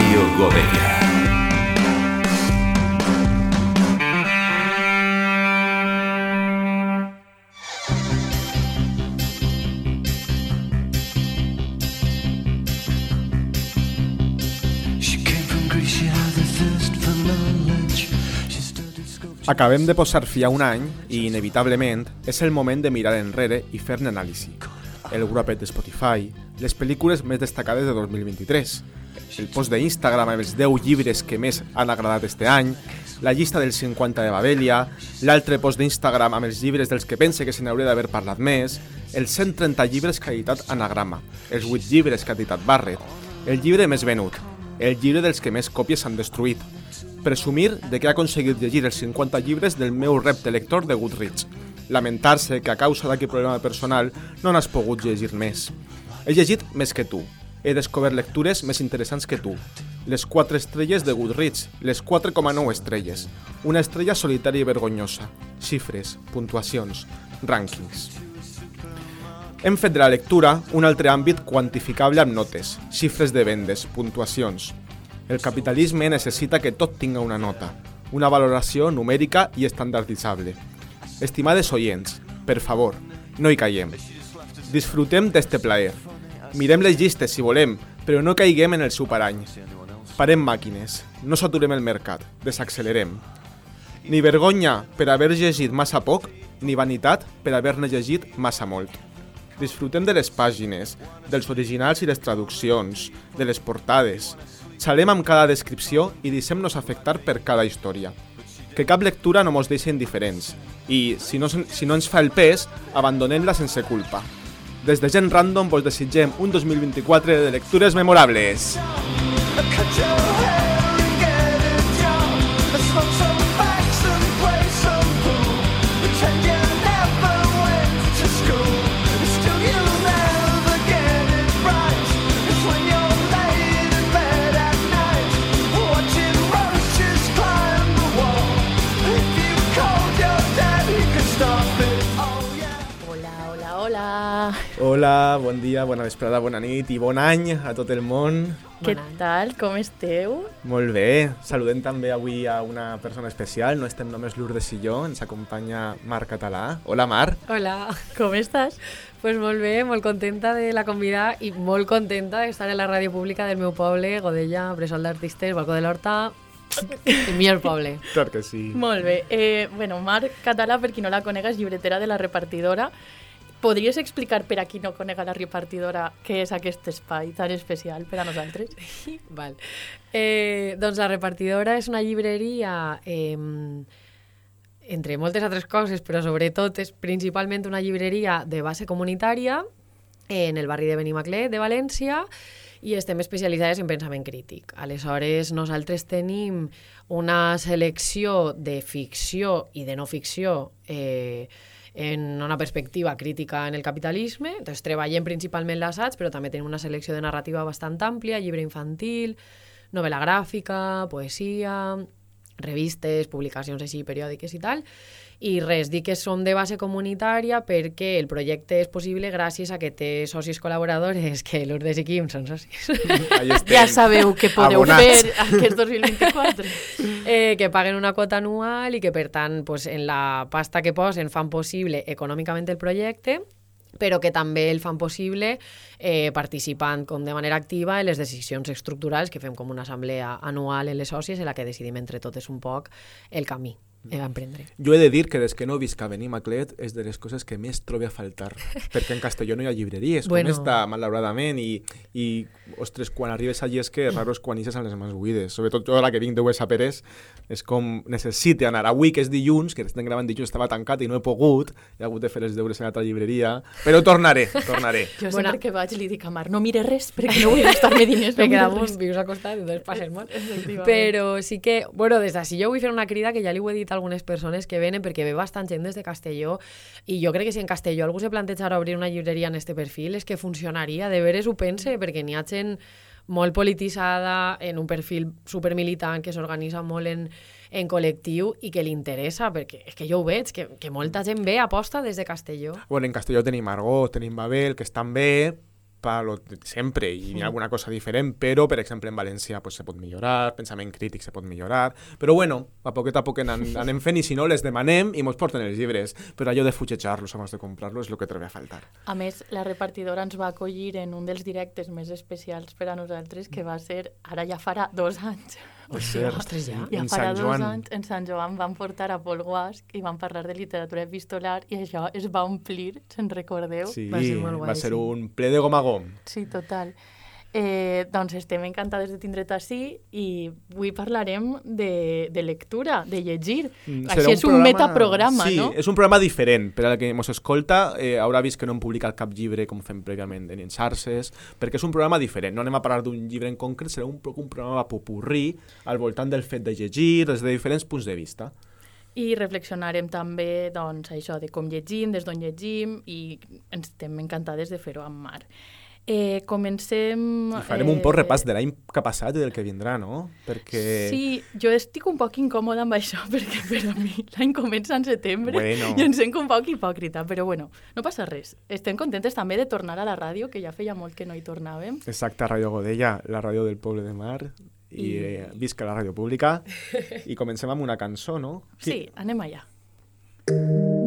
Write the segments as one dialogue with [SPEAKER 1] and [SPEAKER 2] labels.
[SPEAKER 1] Radio Godella.
[SPEAKER 2] Acabem de posar fi a un any i, inevitablement, és el moment de mirar enrere i fer-ne anàlisi. El grupet de Spotify, les pel·lícules més destacades de 2023, el post d'Instagram amb els 10 llibres que més han agradat este any, la llista dels 50 de Babelia, l'altre post d'Instagram amb els llibres dels que pense que se n'hauria d'haver parlat més, els 130 llibres que ha editat Anagrama, els 8 llibres que ha editat Barrett, el llibre més venut, el llibre dels que més còpies s'han destruït, presumir de que ha aconseguit llegir els 50 llibres del meu repte lector de Goodreads, lamentar-se que a causa d'aquest problema personal no n'has pogut llegir més. He llegit més que tu, he descobert lectures més interessants que tu. Les 4 estrelles de Goodreads, les 4,9 estrelles, una estrella solitària i vergonyosa, xifres, puntuacions, rànquings. Hem fet de la lectura un altre àmbit quantificable amb notes, xifres de vendes, puntuacions. El capitalisme necessita que tot tinga una nota, una valoració numèrica i estandarditzable. Estimades oients, per favor, no hi caiem. Disfrutem d'este plaer. Mirem les llistes si volem, però no caiguem en el superany. Parem màquines, no saturem el mercat, desaccelerem. Ni vergonya per haver llegit massa poc, ni vanitat per haver-ne llegit massa molt. Disfrutem de les pàgines, dels originals i les traduccions, de les portades. Xalem amb cada descripció i deixem-nos afectar per cada història. Que cap lectura no mos deixi indiferents i, si no, si no ens fa el pes, abandonem-la sense culpa. Des de Gent Random vos desitgem un 2024 de lectures memorables.
[SPEAKER 3] Hola.
[SPEAKER 2] Bon dia, bona vesprada, bona nit i bon any a tot el món.
[SPEAKER 3] Què tal? Com esteu?
[SPEAKER 2] Molt bé, saludem també avui a una persona especial, no estem només Lourdes i jo, ens acompanya Marc Català. Hola Marc.
[SPEAKER 3] Hola, com estàs? Pues molt bé, molt contenta de la convidada i molt contenta d'estar en la ràdio pública del meu poble, Godella, Bressol d'Artistes, Balcó de l'Horta, el millor poble.
[SPEAKER 2] Clar que sí.
[SPEAKER 4] Molt bé. Eh, bueno, Mar Català, per qui no la conega, és llibretera de la repartidora. Podries explicar per a qui no conega la repartidora què és aquest espai tan especial per a nosaltres?
[SPEAKER 3] Val. Eh, doncs la repartidora és una llibreria, eh, entre moltes altres coses, però sobretot és principalment una llibreria de base comunitària en el barri de Benimaclet, de València, i estem especialitzades en pensament crític. Aleshores, nosaltres tenim una selecció de ficció i de no ficció eh, en una perspectiva crítica en el capitalisme. Entonces, treballem principalment l'assaig, però també tenim una selecció de narrativa bastant àmplia, llibre infantil, novel·la gràfica, poesia, revistes, publicacions així periòdiques i tal. I res, dic que som de base comunitària perquè el projecte és possible gràcies a que té socis col·laboradores, que Lourdes i Quim són socis.
[SPEAKER 4] Ja sabeu què podeu
[SPEAKER 2] Abonats.
[SPEAKER 4] fer aquest 2024.
[SPEAKER 3] eh, que paguen una quota anual i que, per tant, pues, en la pasta que posen fan possible econòmicament el projecte però que també el fan possible eh, participant com de manera activa en les decisions estructurals que fem com una assemblea anual en les sòcies en la que decidim entre totes un poc el camí eh, a emprendre.
[SPEAKER 2] Jo he de dir que des que no visc a Benimaclet és de les coses que més trobo a faltar, perquè en Castelló no hi ha llibreries,
[SPEAKER 3] Bueno.
[SPEAKER 2] com està, malauradament, i, i, ostres, quan arribes allí és que raro és quan ixes a les mans buides. Sobretot jo, la que vinc de Huesa Pérez, és com necessite anar. Avui, que és dilluns, que estem gravant dilluns, estava tancat i no he pogut, he hagut de fer els deures a l'altra llibreria, però tornaré, tornaré.
[SPEAKER 4] Jo sempre que vaig li dic a Mar, no mire res perquè no vull gastar-me diners. No
[SPEAKER 3] Perquè
[SPEAKER 4] res.
[SPEAKER 3] vius acostat, entonces passes molt.
[SPEAKER 4] Efectivament.
[SPEAKER 3] Però sí que, bueno, des d'ací jo vull fer una crida que ja li ho he dit a algunes persones que venen perquè ve bastant gent des de Castelló i jo crec que si en Castelló algú se plantejara obrir una llibreria en este perfil és que funcionaria, de veres ho pense, perquè n'hi ha gent molt polititzada, en un perfil supermilitant, que s'organitza molt en, en col·lectiu i que li interessa, perquè és que jo ho veig, que, que molta gent ve aposta des de Castelló.
[SPEAKER 2] Bueno, en Castelló tenim Argó, tenim Babel, que estan bé, pa lo de sempre i hi ha alguna cosa diferent, però, per exemple, en València pues, se pot millorar, pensament crític se pot millorar, però bueno, a poquet a poquet anem, anem fent i si no les demanem i mos porten els llibres, però allò de fugejar-los abans de comprar-los és el que trobo a faltar.
[SPEAKER 4] A més, la repartidora ens va acollir en un dels directes més especials per a nosaltres, que va ser, ara ja farà dos anys,
[SPEAKER 2] Per cert,
[SPEAKER 3] Ostres, ja.
[SPEAKER 4] ja
[SPEAKER 2] en
[SPEAKER 4] farà
[SPEAKER 2] Sant
[SPEAKER 4] dos
[SPEAKER 2] Joan.
[SPEAKER 4] anys, en Sant Joan van portar a Pol Guasc i van parlar de literatura epistolar i això es va omplir, se'n recordeu?
[SPEAKER 2] Sí,
[SPEAKER 3] Va ser molt guai,
[SPEAKER 2] va ser
[SPEAKER 3] sí.
[SPEAKER 2] un ple de gom a gom.
[SPEAKER 4] Sí, total. Eh, doncs estem encantades de tindre't així i avui parlarem de, de lectura, de llegir.
[SPEAKER 2] Mm,
[SPEAKER 4] Així és un
[SPEAKER 2] programa-
[SPEAKER 4] metaprograma,
[SPEAKER 2] sí,
[SPEAKER 4] no?
[SPEAKER 2] és un programa diferent. Per al que ens escolta, eh, haurà vist que no hem publicat cap llibre com fem prèviament en xarxes, perquè és un programa diferent. No anem a parlar d'un llibre en concret, serà un, un programa popurrí al voltant del fet de llegir des de diferents punts de vista.
[SPEAKER 4] I reflexionarem també doncs, això de com llegim, des d'on llegim i ens estem encantades de fer-ho amb Mar. Eh, comencem...
[SPEAKER 2] I farem un poc repàs de l'any que ha passat i del que vindrà, no? Perquè...
[SPEAKER 4] Sí, jo estic un poc incòmoda amb això, perquè per a mi l'any comença en setembre
[SPEAKER 2] Bueno.
[SPEAKER 4] i em sent un poc hipòcrita, però bueno, no passa res. Estem contentes també de tornar a la ràdio, que ja feia molt que no hi tornàvem.
[SPEAKER 2] Exacte, Ràdio Godella, la ràdio del poble de Mar, i,
[SPEAKER 4] I-
[SPEAKER 2] eh, visca la ràdio pública. I comencem amb una cançó, no?
[SPEAKER 4] Sí, anem allà. Avui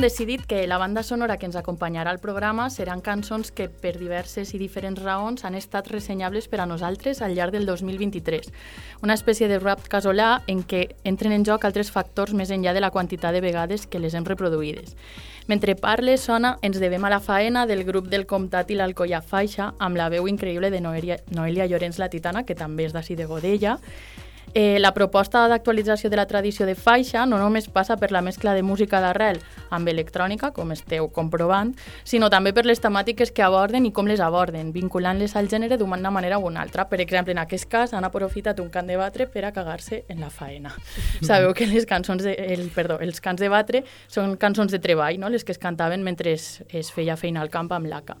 [SPEAKER 4] decidit que la banda sonora que ens acompanyarà al programa seran cançons que per diverses i diferents raons han estat ressenyables per a nosaltres al llarg del 2023. Una espècie de rap casolà en què entren en joc altres factors més enllà de la quantitat de vegades que les hem reproduïdes. Mentre parle, sona Ens devem a la faena del grup del Comtat i l'Alcoia Faixa amb la veu increïble de Noelia, Noelia Llorenç la Titana, que també és d'ací de Godella, Eh, la proposta d'actualització de la tradició de faixa no només passa per la mescla de música d'arrel amb electrònica, com esteu comprovant, sinó també per les temàtiques que aborden i com les aborden, vinculant-les al gènere d'una manera o una altra. Per exemple, en aquest cas han aprofitat un cant de batre per a cagar-se en la faena. Sabeu que les cançons de, el, perdó, els cants de batre són cançons de treball, no? les que es cantaven mentre es, es feia feina al camp amb l'ACA.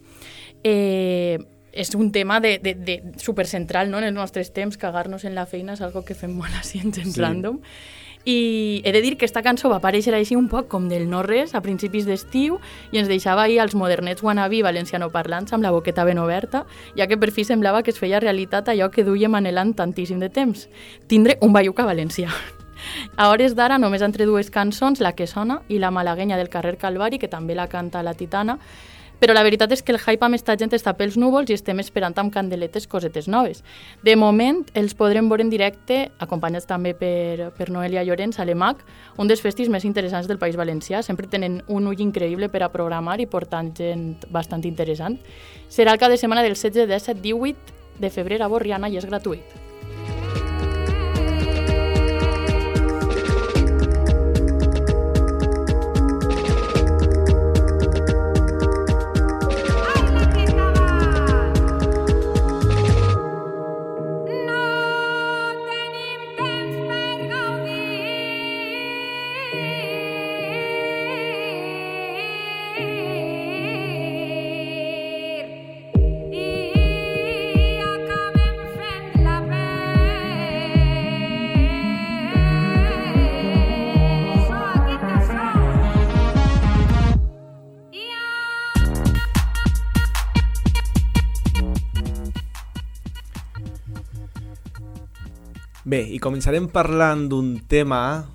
[SPEAKER 4] Eh, és un tema de, de, de supercentral no? en els nostres temps, cagar-nos en la feina és algo que fem molt així en
[SPEAKER 2] Sí.
[SPEAKER 4] random. I he de dir que esta cançó va aparèixer així un poc com del no-res a principis d'estiu i ens deixava ahir als modernets wannabe valencianoparlants amb la boqueta ben oberta, ja que per fi semblava que es feia realitat allò que duíem anhelant tantíssim de temps, tindre un baiuca valencià. A hores d'ara, només entre dues cançons, La que sona i La malaguenya del carrer Calvari, que també la canta la Titana, però la veritat és que el hype amb esta gent està pels núvols i estem esperant amb candeletes cosetes noves. De moment, els podrem veure en directe, acompanyats també per, per Noelia Llorenç a l'EMAC, un dels festis més interessants del País Valencià. Sempre tenen un ull increïble per a programar i portant gent bastant interessant. Serà el cap de setmana del 16, 17, 18 de febrer a Borriana i és gratuït.
[SPEAKER 2] Bé, i començarem parlant d'un tema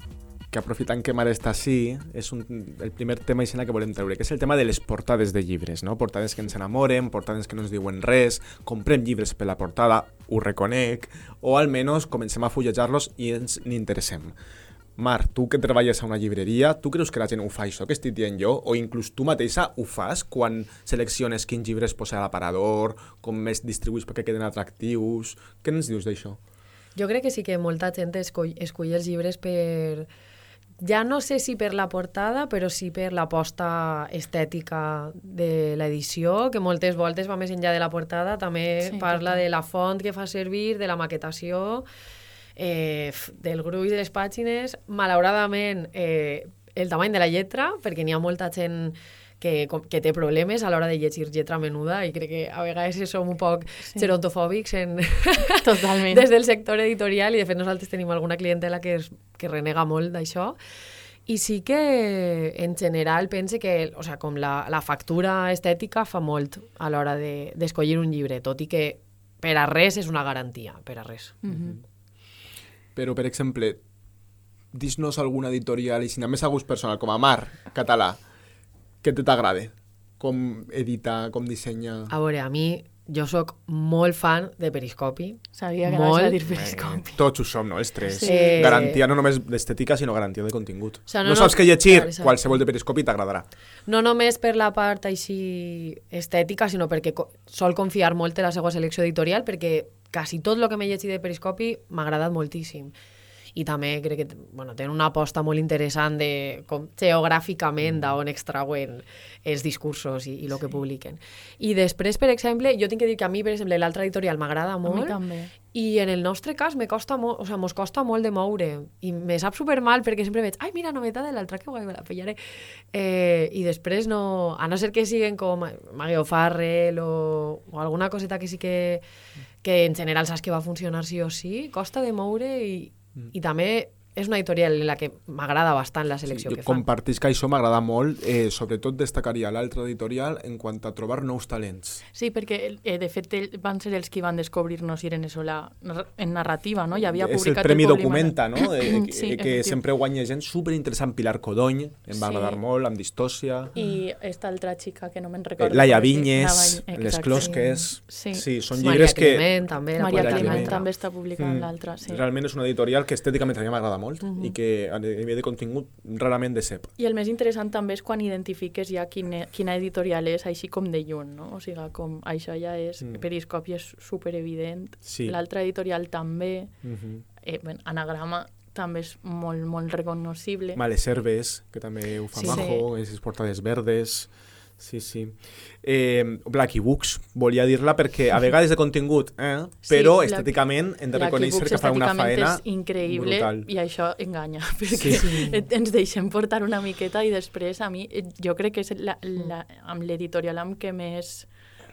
[SPEAKER 2] que aprofitant que Mare està així, és un, el primer tema i que volem treure, que és el tema de les portades de llibres, no? Portades que ens enamoren, portades que no ens diuen res, comprem llibres per la portada, ho reconec, o almenys comencem a fullejar-los i ens n'interessem. Mar, tu que treballes a una llibreria, tu creus que la gent ho fa això que estic dient jo? O inclús tu mateixa ho fas quan selecciones quins llibres posar a l'aparador, com més distribuïs perquè queden atractius... Què ens dius d'això?
[SPEAKER 3] Jo crec que sí que molta gent escoll, escull els llibres per... Ja no sé si per la portada, però sí per l'aposta estètica de l'edició, que moltes voltes va més enllà de la portada, també
[SPEAKER 4] Sí,
[SPEAKER 3] parla
[SPEAKER 4] total.
[SPEAKER 3] de la font que fa servir, de la maquetació, eh, del gruix de les pàgines. Malauradament, eh, el tamany de la lletra, perquè n'hi ha molta gent que, que té problemes a l'hora de llegir lletra menuda i crec que a vegades som un poc
[SPEAKER 4] Sí.
[SPEAKER 3] gerontofòbics en,
[SPEAKER 4] Totalment.
[SPEAKER 3] des del sector editorial i de fet nosaltres tenim alguna clientela que, es, que renega molt d'això i sí que en general pense que o sea, com la, la factura estètica fa molt a l'hora de- d'escollir un llibre, tot i que per a res és una garantia, per a res.
[SPEAKER 4] Mhm.
[SPEAKER 2] Però, per exemple, dis-nos alguna editorial, i si anem més a gust personal, com a Mar, català, que te t'agrade? Com edita, com dissenya...
[SPEAKER 3] A veure, a mi, jo sóc molt fan de Periscopi.
[SPEAKER 4] Sabia que
[SPEAKER 3] Molt.
[SPEAKER 4] anaves a dir periscopi.
[SPEAKER 2] Tots ho som, no? Els tres.
[SPEAKER 3] Sí.
[SPEAKER 2] Garantia no només d'estètica, sinó garantia de contingut.
[SPEAKER 3] O sea,
[SPEAKER 2] no,
[SPEAKER 3] no,
[SPEAKER 2] no,
[SPEAKER 3] no-
[SPEAKER 2] saps què llegir,
[SPEAKER 3] Clar,
[SPEAKER 2] qualsevol de Periscopi t'agradarà.
[SPEAKER 3] No només per la part així estètica, sinó perquè co- sol confiar molt en la seva selecció editorial, perquè quasi tot el que m'he llegit de Periscopi m'ha agradat moltíssim. I també crec que bueno, tenen una aposta molt interessant de com geogràficament d'on extrauen els discursos i, i el que publiquen. I després, per exemple, jo tinc que dir que a mi, per exemple, l'altra editorial m'agrada
[SPEAKER 4] A mi
[SPEAKER 3] molt.
[SPEAKER 4] també.
[SPEAKER 3] I en el nostre cas me costa molt, o sea, mos costa molt de moure i me sap super mal perquè sempre veig ai, mira, novetat de l'altra, que guai, me la pillaré. Eh, I després no, a no ser que siguen com Maggie O'Farrell o, o alguna coseta que sí que, que en general saps que va funcionar sí o sí, costa de moure i, i també és una editorial en la que m'agrada bastant la selecció
[SPEAKER 2] jo
[SPEAKER 3] que fan.
[SPEAKER 2] compartís que això m'agrada molt, eh, sobretot destacaria l'altra editorial en quant a trobar nous talents.
[SPEAKER 4] Sí, perquè eh, de fet van ser els qui van descobrir-nos Irene Solà en narrativa, no? Ja havia
[SPEAKER 2] és el
[SPEAKER 4] publicat
[SPEAKER 2] Premi
[SPEAKER 4] Poblima-
[SPEAKER 2] Documenta, no? Eh,
[SPEAKER 4] sí,
[SPEAKER 2] sí, que
[SPEAKER 4] efectiu.
[SPEAKER 2] sempre guanya gent superinteressant. Pilar Codony, em va
[SPEAKER 4] Sí.
[SPEAKER 2] agradar molt, amb Distòcia.
[SPEAKER 4] I esta altra xica que no me'n
[SPEAKER 2] Eh,
[SPEAKER 4] recordo.
[SPEAKER 2] Laia
[SPEAKER 4] es diu.
[SPEAKER 2] Vinyes,
[SPEAKER 4] La Vañ-
[SPEAKER 2] Les
[SPEAKER 4] exacte.
[SPEAKER 2] Closques...
[SPEAKER 4] Sí.
[SPEAKER 2] sí són
[SPEAKER 3] Maria
[SPEAKER 2] llibres que...
[SPEAKER 3] Clement, també.
[SPEAKER 4] Maria
[SPEAKER 2] Maria
[SPEAKER 4] Clement. també està publicant
[SPEAKER 2] Mm.
[SPEAKER 4] l'altra, sí.
[SPEAKER 2] Realment és una editorial que estèticament a mi m'agrada molt i que a nivell de contingut rarament decep.
[SPEAKER 4] I el més interessant també és quan identifiques ja quina, quina editorial és, així com de lluny, no? O sigui, com això ja és...
[SPEAKER 2] Mm.
[SPEAKER 4] Periscopi és superevident.
[SPEAKER 2] Sí.
[SPEAKER 4] L'altra editorial també.
[SPEAKER 2] Uh -huh.
[SPEAKER 4] Eh, bueno, Anagrama també és molt, molt reconocible.
[SPEAKER 2] Males Herbes, que també ho fa
[SPEAKER 4] Sí.
[SPEAKER 2] majo, sí. portades verdes... Sí, sí. Eh, Blacky Books, volia dir-la perquè a vegades de contingut, eh?
[SPEAKER 4] Sí,
[SPEAKER 2] però
[SPEAKER 4] Black-
[SPEAKER 2] estèticament hem de reconèixer que fa una faena
[SPEAKER 4] és increïble
[SPEAKER 2] brutal.
[SPEAKER 4] i això enganya, perquè
[SPEAKER 2] Sí.
[SPEAKER 4] et- ens deixem portar una miqueta i després a mi, eh, jo crec que és la, la, amb l'editorial amb què més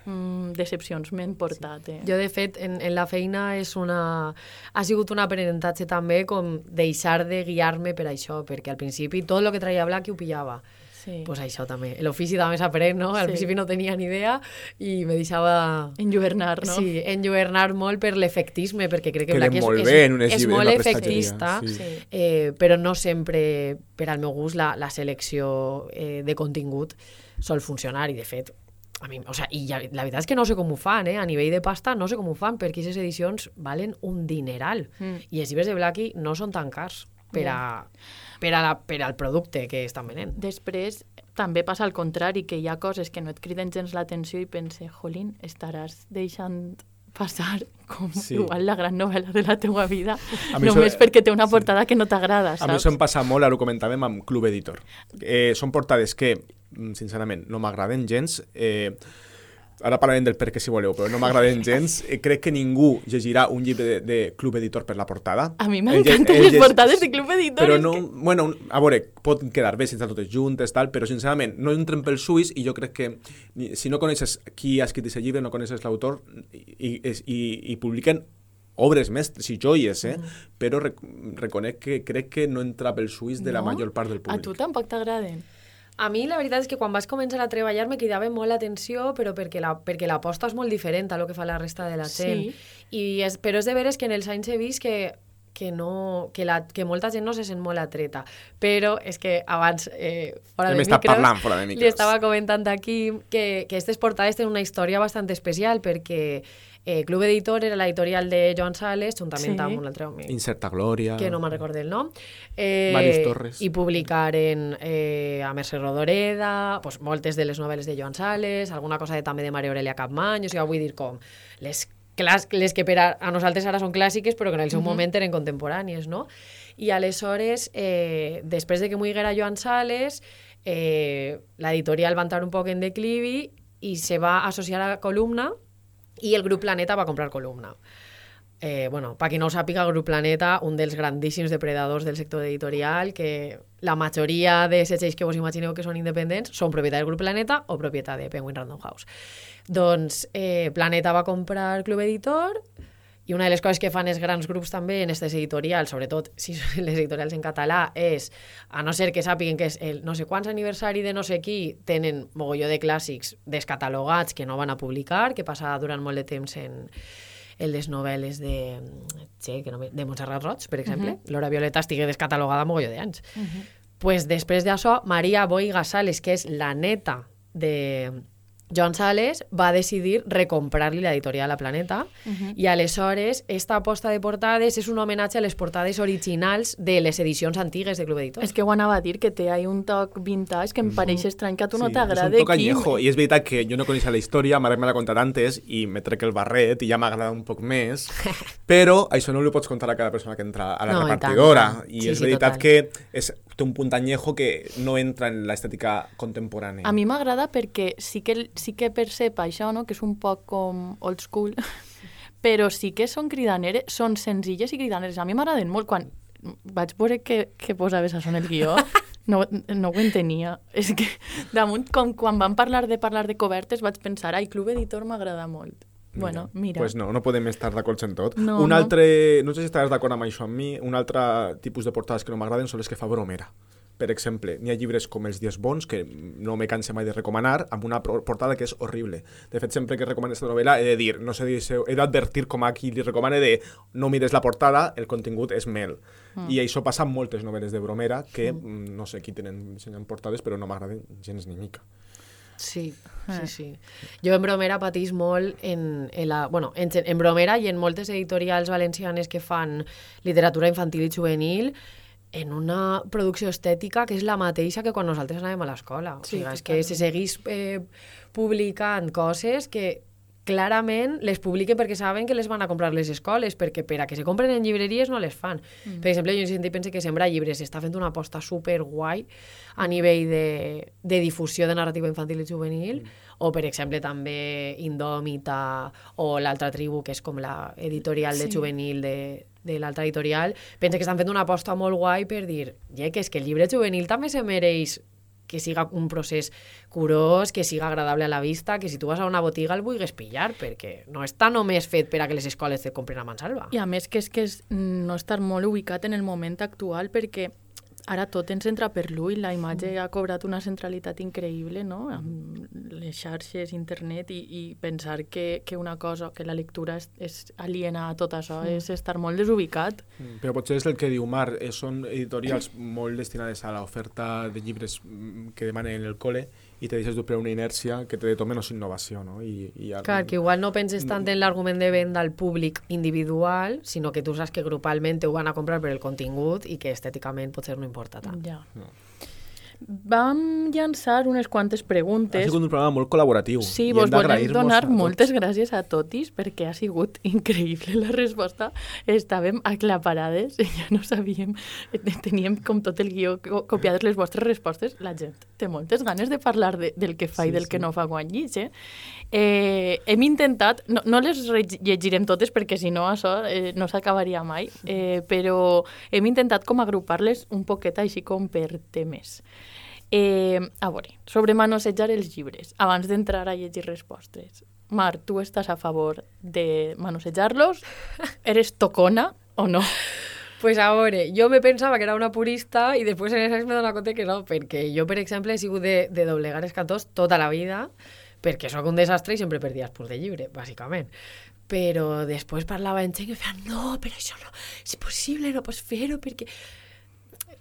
[SPEAKER 4] mm, decepcions m'he portat. Eh?
[SPEAKER 3] Jo, de fet, en, en la feina és una... ha sigut un aprenentatge també com deixar de guiar-me per això, perquè al principi tot el que traia Blacky ho pillava.
[SPEAKER 4] Sí.
[SPEAKER 3] pues això també. L'ofici també s'aprèn, no? Al
[SPEAKER 4] Sí.
[SPEAKER 3] principi no tenia ni idea i me deixava...
[SPEAKER 4] Enlluernar, no?
[SPEAKER 3] Sí, enlluernar molt per l'efectisme, perquè crec que
[SPEAKER 2] Queda
[SPEAKER 3] Blacky és,
[SPEAKER 2] molt
[SPEAKER 3] és,
[SPEAKER 2] bé en
[SPEAKER 3] és molt
[SPEAKER 2] en la prestatgeria,
[SPEAKER 3] efectista,
[SPEAKER 2] sí.
[SPEAKER 3] Eh, però no sempre, per al meu gust, la, la selecció eh, de contingut sol funcionar i, de fet, a mi, o sea, i ja, la veritat és que no sé com ho fan, eh? a nivell de pasta no sé com ho fan, perquè aquestes edicions valen un dineral
[SPEAKER 4] Mm.
[SPEAKER 3] i els llibres de Blacky no són tan cars per, a, per, a la, per al producte que estan venent.
[SPEAKER 4] Després també passa al contrari, que hi ha coses que no et criden gens l'atenció i pense, jolín, estaràs deixant passar com
[SPEAKER 2] Sí.
[SPEAKER 4] sí. igual la gran novel·la de la teua vida només
[SPEAKER 2] això-
[SPEAKER 4] perquè té una portada que no t'agrada,
[SPEAKER 2] A mi
[SPEAKER 4] saps?
[SPEAKER 2] això em passa molt, ara ho comentàvem amb Club Editor. Eh, són portades que, mm, sincerament, no m'agraden gens. Eh, ara parlarem del per què si voleu, però no m'agraden gens. Eh, crec que ningú llegirà un llibre de, de Club Editor per la portada.
[SPEAKER 4] A mi m'encanten les portades de Club Editor.
[SPEAKER 2] Però no,
[SPEAKER 4] que-
[SPEAKER 2] bueno, a veure, pot quedar bé si estan totes juntes, tal, però sincerament no entren pels ulls i jo crec que si no coneixes qui ha escrit aquest llibre, no coneixes l'autor i, i, i, i publiquen obres mestres i joies, eh? però rec reconec que crec que no entra pels ulls de la
[SPEAKER 4] No?
[SPEAKER 2] major part del
[SPEAKER 4] A
[SPEAKER 2] públic.
[SPEAKER 4] tu tampoc t'agraden?
[SPEAKER 3] A mi la veritat és que quan vas començar a treballar me cridava molt l'atenció, però perquè la, perquè l'aposta és molt diferent a lo que fa la resta de la gent.
[SPEAKER 4] Sí.
[SPEAKER 3] I és, però és de veres que en els anys he vist que que, no, que, la, que molta gent no se sent molt atreta. Però és que abans, eh, fora
[SPEAKER 2] Hem
[SPEAKER 3] de micros,
[SPEAKER 2] parlant fora de
[SPEAKER 3] li
[SPEAKER 2] micros.
[SPEAKER 3] estava comentant aquí que, que aquestes portades tenen una història bastant especial perquè eh, Club Editor era l'editorial de Joan Sales, juntament
[SPEAKER 4] Sí.
[SPEAKER 3] amb un altre home
[SPEAKER 2] Incerta Glòria...
[SPEAKER 3] que no me'n recordo el nom. Eh,
[SPEAKER 2] Màrius Torres.
[SPEAKER 3] I publicaren eh, a Mercè Rodoreda, pues, moltes de les novel·les de Joan Sales, alguna cosa de, també de Maria Aurelia Capmany, o sigui, vull dir com les, que per a, a nosaltres ara són clàssiques però que en el seu moment eren contemporànies, no? I aleshores, eh, després de que muiguera Joan Sales, eh, l'editorial va entrar un poc en declivi i se va associar a Columna i el grup Planeta va comprar Columna. Eh, bueno, per qui no ho sàpiga, Grup Planeta, un dels grandíssims depredadors del sector editorial, que la majoria de setgells que vos imagineu que són independents són propietat del Grup Planeta o propietat de Penguin Random House. Doncs eh, Planeta va comprar Club Editor i una de les coses que fan els grans grups també en aquestes editorials, sobretot si són les editorials en català, és, a no ser que sàpiguen que és el no sé quants aniversari de no sé qui, tenen mogolló de clàssics descatalogats que no van a publicar, que passa durant molt de temps en, en les novel·les de, che, que no, de Montserrat Roig, per exemple. L'Hora Violeta estigui descatalogada mogolló d'anys. pues després d'això, Maria Boiga Sales, que és la neta de Joan Sales, va decidir recomprar-li l'editorial a Planeta i aleshores esta aposta de portades és un homenatge a les portades originals de les edicions antigues de Club Editor.
[SPEAKER 4] És que ho anava a dir, que té ahí un toc vintage que em pareix estrany que a tu no
[SPEAKER 2] Sí,
[SPEAKER 4] t'agrada.
[SPEAKER 2] És un toc añejo. I és veritat que jo no coneixia la història, Marc me l'ha contat antes i me trec el barret i ja m'agrada un poc més, però això no li pots contar a cada persona que entra a la
[SPEAKER 3] No,
[SPEAKER 2] repartidora.
[SPEAKER 3] i tant.
[SPEAKER 2] I
[SPEAKER 3] Sí,
[SPEAKER 2] és
[SPEAKER 3] sí,
[SPEAKER 2] veritat
[SPEAKER 3] total.
[SPEAKER 2] que és, té un punt añejo que no entra en l'estètica contemporània.
[SPEAKER 4] A mi m'agrada perquè sí que, sí que percep això, no? que és un poc com old school, però sí que són cridaneres, són senzilles i cridaneres. A mi m'agraden molt. Quan vaig veure que, que posaves això en el guió, no, no ho entenia. És que damunt, com quan vam parlar de parlar de cobertes, vaig pensar, ai, Club Editor m'agrada molt. Bueno, mira.
[SPEAKER 2] Pues no, no podem estar d'acord en tot.
[SPEAKER 4] No,
[SPEAKER 2] un
[SPEAKER 4] no.
[SPEAKER 2] altre, no sé si estaràs d'acord amb això amb mi, un altre tipus de portades que no m'agraden són les que fa bromera. Per exemple, n'hi ha llibres com Els dies bons, que no me canse mai de recomanar, amb una portada que és horrible. De fet, sempre que recomano aquesta novel·la he de dir, no sé, he d'advertir com a qui li recomane de no mires la portada, el contingut és mel.
[SPEAKER 4] Mm.
[SPEAKER 2] I això passa amb moltes novel·les de bromera que mm. no sé qui tenen dissenyen portades, però no m'agraden gens ni mica.
[SPEAKER 3] Sí,
[SPEAKER 4] Eh.
[SPEAKER 3] sí, sí. Jo en Bromera patís molt en, en la... Bueno, en, en Bromera i en moltes editorials valencianes que fan literatura infantil i juvenil en una producció estètica que és la mateixa que quan nosaltres anàvem a l'escola. O
[SPEAKER 4] Sí,
[SPEAKER 3] sigui, és que se seguís eh, publicant coses que clarament les publiquen perquè saben que les van a comprar les escoles, perquè per a que se compren en llibreries no les fan. Mm. Per exemple, jo sempre penso que Sembra Llibres està fent una aposta super guai a nivell de, de difusió de narrativa infantil i juvenil, mm. o per exemple també Indòmita o l'altra tribu, que és com la editorial de
[SPEAKER 4] Sí.
[SPEAKER 3] juvenil de, de l'altra editorial, pensa que estan fent una aposta molt guai per dir, ja que és que el llibre juvenil també se mereix que siga un procés curós, que siga agradable a la vista, que si tu vas a una botiga el vulguis pillar, perquè no està només fet per a que les escoles te comprin a mansalva.
[SPEAKER 4] I a més que és que és no estar molt ubicat en el moment actual perquè ara tot ens entra per l'ull, la imatge ha cobrat una centralitat increïble, no?, amb les xarxes, internet, i, i pensar que, que una cosa, que la lectura és, és aliena a tot això, és estar molt desubicat.
[SPEAKER 2] Mm, Però potser és el que diu Mar, eh, són editorials molt destinades a l'oferta de llibres mm, que demanen el col·le i te deixes dur per una inèrcia que te de menos innovació, no? I, i al-
[SPEAKER 3] Clar, que igual no penses tant en l'argument de venda al públic individual, sinó que tu saps que grupalment ho van a comprar per el contingut i que estèticament potser no importa tant.
[SPEAKER 4] Ja. Vam llançar unes quantes
[SPEAKER 2] Ha
[SPEAKER 4] preguntes.
[SPEAKER 2] sigut un programa molt col·laboratiu.
[SPEAKER 4] Sí, vos volem donar moltes gràcies a totis perquè ha sigut increïble la resposta. Estàvem aclaparades, ja no sabíem, teníem com tot el guió co- copiades les vostres respostes. La gent té moltes ganes de parlar de, del que fa
[SPEAKER 2] Sí,
[SPEAKER 4] i del
[SPEAKER 2] sí.
[SPEAKER 4] que no fa quan llig, eh? eh? Hem intentat, no, no les re- llegirem totes perquè si no això eh, no s'acabaria mai, eh, però hem intentat com agrupar-les un poquet així com per temes. Eh, a veure, sobre manosejar els llibres, abans d'entrar a llegir respostes. Mar, tu estàs a favor de manosejar-los? Eres tocona o no?
[SPEAKER 3] Pues a veure, jo me pensava que era una purista i després en els anys m'he donat compte que no, perquè jo, per exemple, he sigut de, de doblegar els cantors tota la vida, perquè sóc un desastre i sempre perdia els punts de llibre, bàsicament. Però després parlava en gent que feia no, però això no, és impossible, no pots fer-ho perquè...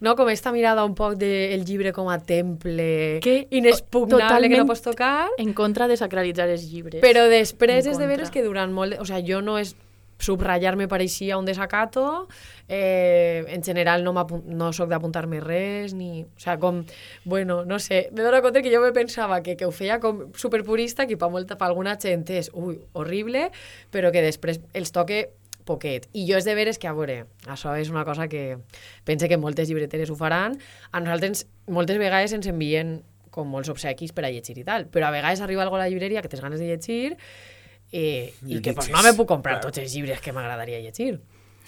[SPEAKER 3] No, com esta mirada un poc del llibre com a temple
[SPEAKER 4] Que-
[SPEAKER 3] inexpugnable que no pots tocar,
[SPEAKER 4] En contra de sacralitzar els llibres.
[SPEAKER 3] però després
[SPEAKER 4] En
[SPEAKER 3] és de veres que durant molt... de- O sea, jo no és... Subratllar me pareixia un desacato, eh, en general no, no sóc d'apuntar-me res, ni... O sea, com... Bueno, no sé, me dono compte que jo me pensava que, que ho feia com superpurista, que per molta, per alguna gent és, ui, horrible, però que després els toque poquet. I jo és de veres que, a veure, això és una cosa que pense que moltes llibreteres ho faran. A nosaltres moltes vegades ens envien com molts obsequis per a llegir i tal, però a vegades arriba algo a la llibreria que tens ganes de llegir eh, i
[SPEAKER 2] I
[SPEAKER 3] que pues, no me puc comprar
[SPEAKER 2] clar.
[SPEAKER 3] tots els llibres que m'agradaria llegir.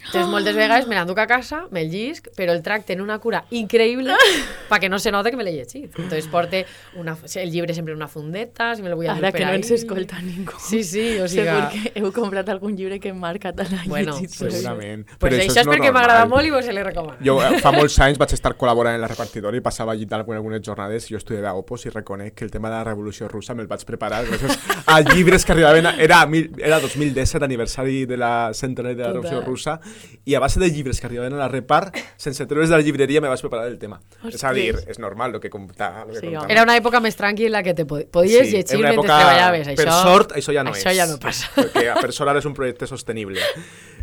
[SPEAKER 3] Entonces, moltes vegades me l'enduc a casa, me'l llisc, però el tracte en una cura increïble perquè no se note que me l'he llegit. Entonces, porte una, el llibre sempre en una fundeta, si me lo vull
[SPEAKER 4] Ara
[SPEAKER 3] per
[SPEAKER 4] que no ens escolta ningú.
[SPEAKER 3] Sí, sí, o sigui...
[SPEAKER 4] Segur que heu comprat algun llibre que hem marcat a la
[SPEAKER 3] Bueno,
[SPEAKER 4] llegit.
[SPEAKER 3] pues-
[SPEAKER 2] Segurament.
[SPEAKER 3] Pues
[SPEAKER 2] Però
[SPEAKER 3] això és
[SPEAKER 2] no
[SPEAKER 3] perquè m'agrada molt i vos se li recomano.
[SPEAKER 2] Jo eh, fa molts anys vaig estar col·laborant en la repartidora i passava allí tal, algunes jornades i jo estudiava Opos i reconec que el tema de la Revolució Russa me'l vaig preparar gràcies a llibres que arribaven... A, era, era 2017, aniversari de la centenari de la. Revolució Russa i a base de llibres que arribaven a la repar, sense treure's de la llibreria me vaig preparar el tema. És a dir, és normal el que compta. Lo que
[SPEAKER 4] Sí,
[SPEAKER 2] compta.
[SPEAKER 4] home.
[SPEAKER 3] Era una època més tranquil·la en la que te pod podies
[SPEAKER 2] Sí,
[SPEAKER 3] llegir mentre
[SPEAKER 2] època-
[SPEAKER 3] treballaves. Això,
[SPEAKER 2] Per sort, això ja no
[SPEAKER 3] això
[SPEAKER 2] és.
[SPEAKER 3] ja no passa.
[SPEAKER 2] Perquè per sort ara és un projecte sostenible.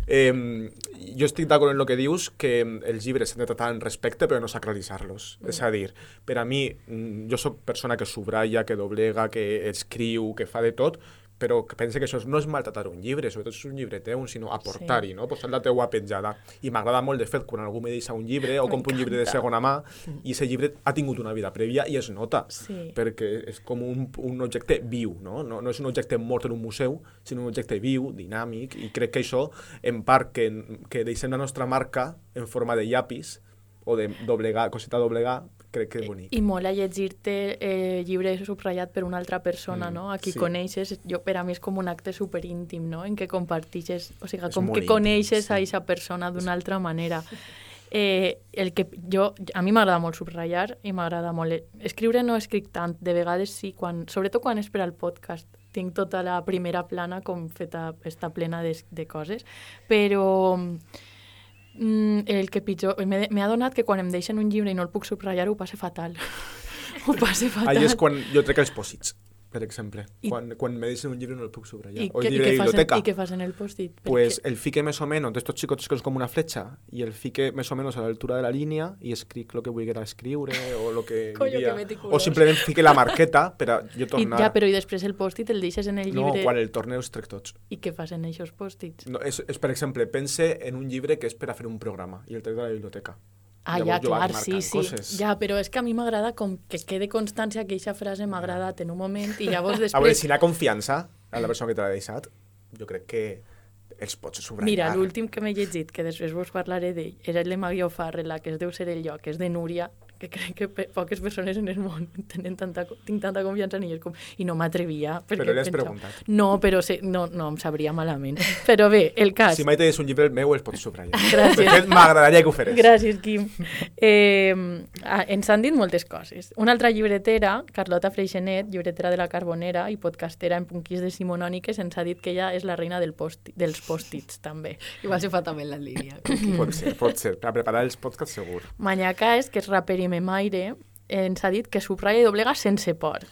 [SPEAKER 2] Eh, jo estic d'acord en el que dius, que els llibres s'han de tratar en respecte però no sacralitzar-los.
[SPEAKER 3] Mm.
[SPEAKER 2] És a dir, per a mi, mm, jo sóc persona que subratlla, que doblega, que escriu, que fa de tot, però que pense que això no és maltratar un llibre, sobretot és un llibre teu, sinó aportar-hi, no? posar la teua petjada. I m'agrada molt, de fet, quan algú me deixa un llibre o compra un llibre de segona mà i aquest llibre ha tingut una vida prèvia i es nota,
[SPEAKER 4] Sí.
[SPEAKER 2] perquè és com un, un objecte viu, no? no? No és un objecte mort en un museu, sinó un objecte viu, dinàmic, i crec que això, en part, que, que deixem la nostra marca en forma de llapis o de doblegar, coseta doblegar, crec que és bonic.
[SPEAKER 4] I mola llegir-te eh, llibre subratllat per una altra persona,
[SPEAKER 2] Mm,
[SPEAKER 4] no? A qui
[SPEAKER 2] sí.
[SPEAKER 4] coneixes, jo, per a mi és com un acte superíntim, no? En què compartixes, o sigui,
[SPEAKER 2] És
[SPEAKER 4] com
[SPEAKER 2] molt
[SPEAKER 4] que
[SPEAKER 2] íntim,
[SPEAKER 4] coneixes
[SPEAKER 2] sí.
[SPEAKER 4] a aquesta persona d'una altra manera. Eh, el que jo, a mi m'agrada molt subratllar i m'agrada molt... Escriure no escric tant, de vegades sí, quan, sobretot quan és per al podcast. Tinc tota la primera plana com feta, està plena de, de coses, però mm, el que pitjor... M'he adonat que quan em deixen un llibre i no el puc subratllar ho passe fatal. ho passe fatal.
[SPEAKER 2] Ahí és quan jo trec els pòsits, per exemple.
[SPEAKER 4] I-
[SPEAKER 2] Quan, quan me deixen un llibre no el puc subratllar.
[SPEAKER 4] I,
[SPEAKER 2] o el
[SPEAKER 4] i,
[SPEAKER 2] llibre de
[SPEAKER 4] fas en,
[SPEAKER 2] biblioteca.
[SPEAKER 4] I què fas en el post-it?
[SPEAKER 2] Pues
[SPEAKER 4] Perquè-
[SPEAKER 2] el fique més o menos, d'estos xicots que és com una fletxa, i el fique més o menos a l'altura de la línia i escric el que vull escriure o el que
[SPEAKER 3] Coño,
[SPEAKER 2] diria.
[SPEAKER 3] que.
[SPEAKER 2] O simplement fique la marqueta per a jo
[SPEAKER 4] I,
[SPEAKER 2] tornar.
[SPEAKER 4] ja, però i després el post-it el deixes en el
[SPEAKER 2] No,
[SPEAKER 4] llibre
[SPEAKER 2] quan el torne els trec tots.
[SPEAKER 4] i què fas en aquests post-its?
[SPEAKER 2] No, és, és, per exemple, pense en un llibre que és per a fer un programa i el trec de la biblioteca.
[SPEAKER 4] Ah,
[SPEAKER 2] Llavors
[SPEAKER 4] ja, clar, sí, sí.
[SPEAKER 2] coses.
[SPEAKER 4] Ja, però és que a mi m'agrada com que quede constància que aquesta frase m'ha agradat en un moment i llavors
[SPEAKER 2] A veure,
[SPEAKER 4] després...
[SPEAKER 2] si n'ha confiança a la persona que te l'ha deixat, jo crec que els pots subratllar.
[SPEAKER 4] Mira, l'últim que m'he llegit, que després vos parlaré d'ell, era el de Mario Farrell, que es deu ser el lloc, és de Núria, que crec que pe poques persones en el món tenen tanta, tinc tanta confiança en elles com... I no m'atrevia. perquè
[SPEAKER 2] Però li has
[SPEAKER 4] pensava-
[SPEAKER 2] preguntat.
[SPEAKER 4] No, però sé, no, no, em sabria malament. Però bé, el cas...
[SPEAKER 2] Si mai te des un llibre el meu, els pots subratllar.
[SPEAKER 4] Gràcies.
[SPEAKER 2] De fet, m'agradaria que ho feres.
[SPEAKER 4] Gràcies, Quim. Eh, ah, ens han dit moltes coses. Una altra llibretera, Carlota Freixenet, llibretera de la Carbonera i podcastera en punquís decimonòniques, ens ha dit que ella és la reina del post dels pòstits, també.
[SPEAKER 3] Igual se fa també la línia.
[SPEAKER 2] Pot ser, pot ser. Per a preparar els podcasts segur.
[SPEAKER 4] Manyaca és, que és raper i memaire, ens ha dit que subratlla i doblega sense por.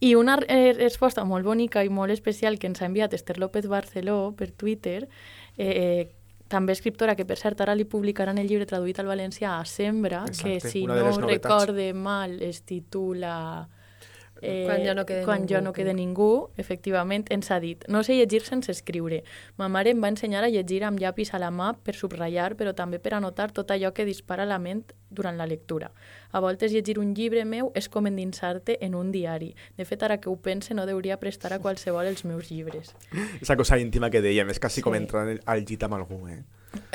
[SPEAKER 4] I una eh, resposta molt bonica i molt especial que ens ha enviat Esther López Barceló per Twitter, eh, també escriptora, que per cert ara li publicaran el llibre traduït al valencià a Sembra, que
[SPEAKER 2] Exacte,
[SPEAKER 4] si
[SPEAKER 2] una de
[SPEAKER 4] no
[SPEAKER 2] novetats.
[SPEAKER 4] recorde mal es titula...
[SPEAKER 3] Quan ja no quede
[SPEAKER 4] quan
[SPEAKER 3] ningú,
[SPEAKER 4] ja no quede ningú, efectivament, ens ha dit no sé llegir sense escriure. Ma mare em va ensenyar a llegir amb llapis a la mà per subratllar, però també per anotar tot allò que dispara la ment durant la lectura. A voltes llegir un llibre meu és com endinsar-te en un diari. De fet, ara que ho pense, no deuria prestar a qualsevol els meus llibres.
[SPEAKER 2] Esa cosa íntima que dèiem, és quasi
[SPEAKER 4] Sí.
[SPEAKER 2] com entrar al llit amb algú, eh?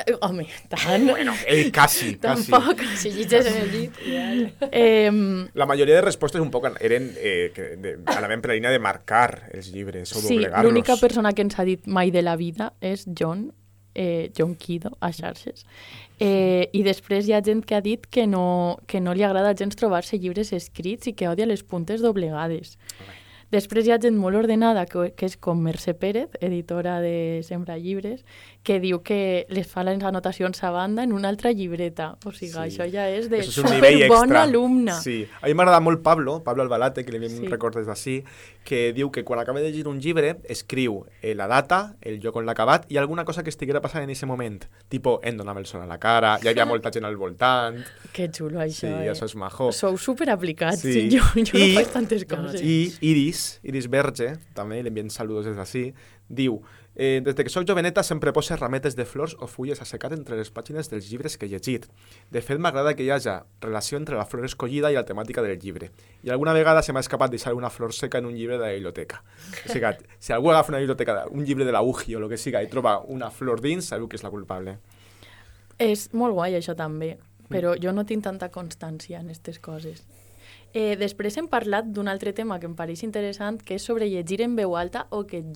[SPEAKER 4] Eh, home, tant...
[SPEAKER 2] Bueno, eh, quasi, quasi.
[SPEAKER 4] Tampoc.
[SPEAKER 3] Si llitges en el llit.
[SPEAKER 4] Eh,
[SPEAKER 2] La majoria de respostes un poc eren eh, que de, a la ment per la línia de marcar els llibres o
[SPEAKER 4] sí,
[SPEAKER 2] doblegar-los.
[SPEAKER 4] l'única persona que ens ha dit mai de la vida és John, eh, John Kido, a xarxes. Eh, I després hi ha gent que ha dit que no, que no li agrada gens trobar-se llibres escrits i que odia les puntes doblegades. Després hi ha gent molt ordenada, que, que és com Mercè Pérez, editora de Sembra Llibres, que diu que les fa les anotacions a banda en una altra llibreta. O sigui,
[SPEAKER 2] Sí.
[SPEAKER 4] això ja és de
[SPEAKER 2] és un nivell extra.
[SPEAKER 4] superbona alumna.
[SPEAKER 2] Sí. A mi m'agrada molt Pablo, Pablo Albalate, que li
[SPEAKER 4] Sí.
[SPEAKER 2] un record des d'ací, que diu que quan acaba de llegir un llibre escriu eh, la data, el lloc on l'ha acabat i alguna cosa que estiguera passant en aquest moment. Tipo, em donava el sol a la cara, hi havia molta gent al voltant...
[SPEAKER 4] Que xulo,
[SPEAKER 2] Sí,
[SPEAKER 4] això. eh?
[SPEAKER 2] això és majo.
[SPEAKER 4] Sou superaplicats.
[SPEAKER 2] Sí.
[SPEAKER 4] Sí. Jo, jo
[SPEAKER 2] I-
[SPEAKER 4] no faig tantes coses.
[SPEAKER 2] I Iris, Iris Verge, també, li enviem saludos des d'ací, diu eh, des de que sóc joveneta sempre posa rametes de flors o fulles a secar entre les pàgines dels llibres que he llegit. De fet, m'agrada que hi haja relació entre la flor escollida i la temàtica del llibre. I alguna vegada se m'ha escapat deixar una flor seca en un llibre de la biblioteca. O sigui, si algú agafa una biblioteca, un llibre de la UGI o el que siga i troba una flor dins, sabeu que és la culpable.
[SPEAKER 4] És molt guai, això també,
[SPEAKER 2] Mm.
[SPEAKER 4] però jo no tinc tanta constància en aquestes coses. Eh, després hem parlat d'un altre tema que em pareix interessant, que és sobre llegir en veu alta o que et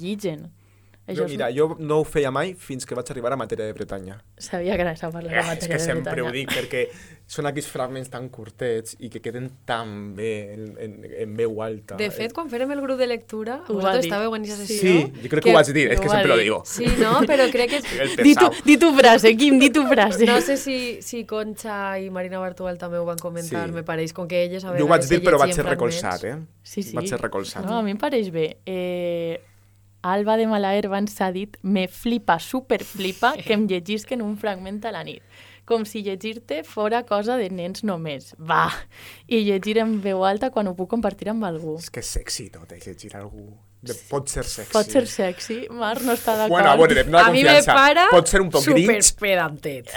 [SPEAKER 4] lligen.
[SPEAKER 2] Jo,
[SPEAKER 4] és
[SPEAKER 2] mira, jo no ho feia mai fins que vaig arribar a matèria de Bretanya.
[SPEAKER 4] Sabia que anaves a parlar de
[SPEAKER 2] Eh, és
[SPEAKER 4] matèria
[SPEAKER 2] que
[SPEAKER 4] de
[SPEAKER 2] sempre
[SPEAKER 4] Bretanya.
[SPEAKER 2] ho dic, perquè són aquells fragments tan curtets i que queden tan bé en, en, en veu alta.
[SPEAKER 3] De fet, quan fèrem el grup de lectura,
[SPEAKER 4] Ho
[SPEAKER 3] vosaltres estàveu en aquesta
[SPEAKER 4] Sí.
[SPEAKER 3] sessió...
[SPEAKER 2] Sí, jo crec que, ho vaig dir, és
[SPEAKER 4] ho
[SPEAKER 2] que sempre lo
[SPEAKER 4] dir.
[SPEAKER 2] digo.
[SPEAKER 3] Sí, no? Però crec que...
[SPEAKER 4] Di tu, di tu frase, Quim, di tu frase.
[SPEAKER 3] No sé si, si Concha i Marina Bartual també ho van comentar,
[SPEAKER 2] Sí.
[SPEAKER 3] me pareix, com que elles a
[SPEAKER 2] Jo ho vaig dir, però vaig ser recolzat, eh?
[SPEAKER 4] Sí, sí.
[SPEAKER 2] Vaig ser recolzat.
[SPEAKER 4] No, a mi em pareix bé. Eh, Alba de Malaherba ens ha dit me flipa, super flipa que em llegisquen un fragment a la nit. Com si llegir-te fora cosa de nens només. Va! I llegir en veu alta quan ho puc compartir amb algú.
[SPEAKER 2] És que és sexy tot, eh? Llegir algú... De, pot ser sexy.
[SPEAKER 4] Pot ser sexy? Mar no està d'acord.
[SPEAKER 2] Bueno, la
[SPEAKER 3] A mi me
[SPEAKER 2] confiança.
[SPEAKER 3] para
[SPEAKER 2] Pot ser un poc
[SPEAKER 3] super
[SPEAKER 2] grinch,
[SPEAKER 3] pedantet.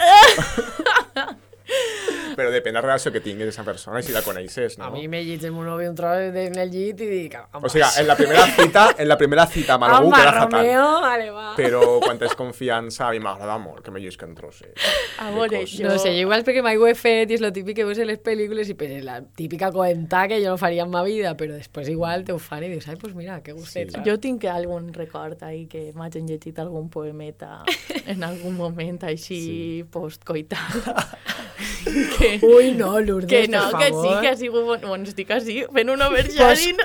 [SPEAKER 2] però depèn de la relació que tinguis amb aquesta persona i si la coneixes, no?
[SPEAKER 3] A mi me llig el meu nòvio un trobo en el llit i dic...
[SPEAKER 2] O sigui, en la primera cita, en la primera cita amb algú queda fatal.
[SPEAKER 3] Romeo, vale, va.
[SPEAKER 2] Però quan tens confiança, a mi m'agrada molt que me llisquen trossets.
[SPEAKER 4] A veure, jo...
[SPEAKER 3] No sé, jo igual perquè mai ho he fet i és lo típic que veus en les pel·lícules i pues, és la típica comentar que jo no faria en ma vida, però després igual te ho fan i dius, ai, pues mira, que gustet.
[SPEAKER 2] Sí.
[SPEAKER 3] Sí.
[SPEAKER 4] Jo tinc algun record ahí que m'hagin llegit algun poemeta en algun moment així sí. postcoital. que,
[SPEAKER 3] Ui, no, Lourdes,
[SPEAKER 4] que no,
[SPEAKER 3] per
[SPEAKER 4] que
[SPEAKER 3] favor.
[SPEAKER 4] sí, que ha sigut... Bon, bueno, estic així, fent un oversharing.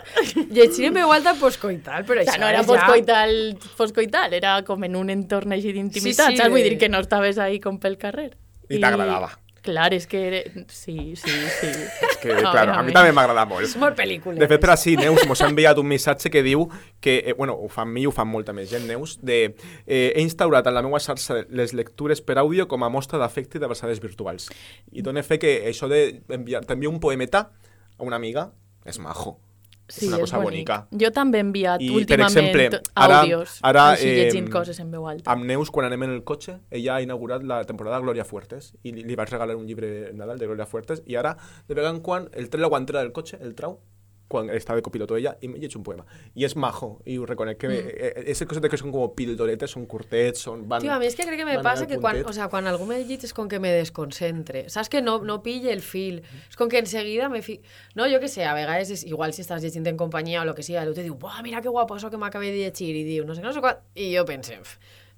[SPEAKER 3] Llegir en veu alta postcoital, però
[SPEAKER 4] O sea,
[SPEAKER 3] això
[SPEAKER 4] no era
[SPEAKER 3] és ja-
[SPEAKER 4] postcoital, postcoital, era com en un entorn així d'intimitat,
[SPEAKER 3] Sí, sí,
[SPEAKER 4] saps? Vull dir que no estaves ahí com pel carrer.
[SPEAKER 2] I t'agradava.
[SPEAKER 4] Clar, és que... Sí, sí, sí.
[SPEAKER 2] És que,
[SPEAKER 4] A
[SPEAKER 2] claro,
[SPEAKER 4] veure,
[SPEAKER 2] a mi també m'agrada molt.
[SPEAKER 3] És molt pel·lícula.
[SPEAKER 2] De fet, per així, Neus mos ha enviat un missatge que diu que, eh, bueno, ho fan mi ho fan molta més gent, Neus, de eh, he instaurat en la meva xarxa les lectures per àudio com a mostra d'afecte i de versades virtuals. I dona fe que això de enviar, t'envio un poemeta a una amiga és majo.
[SPEAKER 4] Sí,
[SPEAKER 2] és una cosa
[SPEAKER 4] bonic.
[SPEAKER 2] bonica.
[SPEAKER 4] Jo també he enviat
[SPEAKER 2] I, per
[SPEAKER 4] últimament
[SPEAKER 2] exemple, ara-
[SPEAKER 4] àudios,
[SPEAKER 2] ara,
[SPEAKER 4] així
[SPEAKER 2] eh,
[SPEAKER 4] llegint coses en veu alta.
[SPEAKER 2] Amb Neus, quan anem en el cotxe, ella ha inaugurat la temporada Gloria Fuertes i li, li vaig regalar un llibre de Nadal de Gloria Fuertes i ara, de vegada en quan, el tret la guantera del cotxe, el trau, quan està de copiloto ella, i me llegeix un poema. I és majo, ho reconec que... Mm. Eh, eh, coses que són com pildoretes, són curtets, són... Van,
[SPEAKER 3] Tio, a mi és que crec que me passa que quan, o sea, quan algú me llegit és com que me desconcentre. Saps que no, no pille el fil. És com que enseguida me fi... No, jo que sé, a vegades és igual si estàs llegint en companyia o lo que sigui, l'altre te diu, buah, mira que guapo això que m'acabé de llegir, i diu, no sé no sé quan... I jo pense,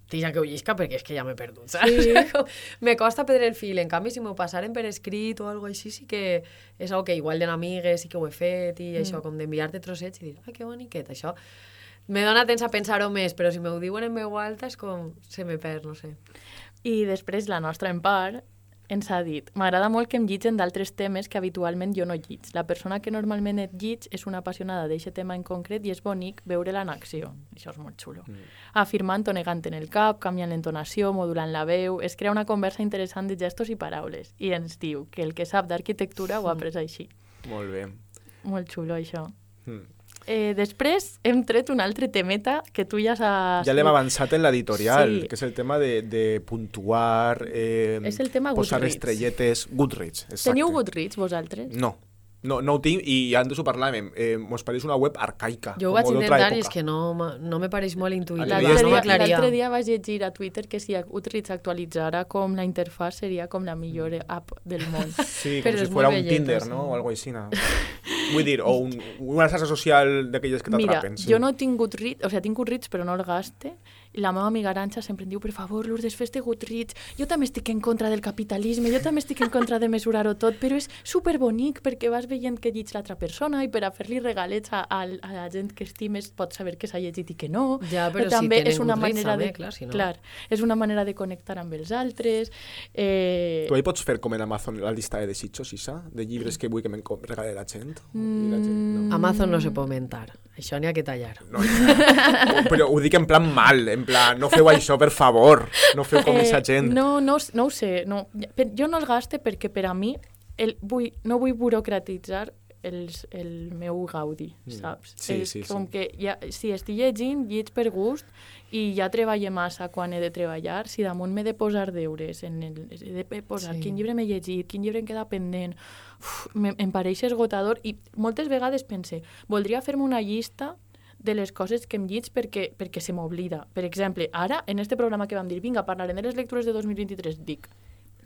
[SPEAKER 3] "Pf, tija que ho llisca perquè és que ja m'he perdut, saps? Sí. me costa perdre el fil. En canvi, si m'ho passaren per escrit o algo així, sí que és algo que igual d'en amigues sí que ho he fet i mm. això, com d'enviar-te trossets i dir, ai, que boniquet, això. Me dona temps a pensar-ho més, però si m'ho diuen en veu alta és com... se me perd, no sé.
[SPEAKER 4] I després la nostra Empar ens ha dit m'agrada molt que em llitgen d'altres temes que habitualment jo no lliig. La persona que normalment et lliig és una apassionada d'aquest tema en concret i és bonic veure-la en acció. Això és molt xulo. Mm. Afirmant o negant en el cap, canviant l'entonació, modulant la veu... Es crea una conversa interessant de gestos i paraules. I ens diu que el que sap d'arquitectura ho ha après així.
[SPEAKER 2] Molt bé.
[SPEAKER 4] Molt xulo, això.
[SPEAKER 2] Mm.
[SPEAKER 4] Eh, després hem tret un altre temeta que tu ja has...
[SPEAKER 2] Ja l'hem avançat en l'editorial,
[SPEAKER 4] Sí.
[SPEAKER 2] que és el tema de, de puntuar, eh,
[SPEAKER 4] És el tema
[SPEAKER 2] posar
[SPEAKER 4] Goodreads.
[SPEAKER 2] estrelletes, Goodreads, exacte.
[SPEAKER 4] Teniu Goodreads, vosaltres?
[SPEAKER 2] No, no, no ho tinc i antes ho parlàvem. Eh, mos pareix una web arcaica.
[SPEAKER 3] Jo ho vaig intentar i és que no, no me pareix molt intuïtiu.
[SPEAKER 2] L'altre
[SPEAKER 4] L'altre
[SPEAKER 2] no
[SPEAKER 4] dia, dia vaig llegir a Twitter que si Goodreads actualitzara com la interfàs seria com la millor app del món.
[SPEAKER 2] Sí,
[SPEAKER 3] Però
[SPEAKER 2] com si fuera
[SPEAKER 3] molt
[SPEAKER 2] un
[SPEAKER 3] belleta,
[SPEAKER 2] Tinder,
[SPEAKER 3] sí.
[SPEAKER 2] no? O algo així. No? Vull dir, o un, una xarxa social d'aquelles que
[SPEAKER 4] Mira,
[SPEAKER 2] t'atrapen. Sí.
[SPEAKER 4] jo no tinc Goodreads, o sigui, tinc Goodreads però no el gaste la meva amiga Aranxa sempre em diu, per favor, Lourdes, fes-te Goodreads. Jo també estic en contra del capitalisme, jo també estic en contra de mesurar-ho tot, però és superbonic perquè vas veient que llig l'altra persona i per a fer-li regalets a, a, a la gent que estimes pots saber que s'ha llegit i que no.
[SPEAKER 3] Ja, però si
[SPEAKER 4] també
[SPEAKER 3] tenen
[SPEAKER 4] és una
[SPEAKER 3] Goodreads,
[SPEAKER 4] manera
[SPEAKER 3] també,
[SPEAKER 4] de,
[SPEAKER 3] clar, si no.
[SPEAKER 4] clar, és una manera de connectar amb els altres. Eh,
[SPEAKER 2] Tu ahí pots fer com en Amazon la llista de desitjos, Isa? De llibres que vull que me'n com- regale la gent? I la gent no.
[SPEAKER 3] Amazon no se pot mentar. Això n'hi ha que tallar.
[SPEAKER 2] No, no. Però ho dic en plan mal, en plan, no feu això, per favor. No feu com aquesta gent.
[SPEAKER 4] Eh, No, no, no ho sé. No. Jo no els gaste perquè per a mi el, vull, no vull burocratitzar els, el meu gaudi, saps?
[SPEAKER 2] Mm. Sí,
[SPEAKER 4] és
[SPEAKER 2] sí,
[SPEAKER 4] com
[SPEAKER 2] sí.
[SPEAKER 4] que ja, si estic llegint, lleig per gust i ja treballo massa quan he de treballar, si damunt m'he de posar deures, en el, he de posar
[SPEAKER 3] Sí.
[SPEAKER 4] quin llibre m'he llegit, quin llibre em queda pendent, uf, me, em pareix esgotador i moltes vegades pense, voldria fer-me una llista de les coses que em llits perquè, perquè se m'oblida. Per exemple, ara, en este programa que vam dir, vinga, parlarem de les lectures de 2023, dic,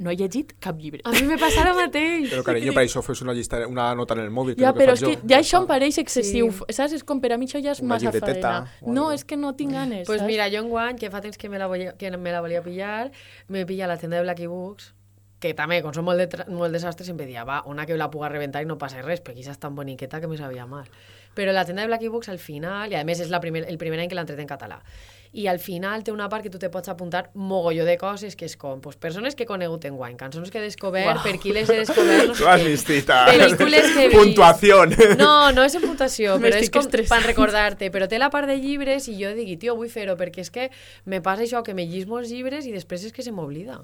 [SPEAKER 4] no he llegit cap llibre.
[SPEAKER 3] A mi me passa el mateix.
[SPEAKER 2] Però, carinyo, per això fes una llista, una nota en el mòbil, que
[SPEAKER 4] Ja,
[SPEAKER 2] el que
[SPEAKER 4] però és que
[SPEAKER 2] jo.
[SPEAKER 4] ja això em pareix excessiu.
[SPEAKER 3] Sí.
[SPEAKER 4] Saps? És com per a mi això ja és
[SPEAKER 2] Una
[SPEAKER 4] massa faena. No, és que no tinc ganes,
[SPEAKER 3] Pues
[SPEAKER 4] saps?
[SPEAKER 3] mira, jo enguany, que fa temps que me la volia, que me la volia pillar, me pilla la tenda de Blacky Books, que també, com som molt, de, molt desastres, sempre dia, va, una que la puga reventar i no passa res, perquè aquesta és tan boniqueta que me sabia mal. Però la tenda de Blacky Books, al final, i a més és la primer, el primer any que l'han tret en català, i al final té una part que tu te pots apuntar mogolló de coses, que és com pues, persones que he conegut en guany, cançons que he descobert,
[SPEAKER 4] Uau.
[SPEAKER 3] per qui les he descobert, no sé
[SPEAKER 2] has vist.
[SPEAKER 3] Pel·lícules que he vist.
[SPEAKER 2] Puntuación.
[SPEAKER 3] No, no és en puntuació, però és com per recordar-te. Però té la part de llibres i jo digui, tio, vull fer-ho, perquè és que me passa això, que me llis molts llibres i després és que se m'oblida.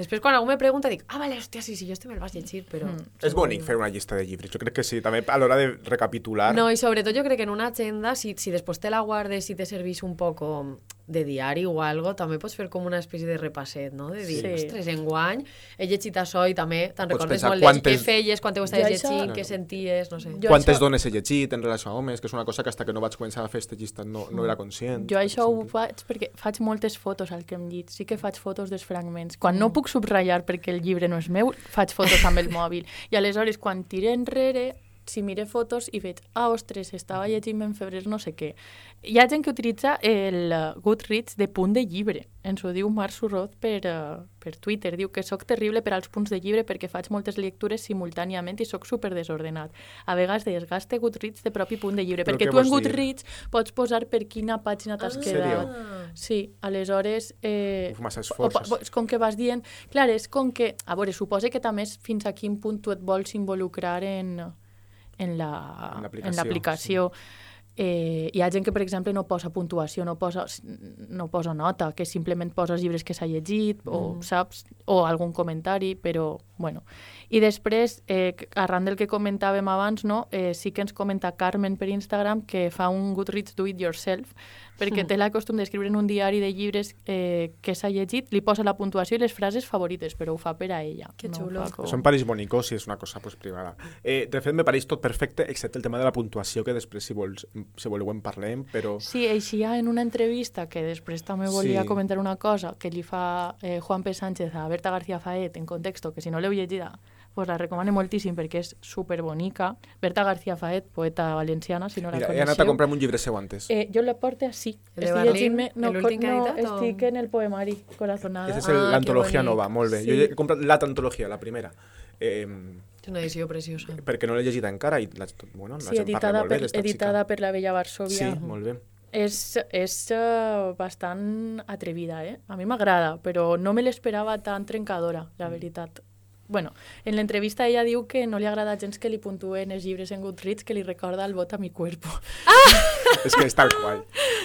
[SPEAKER 3] Després, quan algú me pregunta, dic, ah, vale, hòstia, sí, sí, jo este me'l vas llegir, però...
[SPEAKER 2] És bonic fer una llista de llibres. Jo crec que sí, també a l'hora de recapitular.
[SPEAKER 3] No, i sobretot jo crec que en una agenda, si, si després te la guardes i te servís un poco de diari o algo, també pots fer com una espècie de repasset, no? De dir,
[SPEAKER 4] Sí.
[SPEAKER 3] ostres, enguany he llegit això i també te'n recordes
[SPEAKER 2] pensar
[SPEAKER 3] molt
[SPEAKER 2] quantes-
[SPEAKER 3] què feies, quan t'ho estaves
[SPEAKER 4] Jo això-
[SPEAKER 3] llegint, què senties, no sé.
[SPEAKER 4] Jo
[SPEAKER 2] Quantes
[SPEAKER 4] això-
[SPEAKER 2] dones he llegit en relació a homes, que és una cosa que hasta que no vaig començar a fer aquesta llista no, no era conscient.
[SPEAKER 4] Jo això ho faig perquè faig moltes fotos al que em llit. Sí que faig fotos dels fragments. Quan no puc subratllar perquè el llibre no és meu, faig fotos amb el mòbil. I aleshores, quan tire enrere, si mire fotos i veig, ah, ostres, estava llegint en febrer no sé què. Hi ha gent que utilitza el Goodreads de punt de llibre. Ens ho diu Marc Surroz per, uh, per Twitter. Diu que sóc terrible per als punts de llibre perquè faig moltes lectures simultàniament i sóc super desordenat. A vegades desgaste Goodreads de propi punt de llibre,
[SPEAKER 2] Però
[SPEAKER 4] perquè
[SPEAKER 2] què
[SPEAKER 4] tu en
[SPEAKER 2] vols dir?
[SPEAKER 4] Goodreads pots posar per quina pàgina t'has
[SPEAKER 3] Ah.
[SPEAKER 4] quedat. Sí, aleshores... Eh,
[SPEAKER 2] Uf, massa
[SPEAKER 4] o-
[SPEAKER 2] esforços.
[SPEAKER 4] o- és com que vas dient... Clar, és com que... A veure, suposa que també és fins a quin punt tu et vols involucrar en, en la-
[SPEAKER 2] En l'aplicació,
[SPEAKER 4] en l'aplicació. Eh, hi ha gent que, per exemple, no posa puntuació, no posa, no posa nota, que simplement posa els llibres que s'ha llegit, o, saps? O algun comentari, però, bueno. I després, eh, arran del que comentàvem abans, no? eh, sí que ens comenta Carmen per Instagram que fa un Goodreads Do It Yourself, perquè té la costum d'escriure en un diari de llibres eh, que s'ha llegit, li posa la puntuació i les frases favorites, però ho fa per a ella.
[SPEAKER 3] Que
[SPEAKER 4] no
[SPEAKER 3] xulo.
[SPEAKER 4] com-
[SPEAKER 2] Això em pareix bonico si és una cosa pues, privada. Eh, de fet, me pareix tot perfecte, excepte el tema de la puntuació, que després, si, vols, si voleu, en parlem, però...
[SPEAKER 4] Sí, eixia en una entrevista, que després també volia
[SPEAKER 2] Sí.
[SPEAKER 4] comentar una cosa, que li fa eh, Juan P. Sánchez a Berta García Faet en contexto, que si no l'heu llegida, pues la recomano moltíssim perquè és superbonica. Berta García Faet, poeta valenciana, si no la
[SPEAKER 2] Mira, he
[SPEAKER 4] coneixeu.
[SPEAKER 2] anat a comprar-me un llibre seu antes.
[SPEAKER 4] Eh, jo la porto així.
[SPEAKER 3] El de
[SPEAKER 4] Estic llegint-me- No, no, estic en el poemari Corazonada.
[SPEAKER 2] Aquesta és
[SPEAKER 3] Ah,
[SPEAKER 2] l'antologia nova, molt bé.
[SPEAKER 4] Sí.
[SPEAKER 2] Jo he comprat l'antologia, la primera. Eh,
[SPEAKER 3] És una edició preciosa.
[SPEAKER 2] perquè no l'he llegida encara i la, bueno, la
[SPEAKER 4] Sí,
[SPEAKER 2] gent parla
[SPEAKER 4] editada
[SPEAKER 2] molt bé
[SPEAKER 4] per,
[SPEAKER 2] d'esta
[SPEAKER 4] editada
[SPEAKER 2] xica.
[SPEAKER 4] per la Bella Varsovia.
[SPEAKER 2] Sí, molt bé.
[SPEAKER 4] És, és uh, bastant atrevida, eh? A mi m'agrada, però no me l'esperava tan trencadora, la veritat. Bueno, en l'entrevista ella diu que no li agrada gens que li puntuen els llibres en Goodreads que li recorda el vot a mi cuerpo.
[SPEAKER 2] És que és tal qual.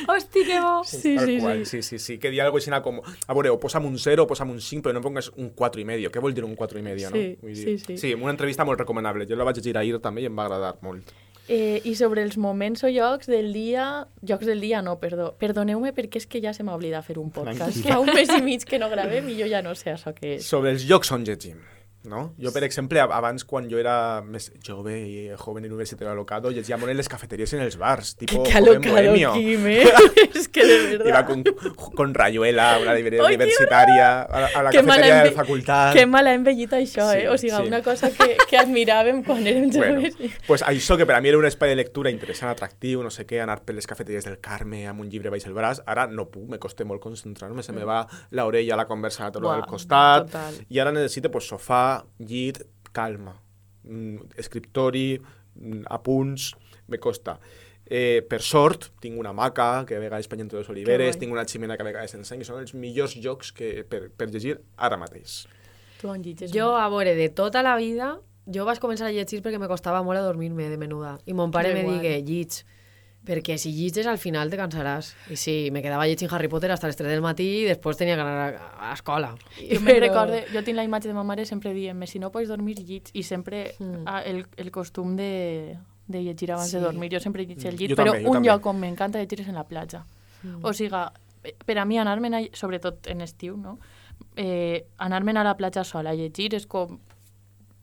[SPEAKER 3] Hosti, que bo!
[SPEAKER 4] Sí, sí, sí.
[SPEAKER 2] sí, sí, sí. Que di algo així com... A veure, o posa'm un 0 o posa'm un 5, però no pongues un 4 i medio. Què vol dir un 4 i medio, no?
[SPEAKER 4] Sí,
[SPEAKER 2] Vull
[SPEAKER 4] sí,
[SPEAKER 2] dir,
[SPEAKER 4] sí.
[SPEAKER 2] Sí, una entrevista molt recomanable. Jo la vaig llegir ahir també i em va agradar molt.
[SPEAKER 4] Eh, I sobre els moments o llocs del dia... Llocs del dia, no, perdó. Perdoneu-me perquè és que ja se m'ha oblidat fer un podcast. Fa un mes i mig que no gravem i jo ja no sé això què és.
[SPEAKER 2] Sobre els llocs on llegim. No? Jo, per exemple, ab- abans, quan jo era més jove i joven universitario alocado, llegia molt en les cafeteries i en els bars, tipo
[SPEAKER 4] Qué
[SPEAKER 2] joven
[SPEAKER 4] alocado,
[SPEAKER 2] bohemio.
[SPEAKER 4] Kim, ¿eh? es que de verdad.
[SPEAKER 2] Iba con, con Rayuela, una universitaria, a, la- a la
[SPEAKER 4] Que
[SPEAKER 2] cafeteria de la facultat.
[SPEAKER 4] Que mala envellit això,
[SPEAKER 2] Sí,
[SPEAKER 4] eh? O sigui,
[SPEAKER 2] sí.
[SPEAKER 4] una cosa que, que admiràvem quan érem
[SPEAKER 2] Bueno,
[SPEAKER 4] joves.
[SPEAKER 2] pues això que per a mi era un espai de lectura interessant, atractiu, no sé què, anar per les cafeteries del Carme amb un llibre baix el braç, ara no puc, me costa molt concentrar-me, se me va l'orella a la conversa a
[SPEAKER 4] Buah,
[SPEAKER 2] del costat,
[SPEAKER 4] total.
[SPEAKER 2] i ara necessito pues, sofà, llit, calma, mm, escriptori, mm, apunts, me costa. Eh, per sort, tinc una maca que a vegades penja entre les oliveres, tinc una ximena que a vegades que són els millors jocs que, per, per llegir ara mateix.
[SPEAKER 4] Tu on llitges?
[SPEAKER 3] Jo, a veure, de tota la vida, jo vaig començar a llegir perquè me costava molt adormir-me de menuda. I mon pare me digué, llits, perquè si llitges al final te cansaràs. I sí, me quedava llegint Harry Potter hasta les 3 del matí i després tenia que anar a, a l'escola.
[SPEAKER 4] Jo me'n recorde, jo tinc la imatge de ma mare sempre dient si no pots dormir, llits. I sempre
[SPEAKER 3] Mm.
[SPEAKER 4] ah, el, el costum de, de llegir abans
[SPEAKER 3] Sí.
[SPEAKER 4] de dormir. Jo sempre llegeixo el
[SPEAKER 2] Mm,
[SPEAKER 4] llit,
[SPEAKER 2] jo
[SPEAKER 4] però
[SPEAKER 2] també,
[SPEAKER 4] un
[SPEAKER 2] també.
[SPEAKER 4] lloc on m'encanta llegir és en la platja.
[SPEAKER 3] Mm.
[SPEAKER 4] O sigui, per a mi anar-me'n, sobretot en estiu, no? eh, anar-me'n a la platja sola a llegir és com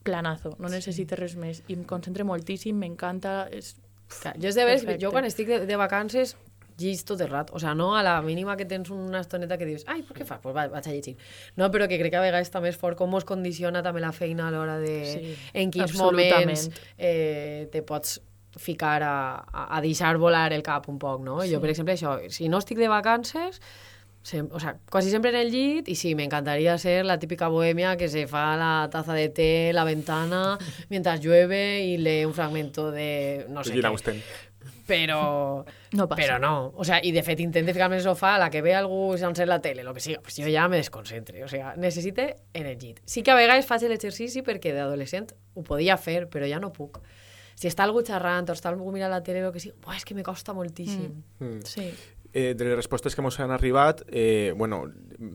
[SPEAKER 4] planazo, no necessito res més. I em concentre moltíssim, m'encanta... És...
[SPEAKER 3] Clar, jo és de veres, jo quan estic de, de vacances llig tot el rato. O sea, no a la mínima que tens una estoneta que dius, ai, per què fas? Pues va, vaig a llegir. No, però que crec que a vegades també és fort com es condiciona també la feina a l'hora de...
[SPEAKER 4] Sí,
[SPEAKER 3] en quins moments eh, te pots ficar a, a, a deixar volar el cap un poc, no?
[SPEAKER 4] Sí.
[SPEAKER 3] Jo, per exemple, això, si no estic de vacances, o sea, quasi sempre en el llit, i sí, me encantaría ser la típica bohemia que se fa la taza de té en la ventana mientras llueve y lee un fragmento de no sé qué.
[SPEAKER 2] Austen.
[SPEAKER 3] Però,
[SPEAKER 4] No passa.
[SPEAKER 3] però no. O sea, i de fet intente ficar-me en el sofà, a la que ve algú sense la tele, lo que siga, pues jo ja me desconcentre. O sea, necessite en el llit. Sí que a vegades faig l'exercici perquè d'adolescent ho podia fer, però ja no puc. Si està algú xerrant o està algú mirant la tele, lo que sigui, buah, és que me costa moltíssim.
[SPEAKER 2] Mm.
[SPEAKER 4] Sí.
[SPEAKER 2] Eh, de les respostes que ens han arribat, eh, bueno,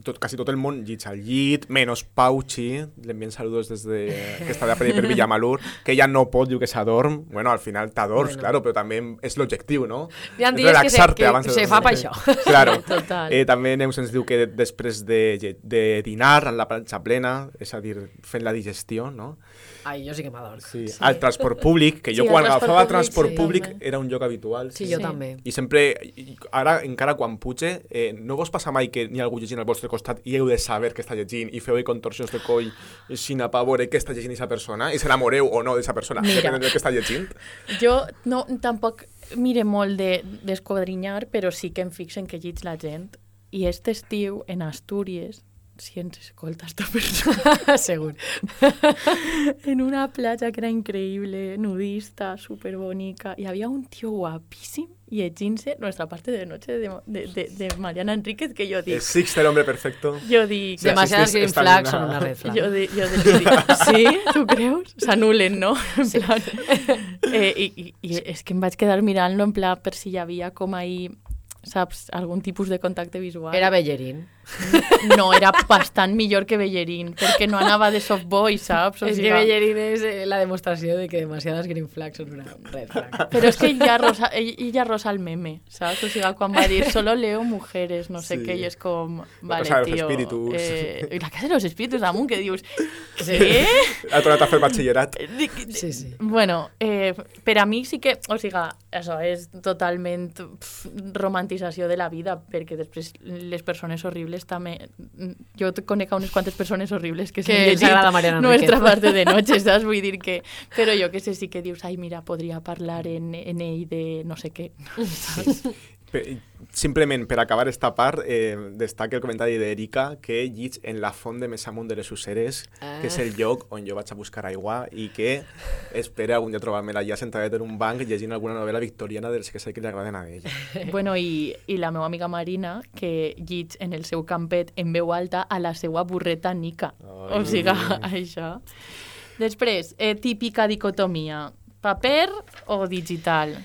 [SPEAKER 2] tot, quasi tot el món llig al llit, menos Pauchi, le envien saludos des de, que està de per, per Villamalur, que ella no pot, diu que s'adorm. Bueno, al final t'adorms,
[SPEAKER 3] Bueno.
[SPEAKER 2] claro, però també és l'objectiu, no?
[SPEAKER 3] Se-
[SPEAKER 2] relaxar-te
[SPEAKER 3] que
[SPEAKER 2] abans de
[SPEAKER 3] se fa pa això.
[SPEAKER 2] Claro.
[SPEAKER 4] Total.
[SPEAKER 2] Eh, també Neus ens diu que després de, de dinar en la planxa plena, és a dir, fent la digestió, no?
[SPEAKER 3] Ai, jo sí que m'adorm.
[SPEAKER 2] Sí. sí. Al transport públic, que jo
[SPEAKER 4] Sí,
[SPEAKER 2] quan
[SPEAKER 4] transport
[SPEAKER 2] agafava
[SPEAKER 4] públic,
[SPEAKER 2] transport
[SPEAKER 4] sí,
[SPEAKER 2] públic
[SPEAKER 4] també.
[SPEAKER 2] era un lloc habitual.
[SPEAKER 3] Sí, jo
[SPEAKER 4] Sí.
[SPEAKER 3] també.
[SPEAKER 2] I sempre, ara encara quan puge, eh, no vos passa mai que n'hi ha algú llegint al vostre costat i heu de saber què està llegint i feu contorsions de coll així pa veure què està llegint aquesta persona i s'enamoreu o no d'aquesta persona,
[SPEAKER 4] Mira.
[SPEAKER 2] depenent del que està llegint.
[SPEAKER 4] Jo no, tampoc mire molt de- d'esquadrinyar, però sí que em fixen que llits la gent. I este estiu, en Astúries, si ens escolta esta persona,
[SPEAKER 3] Segur.
[SPEAKER 4] en una platja que era increïble, nudista, superbonica, y había un tío guapísimo llegint-se Nuestra parte de noche de, de, de, de Mariana Enríquez, que dic...
[SPEAKER 2] És Six, el hombre perfecto.
[SPEAKER 4] Jo dic...
[SPEAKER 2] Sí,
[SPEAKER 3] Demasiadas green flags són una red flag.
[SPEAKER 4] Jo, di, jo di, dic, sí? Tu creus? S'anulen, no? En plan, eh, i, i, I és que em vaig quedar mirant-lo en plan per si hi havia com ahí, saps, algun tipus de contacte visual.
[SPEAKER 3] Era Bellerín.
[SPEAKER 4] No, era bastant millor que Bellerín, perquè no anava de softboy, saps? O
[SPEAKER 3] és que Bellerín és eh, la demostració de que demasiadas green flags són una red flag.
[SPEAKER 4] Però és que ell ja, rosa, ell, ell ja rosa el meme, saps? O sigui, quan va dir solo leo mujeres, no sé
[SPEAKER 2] Sí.
[SPEAKER 4] què, i és com, vale,
[SPEAKER 2] Casa de los espíritus.
[SPEAKER 4] Eh, i la casa de los espíritus damunt, que dius...
[SPEAKER 3] Sí.
[SPEAKER 4] Què?
[SPEAKER 2] Ha tornat a fer batxillerat.
[SPEAKER 4] Dic,
[SPEAKER 3] Sí, sí.
[SPEAKER 4] Bueno, eh, per a mi sí que, o sigui, això és totalment pf, romantització de la vida, perquè després les persones horribles també... Jo te conec a unes quantes persones horribles que,
[SPEAKER 3] Que
[SPEAKER 4] s'han
[SPEAKER 3] els agrada Mariana
[SPEAKER 4] Nuestra parte de noche, saps? Vull dir que... Però jo que sé, sí que dius, ai, mira, podria parlar en, en ell de no sé què.
[SPEAKER 2] Pe- Simplement, per acabar esta part, eh, destaca el comentari d'Erika que llig en la font de més amunt de les Useres,
[SPEAKER 3] Ah.
[SPEAKER 2] que és el lloc on jo vaig a buscar aigua i que espera algun dia trobar-me allà sentadet en un banc llegint alguna novel·la victoriana dels que sé que li agraden a ella.
[SPEAKER 4] bueno, i, i la meva amiga Marina, que llig en el seu campet en veu alta a la seva burreta nica.
[SPEAKER 2] Ai.
[SPEAKER 4] O sigui, això. Després, eh, típica dicotomia, paper o digital?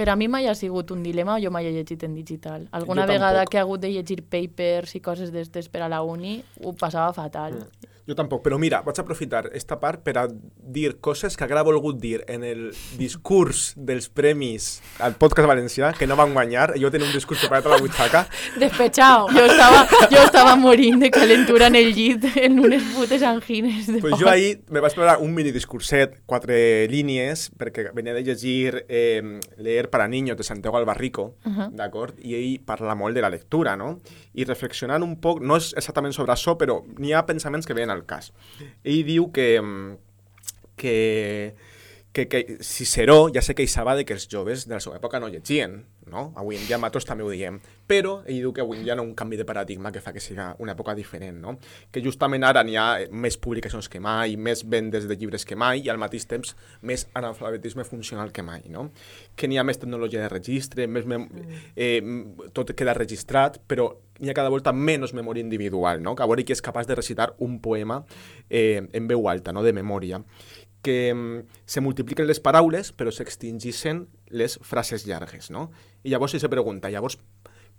[SPEAKER 4] Per a mi mai ha sigut un dilema, jo mai he llegit en digital. Alguna
[SPEAKER 2] Jo
[SPEAKER 4] vegada
[SPEAKER 2] tampoc.
[SPEAKER 4] que he hagut de llegir papers i coses d'estes per a la uni, ho passava fatal.
[SPEAKER 2] Jo Jo tampoc, però mira, vaig aprofitar esta part per a dir coses que haguera volgut dir en el discurs dels premis al podcast valencià, que no van guanyar. Jo tenia un discurs preparat a la butxaca.
[SPEAKER 3] Despechao.
[SPEAKER 4] Jo estava, jo estava morint de calentura en el llit en unes putes angines. De
[SPEAKER 2] Pues jo ahir me vaig preparar un mini discurset, quatre línies, perquè venia de llegir eh, Leer para niños de Santiago Albarrico, uh -huh. d'acord? I ell parla molt de la lectura, no? I reflexionant un poc, no és exactament sobre això, però n'hi ha pensaments que venen al cas. Ell diu que, mm, que, que, que Ciceró ja se queixava de que els joves de la seva època no llegien, no? Avui en dia nosaltres també ho diem. Però ell diu que avui en dia hi ha un canvi de paradigma que fa que sigui una època diferent, no? Que justament ara n'hi ha més publicacions que mai, més vendes de llibres que mai i al mateix temps més analfabetisme funcional que mai, no? Que n'hi ha més tecnologia de registre, més mem eh, tot queda registrat, però n'hi ha cada volta menys memòria individual, no? Que a veure qui és capaç de recitar un poema eh, en veu alta, no? De memòria que mm, se multipliquen les paraules però s'extingixen les frases llargues, no? I llavors si se pregunta, llavors,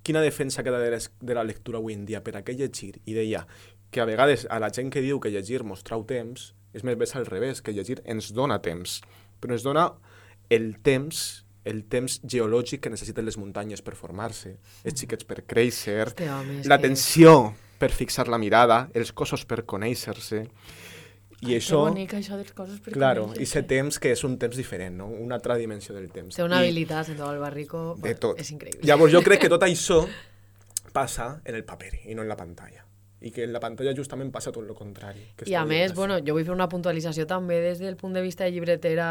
[SPEAKER 2] quina defensa queda de, les, de la lectura avui en dia per a què llegir? I deia que a vegades a la gent que diu que llegir mos trau temps, és més bé al revés, que llegir ens dona temps, però ens dona el temps el temps geològic que necessiten les muntanyes per formar-se, els xiquets per créixer, l'atenció per fixar la mirada, els cossos per conèixer-se, i
[SPEAKER 4] Que
[SPEAKER 2] això...
[SPEAKER 4] bonic, això de les coses per
[SPEAKER 2] Claro, i ser temps que és un temps diferent, no? una altra dimensió del temps.
[SPEAKER 3] Té una
[SPEAKER 2] I
[SPEAKER 3] habilitat, Santiago Albarrico,
[SPEAKER 2] De tot.
[SPEAKER 3] és increïble.
[SPEAKER 2] Llavors jo crec que tot això passa en el paper i no en la pantalla. I que en la pantalla justament passa tot el contrari. Que
[SPEAKER 3] I a més, bueno, jo vull fer una puntualització també des del punt de vista de llibretera,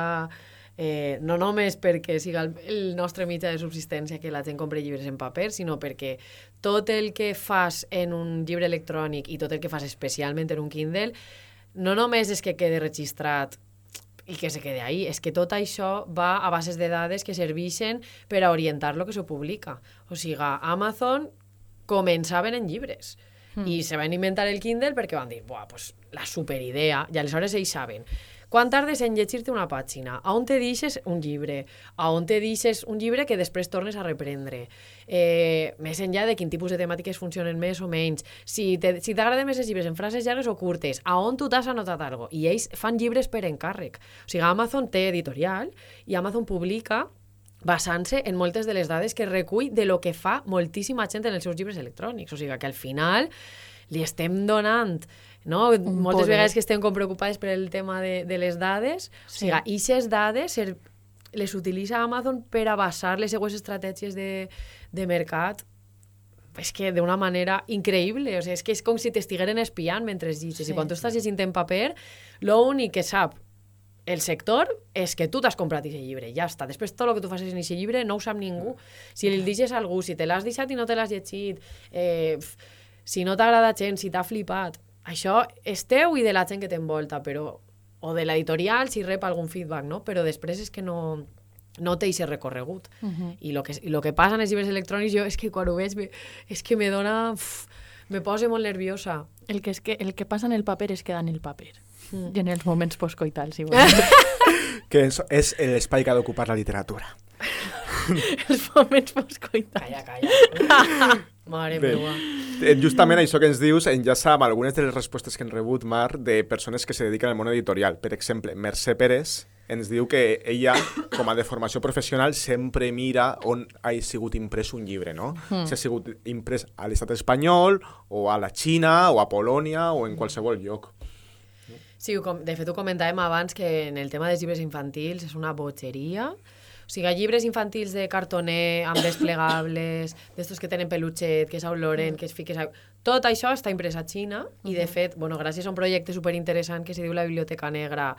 [SPEAKER 3] eh, no només perquè siga el, el nostre mitjà de subsistència que la gent compri llibres en paper, sinó perquè tot el que fas en un llibre electrònic i tot el que fas especialment en un Kindle, no només és que quede registrat i que se quede ahí, és que tot això va a bases de dades que serveixen per a orientar lo que se publica. O sigui, Amazon començaven en llibres mm. i se van inventar el Kindle perquè van dir, buah, pues, la superidea, i aleshores ells saben quan tardes en llegir-te una pàgina, a on te deixes un llibre, a on te deixes un llibre que després tornes a reprendre, eh, més enllà de quin tipus de temàtiques funcionen més o menys, si te- si t'agraden més els llibres en frases llargues o curtes, a on tu t'has anotat alguna cosa, i ells fan llibres per encàrrec. O sigui, Amazon té editorial i Amazon publica basant-se en moltes de les dades que recull de lo que fa moltíssima gent en els seus llibres electrònics. O sigui, que al final li estem donant no? moltes
[SPEAKER 4] poder.
[SPEAKER 3] vegades que estem com preocupades per el tema de, de les dades,
[SPEAKER 4] Sí.
[SPEAKER 3] o sigui, aquestes dades ser, les utilitza Amazon per a basar les seues estratègies de, de mercat és que d'una manera increïble, o sigui, és que és com si t'estigueren espiant mentre llitges,
[SPEAKER 4] Sí.
[SPEAKER 3] i quan tu estàs llegint en paper, l'únic que sap el sector és que tu t'has comprat aquest llibre, ja està. Després tot el que tu facis en aquest llibre no ho sap ningú. Si li deixes a algú, si te l'has deixat i no te l'has llegit, eh, si no t'agrada gens, si t'ha flipat, això és teu i de la gent que t'envolta, però o de l'editorial si rep algun feedback, no? Però després és que no, no té aquest recorregut. Uh -huh. I el que, i lo que passa en els llibres electrònics, jo és que quan ho veig, me, és que me dona... Uf, me posa molt nerviosa.
[SPEAKER 4] El que, és que, el que passa en el paper es queda en el paper.
[SPEAKER 3] Mm.
[SPEAKER 4] I en els moments postcoitals, si vols.
[SPEAKER 2] Que és, és l'espai que ha d'ocupar la literatura.
[SPEAKER 4] els moments postcoitals.
[SPEAKER 3] Calla, calla. Mare
[SPEAKER 2] Bé.
[SPEAKER 3] meva.
[SPEAKER 2] Eh, Justament això que ens dius enllaça amb algunes de les respostes que hem rebut, Mar, de persones que se dediquen al món editorial. Per exemple, Mercè Pérez ens diu que ella, com a de formació professional, sempre mira on ha sigut imprès un llibre, no? Mm. Si ha sigut imprès a l'estat espanyol, o a la Xina, o a Polònia, o en qualsevol lloc.
[SPEAKER 3] Sí, com, de fet ho comentàvem abans que en el tema dels llibres infantils és una botxeria. O sigui, llibres infantils de cartoner amb desplegables, d'estos que tenen pelutxet, que s'oloren, que es fiques... A... Tot això està imprès a Xina i, de fet, bueno, gràcies a un projecte superinteressant que se diu la Biblioteca Negra,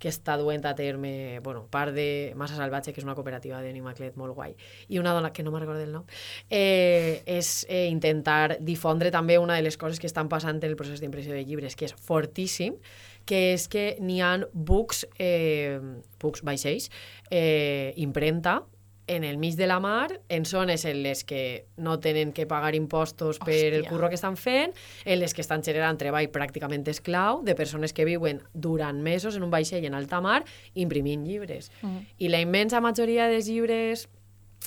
[SPEAKER 3] que està duent a terme, bueno, part de Massa Salvatge, que és una cooperativa d'Animaclet molt guai, i una dona que no me'n recordo el nom, eh, és eh, intentar difondre també una de les coses que estan passant en el procés d'impressió de llibres, que és fortíssim, que és que n'hi ha books, eh, books vaixells, eh, impremta, en el mig de la mar, en zones en les que no tenen que pagar impostos per el
[SPEAKER 4] Hòstia.
[SPEAKER 3] curro que estan fent, en les que estan generant treball pràcticament esclau de persones que viuen durant mesos en un vaixell en alta mar imprimint llibres.
[SPEAKER 4] Mm.
[SPEAKER 3] I la immensa majoria dels llibres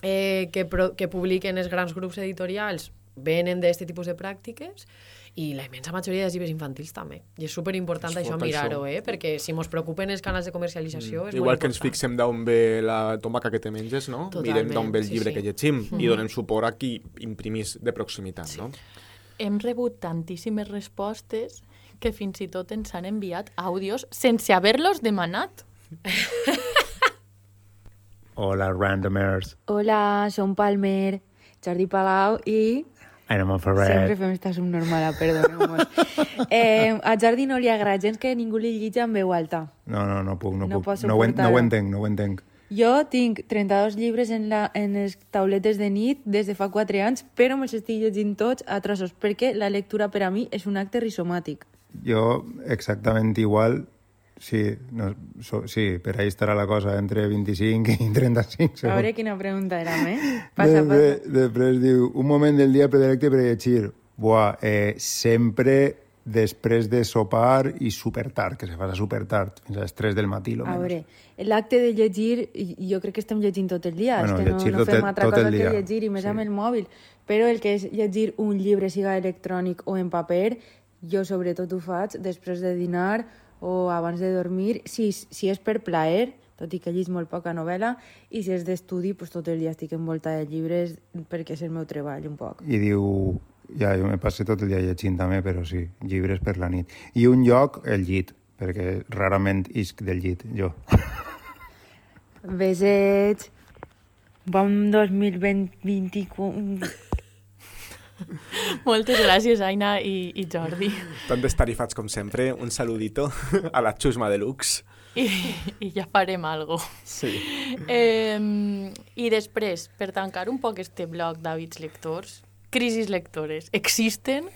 [SPEAKER 3] eh, que, que publiquen els grans grups editorials venen d'aquest tipus de pràctiques i la immensa majoria de llibres infantils també. I és superimportant això mirar-ho, eh? perquè si ens preocupen els canals de comercialització és
[SPEAKER 2] Igual que ens fixem d'on ve la tomaca que te menges, no? Mirem
[SPEAKER 3] Totalment,
[SPEAKER 2] d'on ve el
[SPEAKER 3] sí,
[SPEAKER 2] llibre
[SPEAKER 3] sí.
[SPEAKER 2] que llegim i donem suport a qui imprimís de proximitat, no?
[SPEAKER 4] Hem rebut tantíssimes respostes que fins i tot ens han enviat àudios sense haver-los demanat.
[SPEAKER 1] Hola, randomers.
[SPEAKER 5] Hola, som Palmer, Jordi Palau i...
[SPEAKER 1] Aina
[SPEAKER 5] Sempre
[SPEAKER 1] Montferrer.
[SPEAKER 5] fem esta subnormala, perdoneu-nos. eh, a Jordi no li agrada gens que ningú li llegeixi en veu alta.
[SPEAKER 1] No, no, no puc, no,
[SPEAKER 5] No
[SPEAKER 1] puc. No, ho, en- no ho entenc, no ho entenc.
[SPEAKER 5] Jo tinc 32 llibres en, la, en les tauletes de nit des de fa 4 anys, però me'ls estic llegint tots a trossos, perquè la lectura per a mi és un acte rizomàtic.
[SPEAKER 1] Jo exactament igual, sí, no, so, sí, per ahí estarà la cosa entre 25 i 35
[SPEAKER 5] A
[SPEAKER 1] segons.
[SPEAKER 5] veure quina pregunta érem, eh? Passa, passa.
[SPEAKER 1] després diu, un moment del dia predilecte per llegir. Buah, eh, sempre després de sopar i super tard, que se fa super tard, fins a les 3 del matí, lo
[SPEAKER 5] A veure, l'acte de llegir, jo crec que estem llegint tot el dia,
[SPEAKER 1] Bueno,
[SPEAKER 5] és que no, no
[SPEAKER 1] tot
[SPEAKER 5] fem
[SPEAKER 1] el-
[SPEAKER 5] altra
[SPEAKER 1] tot
[SPEAKER 5] cosa que llegir, i més
[SPEAKER 1] sí.
[SPEAKER 5] amb el mòbil. Però el que és llegir un llibre, siga electrònic o en paper, jo sobretot ho faig després de dinar o abans de dormir, si, si és per plaer, tot i que llig molt poca novel·la, i si és d'estudi, pues, tot el dia estic envoltada de llibres perquè és el meu treball un poc.
[SPEAKER 1] I diu, ja, jo me passo tot el dia llegint també, però sí, llibres per la nit. I un lloc, el llit, perquè rarament isc del llit, jo.
[SPEAKER 5] Besets, bon 2024...
[SPEAKER 4] Moltes gràcies, Aina i, i Jordi.
[SPEAKER 2] Tan destarifats com sempre, un saludito a la xusma de Lux.
[SPEAKER 4] I, i ja farem algo.
[SPEAKER 2] Sí.
[SPEAKER 4] Eh, I després, per tancar un poc este bloc d'hàbits lectors, crisis lectores, existen?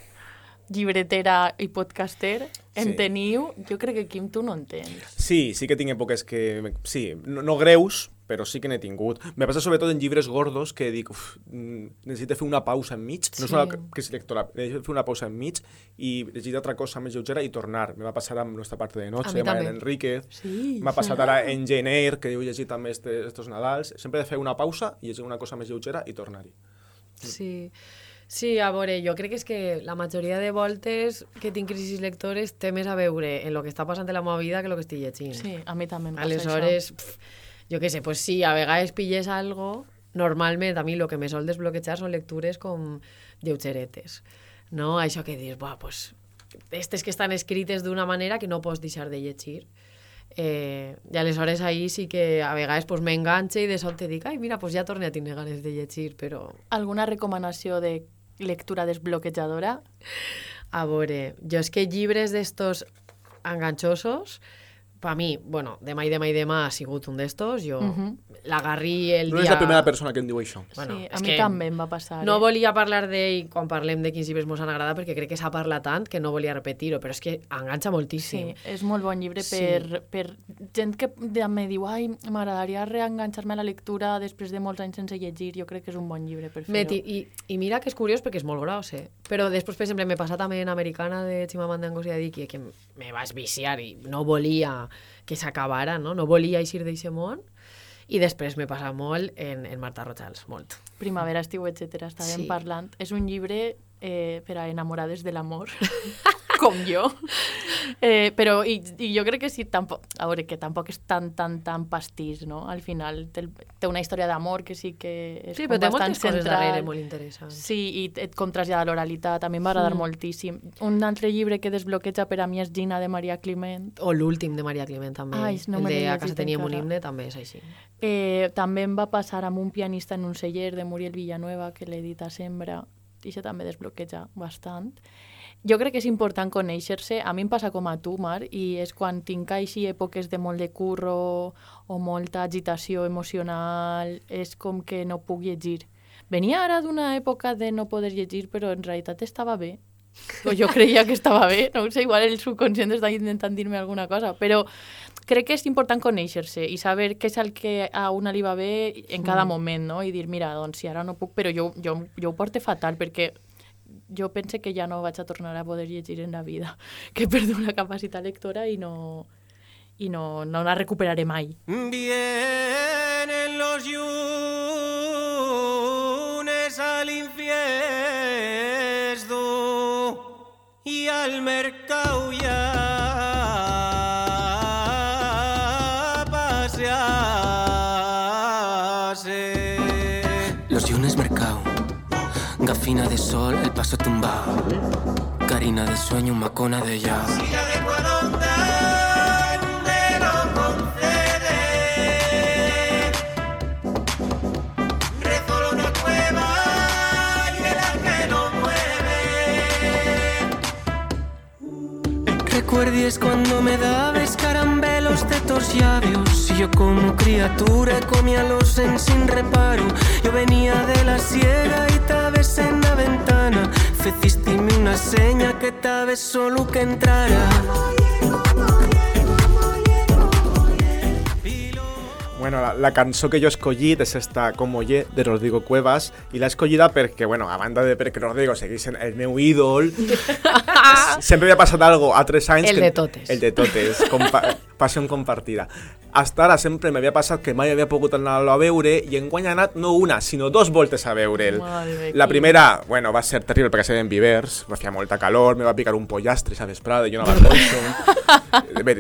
[SPEAKER 4] Llibretera i podcaster? En
[SPEAKER 2] Sí.
[SPEAKER 4] teniu? Jo crec que Quim tu no en tens.
[SPEAKER 2] Sí, sí que tinc èpoques que... Sí, no, no greus, però sí que n'he tingut. Me passa sobretot en llibres gordos que dic, uf, mm, necessito fer una pausa enmig. No és una
[SPEAKER 4] Sí.
[SPEAKER 2] crisi lectora, necessito fer una pausa enmig i llegir altra cosa més lleugera i tornar. Me va passar amb Nuestra parte de noche, de Mariana. Enríquez.
[SPEAKER 4] Sí.
[SPEAKER 2] M'ha passat ara en Gener, que heu llegit també este, estos Nadals. Sempre he de fer una pausa i llegir una cosa més lleugera i tornar-hi.
[SPEAKER 3] Sí. Sí, a veure, jo crec que és que la majoria de voltes que tinc crisis lectores té més a veure en el que està passant en la meva vida que el que estic llegint.
[SPEAKER 4] Sí, a mi també em passa
[SPEAKER 3] Aleshores, pf, jo què sé, pues sí, a vegades pilles algo, normalment a mi el que me sol desbloquejar són lectures com lleugeretes, no? Això que dius, buah, pues, estes que estan escrites d'una manera que no pots deixar de llegir. Eh, I aleshores ahí sí que a vegades pues, m'enganxe i de sobte dic, ai, mira, pues ja torne a tenir ganes de llegir, però.
[SPEAKER 4] Alguna recomanació de lectura desbloquejadora?
[SPEAKER 3] A veure, jo és que llibres d'estos enganchosos, pa mi, bueno, demà i demà i demà ha sigut un d'estos, jo
[SPEAKER 4] Mhm.
[SPEAKER 3] l'agarri el
[SPEAKER 2] No
[SPEAKER 3] dia...
[SPEAKER 2] és la primera persona que em diu això.
[SPEAKER 3] Bueno,
[SPEAKER 4] sí, a mi
[SPEAKER 3] que
[SPEAKER 4] també em va passar.
[SPEAKER 3] No
[SPEAKER 4] eh?
[SPEAKER 3] volia parlar d'ell quan parlem de quins llibres mos han agradat, perquè crec que s'ha parlat tant que no volia repetir-ho, però és que enganxa moltíssim.
[SPEAKER 4] Sí, és molt bon llibre
[SPEAKER 3] Sí.
[SPEAKER 4] per, per gent que de- me diu ai, m'agradaria reenganxar-me a la lectura després de molts anys sense llegir. Jo crec que és un bon llibre per
[SPEAKER 3] Me
[SPEAKER 4] fer-ho.
[SPEAKER 3] i, I mira que és curiós perquè és molt gros, eh? Però després, per exemple, m'he passat també en Americana de Chimamanda Ngozi Adichie, que me vas viciar i no volia que s'acabara, no? No volia eixir d'aquest món. I després m'he passat molt en, en Marta Rojals, molt.
[SPEAKER 4] Primavera, estiu, etc. Estàvem
[SPEAKER 3] Sí.
[SPEAKER 4] parlant. És un llibre eh, per a enamorades de l'amor, com jo. Eh, però i, i jo crec que sí, tampoc, a veure, que tampoc és tan, tan, tan pastís, no? Al final té, té una història d'amor que sí que és
[SPEAKER 3] Sí, però té moltes coses
[SPEAKER 4] central.
[SPEAKER 3] darrere molt interessants.
[SPEAKER 4] Sí, i et com trasllada l'oralitat, a mi m'ha agradat
[SPEAKER 3] Mm.
[SPEAKER 4] moltíssim. Un altre llibre que desbloqueja per a mi és Gina de Maria Climent.
[SPEAKER 3] O l'últim de Maria Climent, també.
[SPEAKER 4] Ai, no
[SPEAKER 3] el de A casa teníem un himne, també és així.
[SPEAKER 4] Eh, també em va passar amb un pianista en un celler de Muriel Villanueva, que l'he dit a Sembra, i això també desbloqueja bastant. Jo crec que és important conèixer-se. A mi em passa com a tu, Mar, i és quan tinc així èpoques de molt de curro o molta agitació emocional, és com que no puc llegir. Venia ara d'una època de no poder llegir, però en realitat estava bé. O jo creia que estava bé, no sé, igual el subconscient està intentant dir-me alguna cosa, però crec que és important conèixer-se i saber què és el que a una li va bé en cada moment, no? I dir, mira, doncs si ara no puc, però jo, jo, jo ho porto fatal perquè jo pense que ja no vaig a tornar a poder llegir en la vida, que he perdut la capacitat lectora i no, i no, no la recuperaré mai.
[SPEAKER 6] Vienen los llunes al infierno
[SPEAKER 7] y al mercado y gafina de sol, el paso tumbado, carina de sueño, macona de ya. Si la recuerdo andar, me lo concede. Rezo una cueva y verás que no mueve. Recuerdes cuando me dabes de tus labios. Y yo como criatura comía los en sin reparo. Yo venía de la siega y tabes en la ventana. Fecistime una seña que tabes solo que entrara
[SPEAKER 2] Bueno, la, la cançó que jo he escollit és esta Com Oye, de Rodrigo Cuevas, i l'he escollida perquè, bueno, a banda de perquè Rodrigo seguís sent el meu ídol, sempre m'ha passat algo a tres anys...
[SPEAKER 3] El
[SPEAKER 2] que,
[SPEAKER 3] de totes.
[SPEAKER 2] El de totes, compa passió compartida. Hasta ara sempre m'havia passat que mai havia pogut anar-lo a veure i enguany he anat no una, sinó dos voltes a veure'l. La primera, bueno, va ser terrible perquè estàvem vivers, va fer molta calor, me va picar un pollastre esa vesprada, jo no va Bé,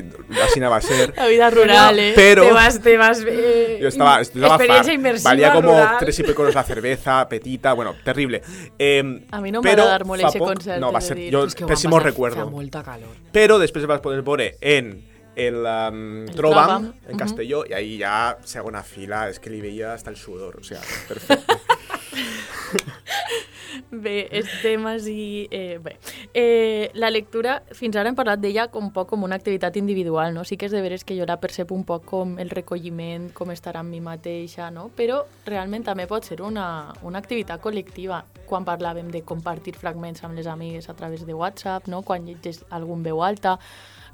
[SPEAKER 2] així va ser.
[SPEAKER 4] La vida rural, eh?
[SPEAKER 2] Pero...
[SPEAKER 3] Te vas, te vas... eh,
[SPEAKER 2] Yo estaba, estaba
[SPEAKER 3] experiencia
[SPEAKER 2] far.
[SPEAKER 3] inmersiva
[SPEAKER 2] Valía como
[SPEAKER 3] rural.
[SPEAKER 2] tres y pico euros la cerveza, petita, bueno, terrible. Eh,
[SPEAKER 4] A mi no m'ha
[SPEAKER 2] però
[SPEAKER 4] agradat molt
[SPEAKER 2] poc-
[SPEAKER 4] concert,
[SPEAKER 2] No, va ser, jo
[SPEAKER 3] que passar,
[SPEAKER 2] recuerdo.
[SPEAKER 3] Fa molta calor.
[SPEAKER 2] Però després vas poder veure en el, um,
[SPEAKER 4] El
[SPEAKER 2] Trobam,
[SPEAKER 4] Trobam,
[SPEAKER 2] en. Castelló, i ahí ja, segona fila, és que li veia hasta el sudor, o sea, perfecte.
[SPEAKER 4] Bé, estem així... Eh, bé. Eh, la lectura, fins ara hem parlat d'ella com un poc com una activitat individual, no? Sí que és de veres que jo la percep un poc com el recolliment, com estar amb mi mateixa, no? Però realment també pot ser una, una activitat col·lectiva. Quan parlàvem de compartir fragments amb les amigues a través de WhatsApp, no? Quan llegeix algun veu alta,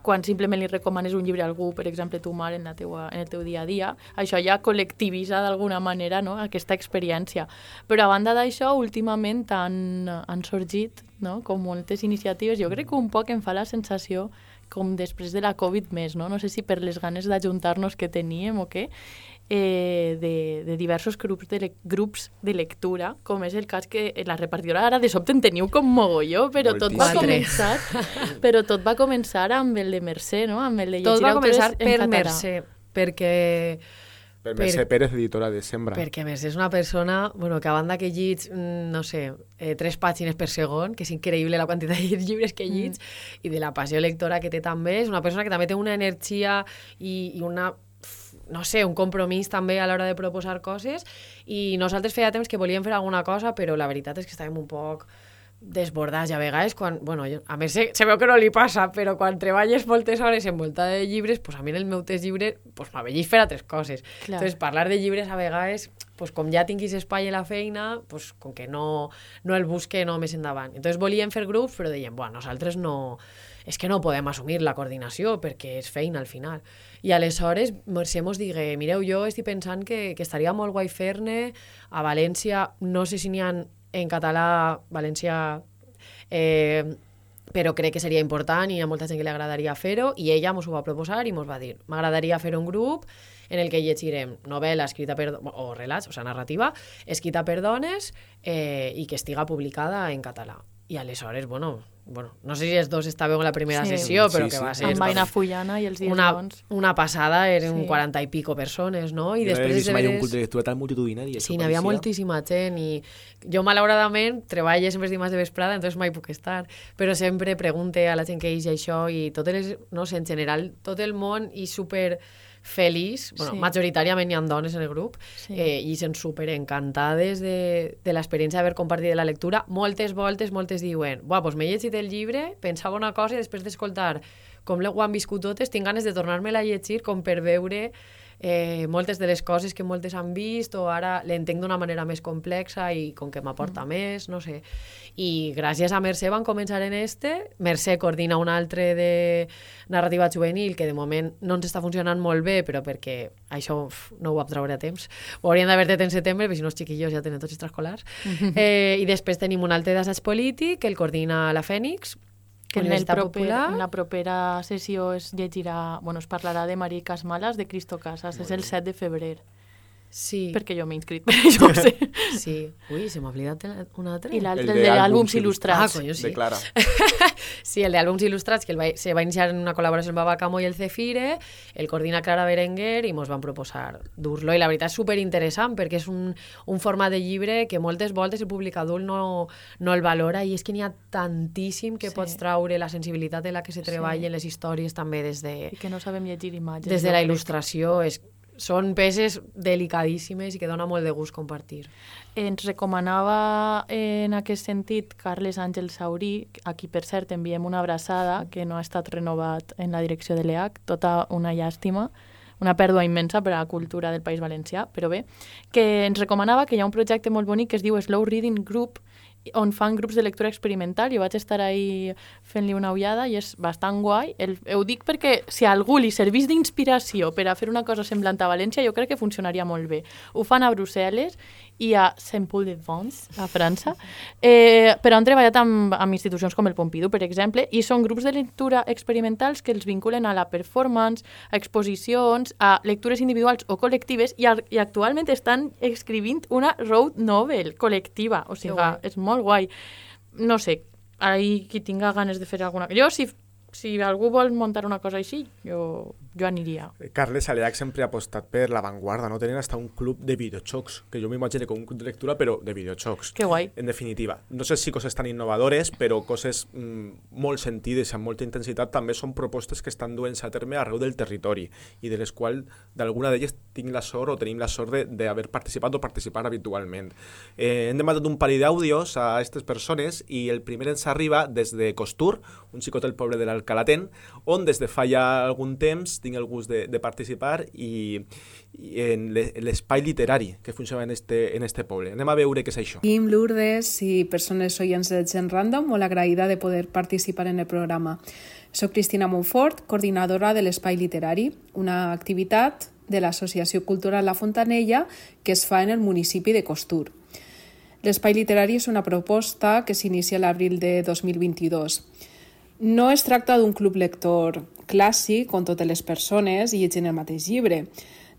[SPEAKER 4] quan simplement li recomanes un llibre a algú, per exemple, tu mare, en, la teua, en el teu dia a dia, això ja col·lectivitza d'alguna manera no? aquesta experiència. Però a banda d'això, últimament han, han sorgit no? com moltes iniciatives. Jo crec que un poc em fa la sensació com després de la Covid més, no? No sé si per les ganes d'ajuntar-nos que teníem o què, eh, de, de diversos grups de, le grups de lectura, com és el cas que la repartidora ara de sobte en teniu com mogolló, però tot va
[SPEAKER 2] Moltíssim.
[SPEAKER 4] començar, però tot va començar amb el de Mercè, no? Amb el de
[SPEAKER 3] Tot va començar
[SPEAKER 4] en
[SPEAKER 3] per
[SPEAKER 4] català.
[SPEAKER 3] Mercè, perquè
[SPEAKER 2] Per
[SPEAKER 3] Per-
[SPEAKER 2] Mercè Pérez, editora de Sembra.
[SPEAKER 3] Perquè a més és una persona bueno, que a banda que llits, mm, no sé, eh, tres pàgines per segon, que és increïble la quantitat de llibres que llits, mm. i de la passió lectora que té també, és una persona que també té una energia i, i una no sé, un compromís també a l'hora de proposar coses i nosaltres feia temps que volíem fer alguna cosa però la veritat és que estàvem un poc desbordats i a vegades quan, bueno, a més se, se veu que no li passa, però quan treballes moltes hores envoltada de llibres, pues a mi en el meu test llibre pues m'avellís fer altres coses.
[SPEAKER 4] Clar.
[SPEAKER 3] Entonces, parlar de llibres a vegades, pues com ja tinguis espai a la feina, pues com que no, no el busque no més endavant. Entonces volíem fer grups, però deien, bueno, nosaltres no... És que no podem assumir la coordinació perquè és feina al final. I aleshores Mercè mos digué, mireu, jo estic pensant que, que estaria molt guai fer-ne a València, no sé si n'hi ha en català, València eh, però crec que seria important i a molta gent que li agradaria fer-ho i ella mos ho va proposar i mos va dir m'agradaria fer un grup en el que llegirem novel·la escrita per, o relats, o sigui, narrativa, escrita per dones eh, i que estiga publicada en català. I aleshores, bueno, bueno no sé si els dos estàveu en la primera
[SPEAKER 4] Sí.
[SPEAKER 3] sessió, però
[SPEAKER 2] Sí,
[SPEAKER 3] que
[SPEAKER 2] sí.
[SPEAKER 3] va ser
[SPEAKER 4] Amb Aina Fullana i els dies
[SPEAKER 3] una,
[SPEAKER 4] bons.
[SPEAKER 3] una passada, eren
[SPEAKER 4] Sí.
[SPEAKER 3] 40 i pico persones, no? I
[SPEAKER 2] Jo no
[SPEAKER 3] després
[SPEAKER 2] vist
[SPEAKER 3] de
[SPEAKER 2] mai un
[SPEAKER 3] veres-
[SPEAKER 2] culte de lectura tan multitudinari.
[SPEAKER 3] Sí, n'hi havia moltíssima gent i jo malauradament treballo sempre els dimarts de vesprada, entonces mai puc estar, però sempre pregunte a la gent que hi això i totes les, no sé, en general, tot el món i super feliç, bueno,
[SPEAKER 4] Sí.
[SPEAKER 3] majoritàriament hi ha dones en el grup,
[SPEAKER 4] Sí.
[SPEAKER 3] eh, i són super encantades de, de l'experiència d'haver compartit la lectura. Moltes voltes, moltes diuen, buah, doncs m'he llegit el llibre, pensava una cosa i després d'escoltar com ho han viscut totes, tinc ganes de tornar-me-la a llegir com per veure eh, moltes de les coses que moltes han vist o ara l'entenc d'una manera més complexa i com que m'aporta mm. més, no sé. I gràcies a Mercè van començar en este. Mercè coordina un altre de narrativa juvenil que de moment no ens està funcionant molt bé, però perquè això uf, no ho vam treure a temps. Ho haurien d'haver fet en setembre, perquè si no els xiquillos ja tenen tots extraescolars. eh, I després tenim un altre d'assaig polític que el coordina la Fènix,
[SPEAKER 4] que en, el proper, en la propera sessió es llegirà, bueno, es parlarà de Maricas Malas de Cristo Casas, és el 7 de febrer.
[SPEAKER 3] Sí,
[SPEAKER 4] perquè jo m'he inscrit per això ho sé.
[SPEAKER 3] sí. Ui, se m'ha oblidat el- un altre.
[SPEAKER 4] I l'altre,
[SPEAKER 2] El
[SPEAKER 4] el
[SPEAKER 2] de àlbums il·lustrats.
[SPEAKER 3] Ah, coño, sí.
[SPEAKER 2] De Clara.
[SPEAKER 3] Sí, el de àlbums il·lustrats, que el va, se va iniciar en una col·laboració amb Babacamo i el Cefire, el coordina Clara Berenguer i mos van proposar dur-lo. I la veritat és superinteressant perquè és un, un format de llibre que moltes voltes el públic adult no, no el valora i és que n'hi ha tantíssim que
[SPEAKER 4] Sí.
[SPEAKER 3] pots traure la sensibilitat de la que se treballa en les històries també des de,
[SPEAKER 4] I que no sabem llegir imatges.
[SPEAKER 3] des de la il·lustració. És, són peces delicadíssimes i que dona molt de gust compartir.
[SPEAKER 4] Ens recomanava en aquest sentit Carles Àngel Saurí, a qui per cert enviem una abraçada, que no ha estat renovat en la direcció de l'EAC, tota una llàstima, una pèrdua immensa per a la cultura del País Valencià, però bé, que ens recomanava que hi ha un projecte molt bonic que es diu Slow Reading Group, on fan grups de lectura experimental. Jo vaig estar ahí fent-li una ullada i és bastant guai. El, ho dic perquè si a algú li servís d'inspiració per a fer una cosa semblant a València, jo crec que funcionaria molt bé. Ho fan a Brussel·les i a Saint-Paul-de-Vence, a França, eh, però han treballat amb, amb institucions com el Pompidou, per exemple, i són grups de lectura experimentals que els vinculen a la performance, a exposicions, a lectures individuals o col·lectives, i, ar- i actualment estan escrivint una road novel col·lectiva, o sigui, és molt guai. No sé, ahí qui tinga ganes de fer alguna. Jo, si, si algú vol muntar una cosa així, jo, jo aniria.
[SPEAKER 2] Carles Aleac sempre ha apostat per l'avantguarda, no? Tenen hasta un club de videojocs, que jo m'imagino com un club de lectura, però de videojocs.
[SPEAKER 4] Que guai.
[SPEAKER 2] En definitiva, no sé si coses tan innovadores, però coses mm, molt sentides, amb molta intensitat, també són propostes que estan duent-se a terme arreu del territori i de les quals d'alguna d'elles tinc la sort o tenim la sort de- d'haver participat o participar habitualment. Eh, hem demandat un parell d'àudios a aquestes persones i el primer ens arriba des de Costur, un xicot del poble de l'Alcalatén, on des de fa ja algun temps tinc el gust de, de participar i, i en l'e- l'espai literari que funciona en este, en este poble. Anem a veure què és això.
[SPEAKER 8] Kim, Lourdes i persones oients de Gen Random, molt agraïda de poder participar en el programa. Soc Cristina Montfort, coordinadora de l'Espai Literari, una activitat de l'Associació Cultural La Fontanella que es fa en el municipi de Costur. L'Espai Literari és una proposta que s'inicia l'abril de 2022. No es tracta d'un club lector clàssic on totes les persones llegin el mateix llibre,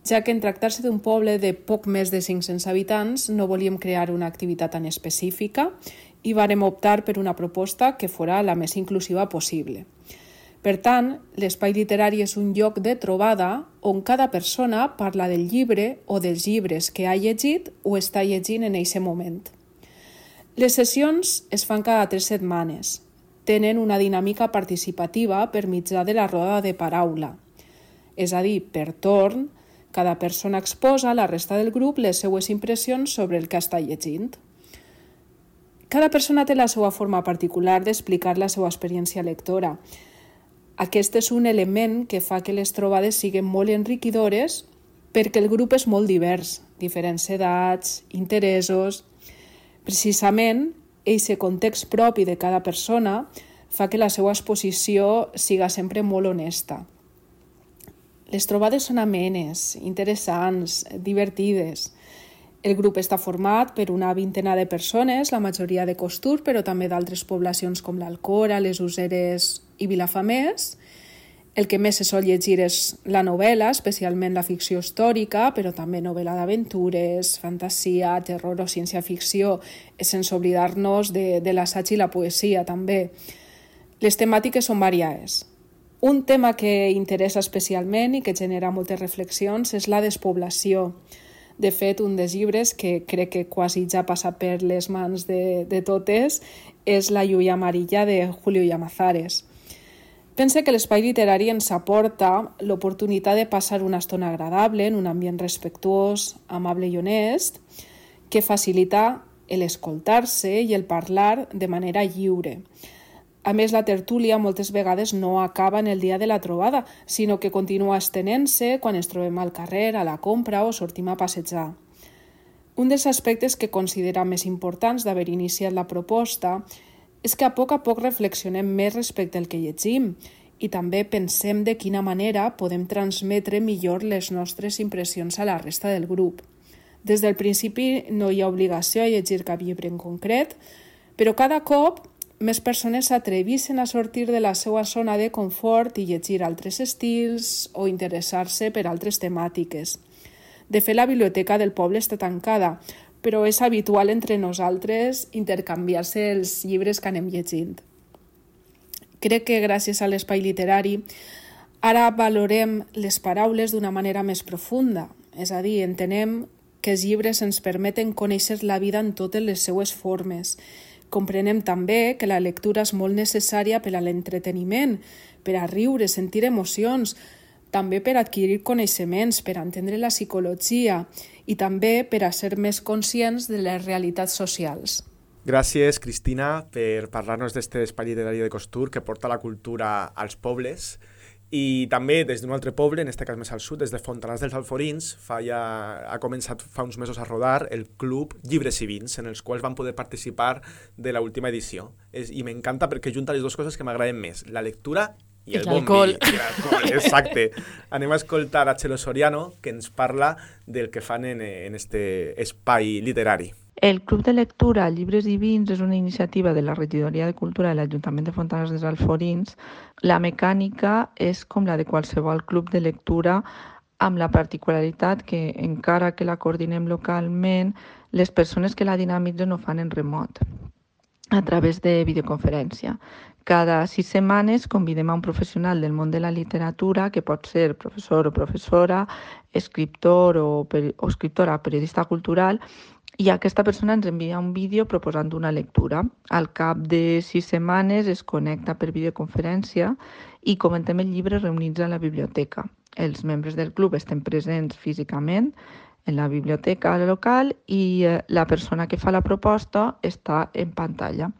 [SPEAKER 8] ja que en tractar-se d'un poble de poc més de 500 habitants no volíem crear una activitat tan específica i vàrem optar per una proposta que fora la més inclusiva possible. Per tant, l'espai literari és un lloc de trobada on cada persona parla del llibre o dels llibres que ha llegit o està llegint en aquest moment. Les sessions es fan cada tres setmanes. Tenen una dinàmica participativa per mitjà de la roda de paraula. És a dir, per torn, cada persona exposa a la resta del grup les seues impressions sobre el que està llegint. Cada persona té la seva forma particular d'explicar la seva experiència lectora. Aquest és un element que fa que les trobades siguin molt enriquidores perquè el grup és molt divers, diferents edats, interessos... Precisament, aquest context propi de cada persona fa que la seva exposició siga sempre molt honesta. Les trobades són amenes, interessants, divertides. El grup està format per una vintena de persones, la majoria de Costur, però també d'altres poblacions com l'Alcora, les Useres i Vilafamés. El que més se sol llegir és la novel·la, especialment la ficció històrica, però també novel·la d'aventures, fantasia, terror o ciència-ficció, sense oblidar-nos de, de l'assaig i la poesia també. Les temàtiques són variades. Un tema que interessa especialment i que genera moltes reflexions és la despoblació. De fet, un dels llibres que crec que quasi ja passa per les mans de, de totes és La lluia amarilla de Julio Llamazares. Pense que l'espai literari ens aporta l'oportunitat de passar una estona agradable en un ambient respectuós, amable i honest, que facilita l'escoltar-se i el parlar de manera lliure. A més, la tertúlia moltes vegades no acaba en el dia de la trobada, sinó que continua estenent-se quan ens trobem al carrer, a la compra o sortim a passejar. Un dels aspectes que considera més importants d'haver iniciat la proposta és que a poc a poc reflexionem més respecte al que llegim i també pensem de quina manera podem transmetre millor les nostres impressions a la resta del grup. Des del principi no hi ha obligació a llegir cap llibre en concret, però cada cop més persones s'atrevissin a sortir de la seva zona de confort i llegir altres estils o interessar-se per altres temàtiques. De fet, la biblioteca del poble està tancada, però és habitual entre nosaltres intercanviar-se els llibres que anem llegint. Crec que gràcies a l'espai literari ara valorem les paraules d'una manera més profunda, és a dir, entenem que els llibres ens permeten conèixer la vida en totes les seues formes. Comprenem també que la lectura és molt necessària per a l'entreteniment, per a riure, sentir emocions, també per adquirir coneixements, per entendre la psicologia i també per a ser més conscients de les realitats socials.
[SPEAKER 2] Gràcies, Cristina, per parlar-nos d'este espai literari de Costur que porta la cultura als pobles i també des d'un altre poble, en aquest cas més al sud, des de Fontanars dels Alforins, fa ja, ha començat fa uns mesos a rodar el club Llibres i Vins, en els quals van poder participar de la última edició. És, I m'encanta perquè junta les dues coses que m'agraden més, la lectura i el vi. I l'alcohol, exacte. Anem a escoltar a Txelo Soriano, que ens parla del que fan en, en este espai literari.
[SPEAKER 9] El Club de Lectura Llibres i Vins és una iniciativa de la Regidoria de Cultura de l'Ajuntament de Fontanars dels Alforins. La mecànica és com la de qualsevol club de lectura amb la particularitat que, encara que la coordinem localment, les persones que la dinamitzen ho fan en remot a través de videoconferència. Cada sis setmanes convidem a un professional del món de la literatura, que pot ser professor o professora, escriptor o, peri o escriptora, periodista cultural, i aquesta persona ens envia un vídeo proposant una lectura. Al cap de sis setmanes es connecta per videoconferència i comentem el llibre reunits a la biblioteca. Els membres del club estem presents físicament en la biblioteca local i eh, la persona que fa la proposta està en pantalla.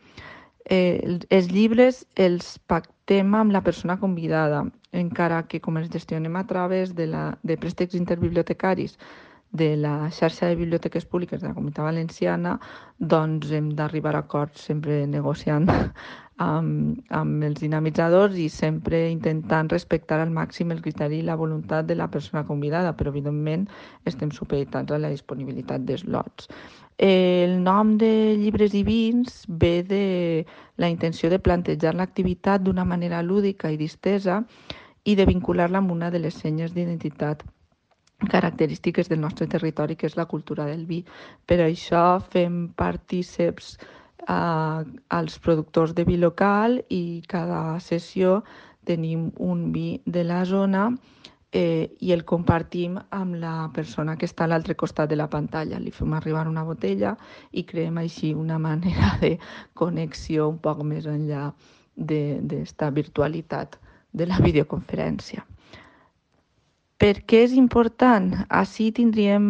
[SPEAKER 9] Eh, els- llibres els pactem amb la persona convidada, encara que com els gestionem a través de, la, de préstecs interbibliotecaris de la xarxa de biblioteques públiques de la Comunitat Valenciana, doncs hem d'arribar a acords sempre negociant amb, amb els dinamitzadors i sempre intentant respectar al màxim el criteri i la voluntat de la persona convidada, però evidentment estem supeditats a la disponibilitat d'eslots. El nom de llibres i vins ve de la intenció de plantejar l'activitat d'una manera lúdica i distesa i de vincular-la amb una de les senyes d'identitat característiques del nostre territori, que és la cultura del vi. Per això fem partíceps als productors de vi local i cada sessió tenim un vi de la zona eh, i el compartim amb la persona que està a l'altre costat de la pantalla. Li fem arribar una botella i creem així una manera de connexió un poc més enllà d'esta virtualitat de la videoconferència. Per què és important? Així tindríem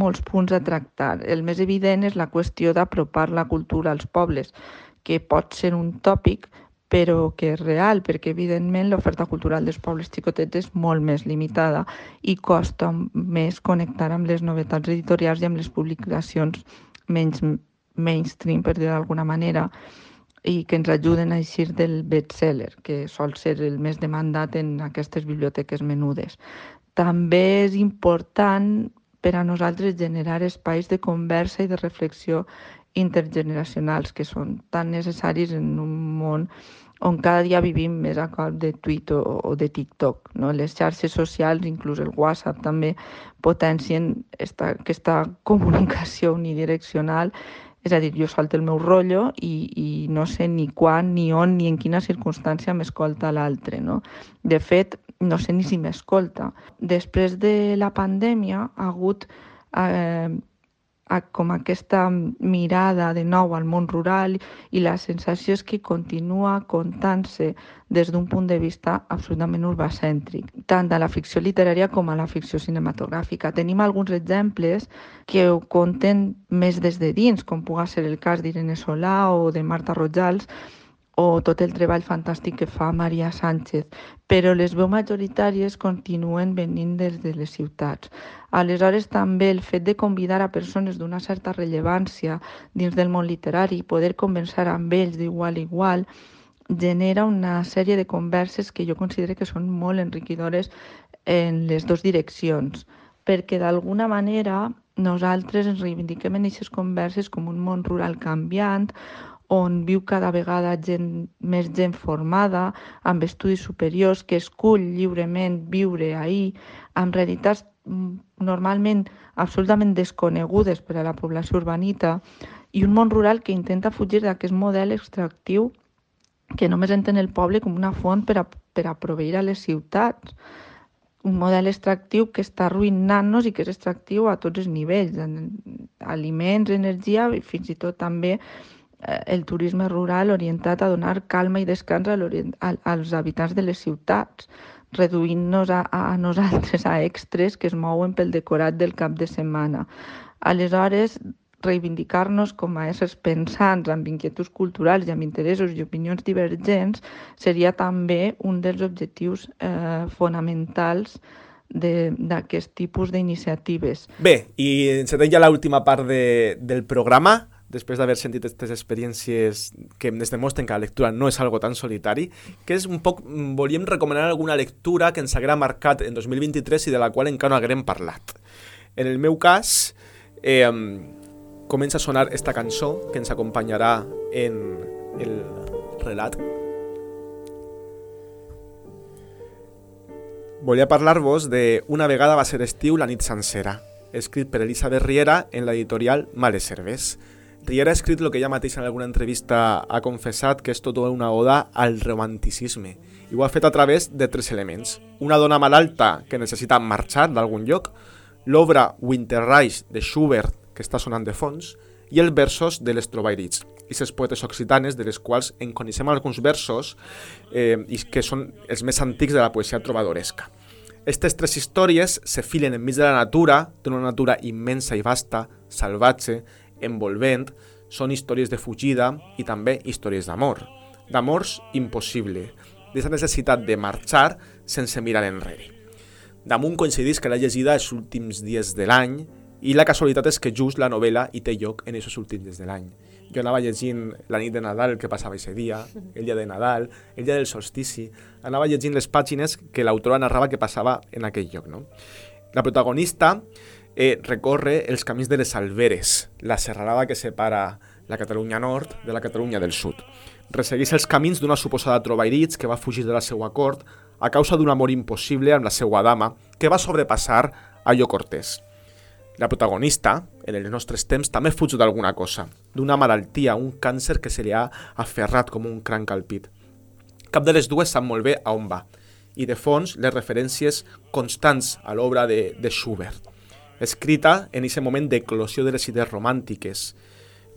[SPEAKER 9] molts punts a tractar. El més evident és la qüestió d'apropar la cultura als pobles, que pot ser un tòpic, però que és real, perquè evidentment l'oferta cultural dels pobles xicotets és molt més limitada i costa més connectar amb les novetats editorials i amb les publicacions menys mainstream, per dir d'alguna manera, i que ens ajuden a eixir del bestseller, que sol ser el més demandat en aquestes biblioteques menudes. També és important per a nosaltres generar espais de conversa i de reflexió intergeneracionals que són tan necessaris en un món on cada dia vivim més a cop de Twitter o, de TikTok. No? Les xarxes socials, inclús el WhatsApp, també potencien esta, aquesta comunicació unidireccional és a dir, jo solto el meu rotllo i, i no sé ni quan, ni on, ni en quina circumstància m'escolta l'altre. No? De fet, no sé ni si m'escolta. Després de la pandèmia ha hagut eh, a, com aquesta mirada de nou al món rural i la sensació és que continua contant-se des d'un punt de vista absolutament urbacèntric, tant a la ficció literària com a la ficció cinematogràfica. Tenim alguns exemples que ho conten més des de dins, com puga ser el cas d'Irene Solà o de Marta Rojals, o tot el treball fantàstic que fa Maria Sánchez, però les veus majoritàries continuen venint des de les ciutats. Aleshores, també el fet de convidar a persones d'una certa rellevància dins del món literari i poder conversar amb ells d'igual a igual genera una sèrie de converses que jo considero que són molt enriquidores en les dues direccions, perquè d'alguna manera nosaltres ens reivindiquem en aquestes converses com un món rural canviant on viu cada vegada gent, més gent formada, amb estudis superiors, que escull lliurement viure ahir, amb realitats mm, normalment absolutament desconegudes per a la població urbanita, i un món rural que intenta fugir d'aquest model extractiu que només entén el poble com una font per a, per a proveir a les ciutats. Un model extractiu que està arruïnant-nos i que és extractiu a tots els nivells, en aliments, energia i fins i tot també el turisme rural orientat a donar calma i descans a als habitants de les ciutats, reduint-nos a, a nosaltres, a extres que es mouen pel decorat del cap de setmana. Aleshores, reivindicar-nos com a éssers pensants amb inquietuds culturals i amb interessos i opinions divergents seria també un dels objectius eh, fonamentals d'aquest tipus d'iniciatives.
[SPEAKER 2] Bé, i encetem ja l'última part de, del programa, després d'haver sentit aquestes experiències que ens demostren que la lectura no és algo tan solitari, que és un poc, mm, volíem recomanar alguna lectura que ens haguera marcat en 2023 i de la qual encara no haguem parlat. En el meu cas, eh, comença a sonar esta cançó que ens acompanyarà en el relat. Volia parlar-vos de Una vegada va ser estiu la nit sencera, escrit per Elisabet Riera en l'editorial Males Cerves. Riera ha escrit el que ella mateixa en alguna entrevista ha confessat que és tota una oda al romanticisme i ho ha fet a través de tres elements. Una dona malalta que necessita marxar d'algun lloc, l'obra Winterreich de Schubert que està sonant de fons i els versos de les Trobairits, aquestes poetes occitanes de les quals en coneixem alguns versos eh, i que són els més antics de la poesia trobadoresca. Aquestes tres històries se filen enmig de la natura, d'una natura immensa i vasta, salvatge, envolvent, són històries de fugida i també històries d'amor. D'amors impossible, d'aquesta necessitat de marxar sense mirar enrere. Damunt coincidís que l'ha llegida els últims dies de l'any i la casualitat és que just la novel·la hi té lloc en aquests últims dies de l'any. Jo anava llegint la nit de Nadal, el que passava aquest dia, el dia de Nadal, el dia del solstici, anava llegint les pàgines que l'autora narrava que passava en aquell lloc. No? La protagonista eh, recorre els camins de les Alberes, la serralada que separa la Catalunya nord de la Catalunya del sud. Ressegueix els camins d'una suposada Trobairits que va fugir de la seva cort a causa d'un amor impossible amb la seva dama que va sobrepassar allò cortés. La protagonista, en els nostres temps, també fuig d'alguna cosa, d'una malaltia, un càncer que se li ha aferrat com un cranc al pit. Cap de les dues sap molt bé a on va, i de fons les referències constants a l'obra de, de Schubert, escrita en aquest moment d'eclosió de les idees romàntiques.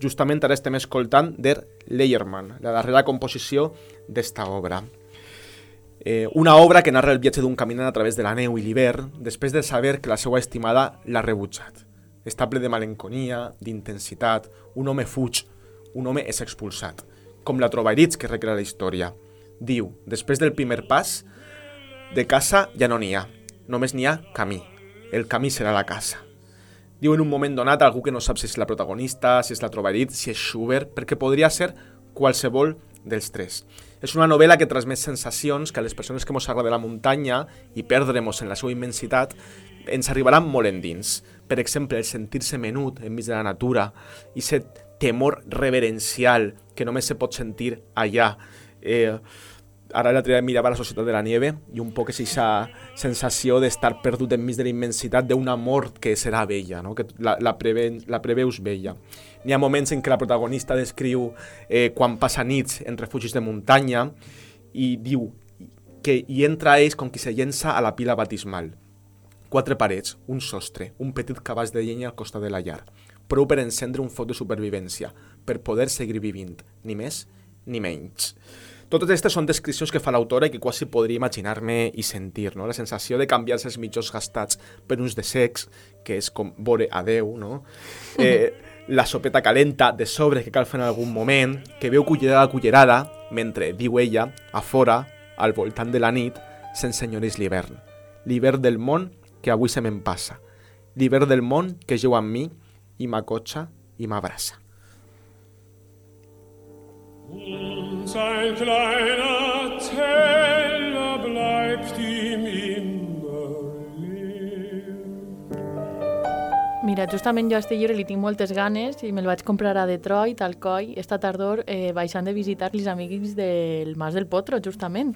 [SPEAKER 2] Justament ara estem escoltant Der Leyermann, la darrera composició d'esta obra. Eh, una obra que narra el viatge d'un caminant a través de la neu i l'hivern després de saber que la seva estimada l'ha rebutjat. Està ple de malenconia, d'intensitat, un home fuig, un home és expulsat, com la Trobairits que recrea la història. Diu, després del primer pas, de casa ja no n'hi ha, només n'hi ha camí. El camí serà la casa. Diu en un moment donat algú que no sap si és la protagonista, si és la Trobairits, si és Schubert, perquè podria ser qualsevol dels tres. És una novel·la que transmet sensacions que a les persones que ens agrada la muntanya i perdre-nos en la seva immensitat ens arribaran molt endins. Per exemple, el sentir-se menut enmig de la natura i aquest temor reverencial que només se pot sentir allà. Eh, ara l'altre dia mirava la Societat de la Nieve i un poc és aquesta sensació d'estar perdut enmig de la immensitat d'una mort que serà vella, no? que la, la, preve, la preveus vella. N'hi ha moments en què la protagonista descriu eh, quan passa nits en refugis de muntanya i diu que hi entra ells com qui se llença a la pila batismal. Quatre parets, un sostre, un petit cabàs de llenya al costat de la llar. Prou per encendre un foc de supervivència, per poder seguir vivint, ni més ni menys. Totes aquestes són descripcions que fa l'autora i que quasi podria imaginar-me i sentir, no? La sensació de canviar-se els mitjons gastats per uns de sex, que és com vore a Déu, no? Eh, la sopeta calenta de sobre que cal fer en algun moment, que veu cullerada a cullerada, mentre, diu ella, a fora, al voltant de la nit, s'ensenyoreix l'hivern. L'hivern del món que avui se me'n passa. L'hivern del món que jeu amb mi i m'acotxa i m'abraça.
[SPEAKER 4] Mira, justament jo a este llibre li tinc moltes ganes i me'l vaig comprar a Detroit, al COI, esta tardor, eh, baixant de visitar els amics del Mas del Potro, justament.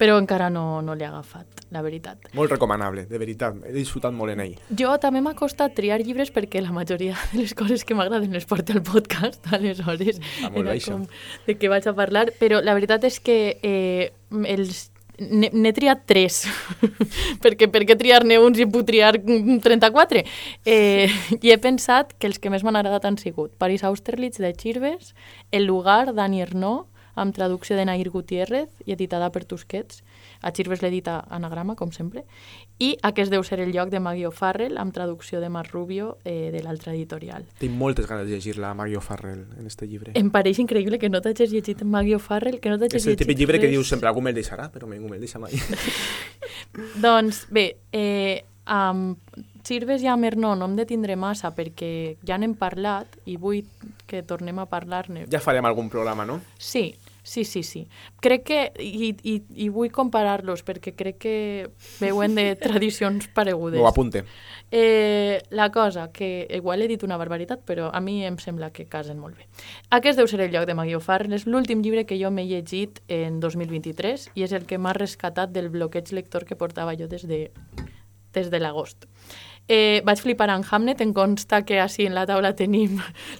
[SPEAKER 4] Però encara no, no l'he agafat, la veritat.
[SPEAKER 2] Molt recomanable, de veritat. He disfrutat molt en ell.
[SPEAKER 4] Jo també m'ha costat triar llibres perquè la majoria de les coses que m'agraden les porto al podcast, aleshores
[SPEAKER 2] Ah,
[SPEAKER 4] era com de què vaig a parlar, però la veritat és que eh, els n'he triat tres, perquè per què triar-ne uns i puc triar mm, 34? Eh, I he pensat que els que més m'han agradat han sigut Paris Austerlitz de Chirves, El lugar d'Annie Ernaux, amb traducció de Nair Gutiérrez i editada per Tusquets. A Chirves l'edita Anagrama, com sempre. I Aquest deu ser el lloc de Maggie O'Farrell, amb traducció de Mar Rubio eh, de l'altra editorial.
[SPEAKER 2] Tinc moltes ganes de llegir-la, Mario Farrell, en este llibre.
[SPEAKER 4] Em pareix increïble que no t'hagis llegit Maggie O'Farrell, que no t'hagis
[SPEAKER 2] És el
[SPEAKER 4] llegit
[SPEAKER 2] típic llibre que
[SPEAKER 4] res.
[SPEAKER 2] dius sempre algú me'l deixarà, però ningú me'l deixa mai.
[SPEAKER 4] Doncs bé, eh, amb Sirves i amb Ernó no em detindré massa perquè ja n'hem parlat i vull que tornem a parlar-ne.
[SPEAKER 2] ja farem algun programa, no?
[SPEAKER 4] Sí, sí, sí, sí. Crec que, i, i, i vull comparar-los perquè crec que veuen de tradicions paregudes.
[SPEAKER 2] Ho apunte.
[SPEAKER 4] Eh, la cosa, que igual he dit una barbaritat, però a mi em sembla que casen molt bé. Aquest deu ser el lloc de Maggie O'Farrell. És l'últim llibre que jo m'he llegit en 2023 i és el que m'ha rescatat del bloqueig lector que portava jo des de, des de l'agost. Eh, vaig flipar en Hamnet, em consta que així en la taula tenim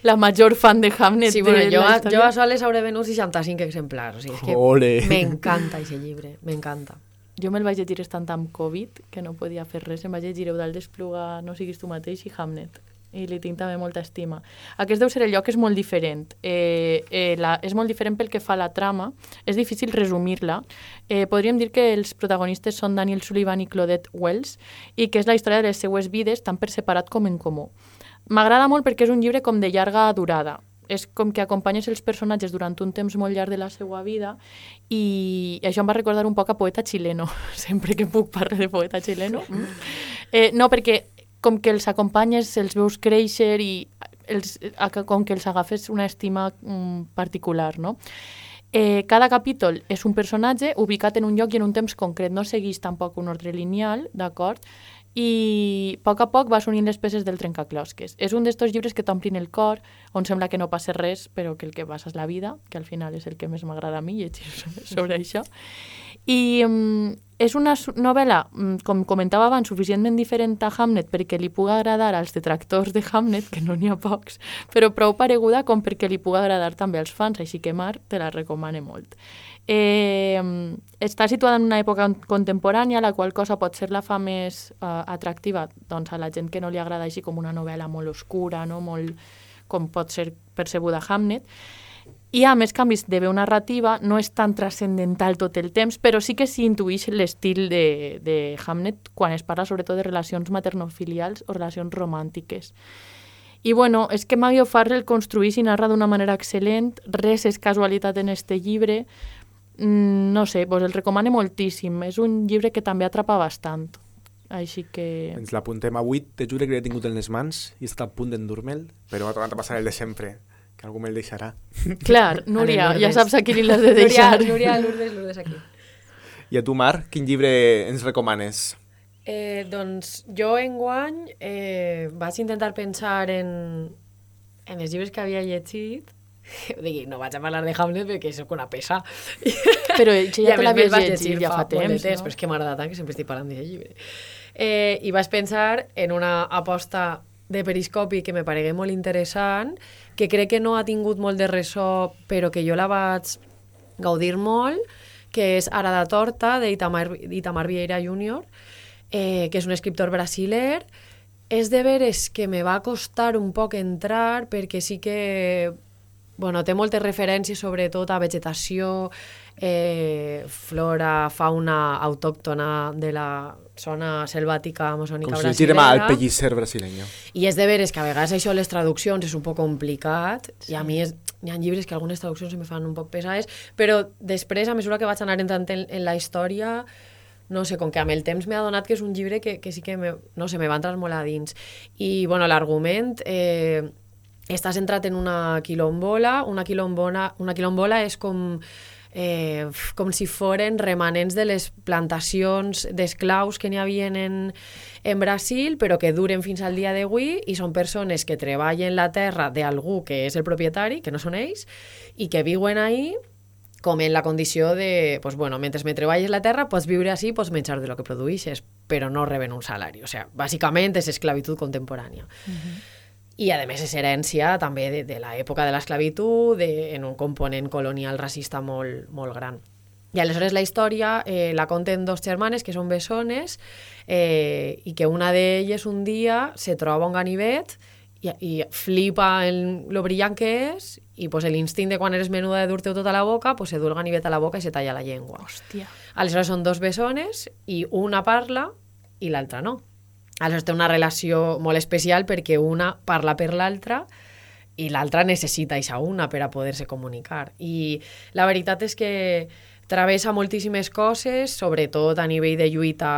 [SPEAKER 4] la major fan de Hamnet
[SPEAKER 3] Sí, bueno,
[SPEAKER 4] de
[SPEAKER 3] jo, a, jo a soles hauré venut 65 exemplars. O sigui, és que
[SPEAKER 2] Ole.
[SPEAKER 3] M'encanta aquest llibre, m'encanta.
[SPEAKER 4] Jo me'l vaig llegir estant amb Covid, que no podia fer res, em vaig llegir Eudald d'Espluga, No siguis tu mateix, i Hamnet. I li tinc també molta estima. Aquest deu ser el lloc que és molt diferent. Eh, eh, la, és molt diferent pel que fa a la trama. És difícil resumir-la. Eh, podríem dir que els protagonistes són Daniel Sullivan i Claudette Wells i que és la història de les seues vides tant per separat com en comú. M'agrada molt perquè és un llibre com de llarga durada. És com que acompanyes els personatges durant un temps molt llarg de la seva vida i això em va recordar un poc a poeta xileno. Sempre que puc parlar de poeta xileno. Eh, no, perquè com que els acompanyes, els veus créixer i els, com que els agafes una estima mm, particular, no? Eh, cada capítol és un personatge ubicat en un lloc i en un temps concret, no segueix tampoc un ordre lineal, d'acord? I a poc a poc vas unint les peces del trencaclosques. És un d'estos llibres que t'omplin el cor, on sembla que no passa res, però que el que passa és la vida, que al final és el que més m'agrada a mi llegir sobre, això. I um, és una novel·la, mm, com comentava abans, suficientment diferent a Hamnet perquè li pugui agradar als detractors de Hamnet, que no n'hi ha pocs, però prou pareguda com perquè li pugui agradar també als fans, així que Mar te la recomane molt. Eh, està situada en una època contemporània, la qual cosa pot ser la fa més eh, atractiva doncs, a la gent que no li agrada així com una novel·la molt oscura, no? molt, com pot ser percebuda Hamnet. I a més canvis de veu narrativa, no és tan transcendental tot el temps, però sí que s'hi intuïix l'estil de, de Hamnet quan es parla sobretot de relacions maternofilials o relacions romàntiques. I bueno, és que Maggie O'Farrell construeix i narra d'una manera excel·lent, res és casualitat en este llibre, mm, no sé, vos el recomano moltíssim, és un llibre que també atrapa bastant, així que...
[SPEAKER 2] Ens l'apuntem avui, te jure que l'he tingut en les mans i estat a punt d'endur-me'l, però m'ha tornat a passar el de sempre, que algú me'l deixarà.
[SPEAKER 4] Clar, Núria, ja saps a qui li l'has de deixar.
[SPEAKER 3] Núria, Núria, Lourdes, Lourdes aquí.
[SPEAKER 2] I a tu, Mar, quin llibre ens recomanes?
[SPEAKER 3] Eh, doncs jo enguany eh, vaig intentar pensar en, en els llibres que havia llegit Dic, no vaig a parlar de Hamlet perquè sóc una pesa.
[SPEAKER 4] Però això ja
[SPEAKER 3] a
[SPEAKER 4] te l'havies llegit ja fa
[SPEAKER 3] de
[SPEAKER 4] temps,
[SPEAKER 3] temps
[SPEAKER 4] no?
[SPEAKER 3] però és que m'agrada tant que sempre estic parlant d'aquest llibre. Eh, I vaig pensar en una aposta de periscopi que me paregué molt interessant, que crec que no ha tingut molt de ressò, però que jo la vaig gaudir molt, que és Ara de Torta, d'Itamar d'Itamar Vieira Jr., eh, que és un escriptor brasiler. És de veres que me va costar un poc entrar, perquè sí que bueno, té moltes referències sobretot a vegetació, eh, flora, fauna autòctona de la zona selvàtica amazònica
[SPEAKER 2] Com si llegirem al pellisser brasileño.
[SPEAKER 3] I és de veres que a vegades això les traduccions és un poc complicat sí. i a mi és, hi ha llibres que algunes traduccions se me fan un poc pesades, però després, a mesura que vaig anar entrant en, en la història, no sé, com que amb el temps m'ha donat que és un llibre que, que sí que, me, no sé, me va entrar molt a dins. I, bueno, l'argument eh, està centrat en una quilombola. Una quilombola, una quilombola és com eh, com si foren remanents de les plantacions d'esclaus que n'hi havien en, en Brasil, però que duren fins al dia d'avui i són persones que treballen la terra d'algú que és el propietari, que no són ells, i que viuen ahí com en la condició de, pues bueno, mentre me treballes la terra, pots viure així, pots menjar de lo que produïxes, però no reben un salari. O sea, bàsicament és esclavitud contemporània. I, a més, és herència també de, de l'època de l'esclavitud, de- en un component colonial racista molt, molt gran. I aleshores la història eh, la conten dos germanes que són bessones eh, i que una d'elles un dia se troba un ganivet i, i flipa en lo brillant que és i pues, l'instint de quan eres menuda de dur-te la boca, pues, se du el ganivet a la boca i se talla la llengua.
[SPEAKER 4] Hòstia.
[SPEAKER 3] Aleshores són dos bessones i una parla i l'altra no. Aleshores té una relació molt especial perquè una parla per l'altra i l'altra necessita aquesta una per a poder-se comunicar. I la veritat és que travessa moltíssimes coses, sobretot a nivell de lluita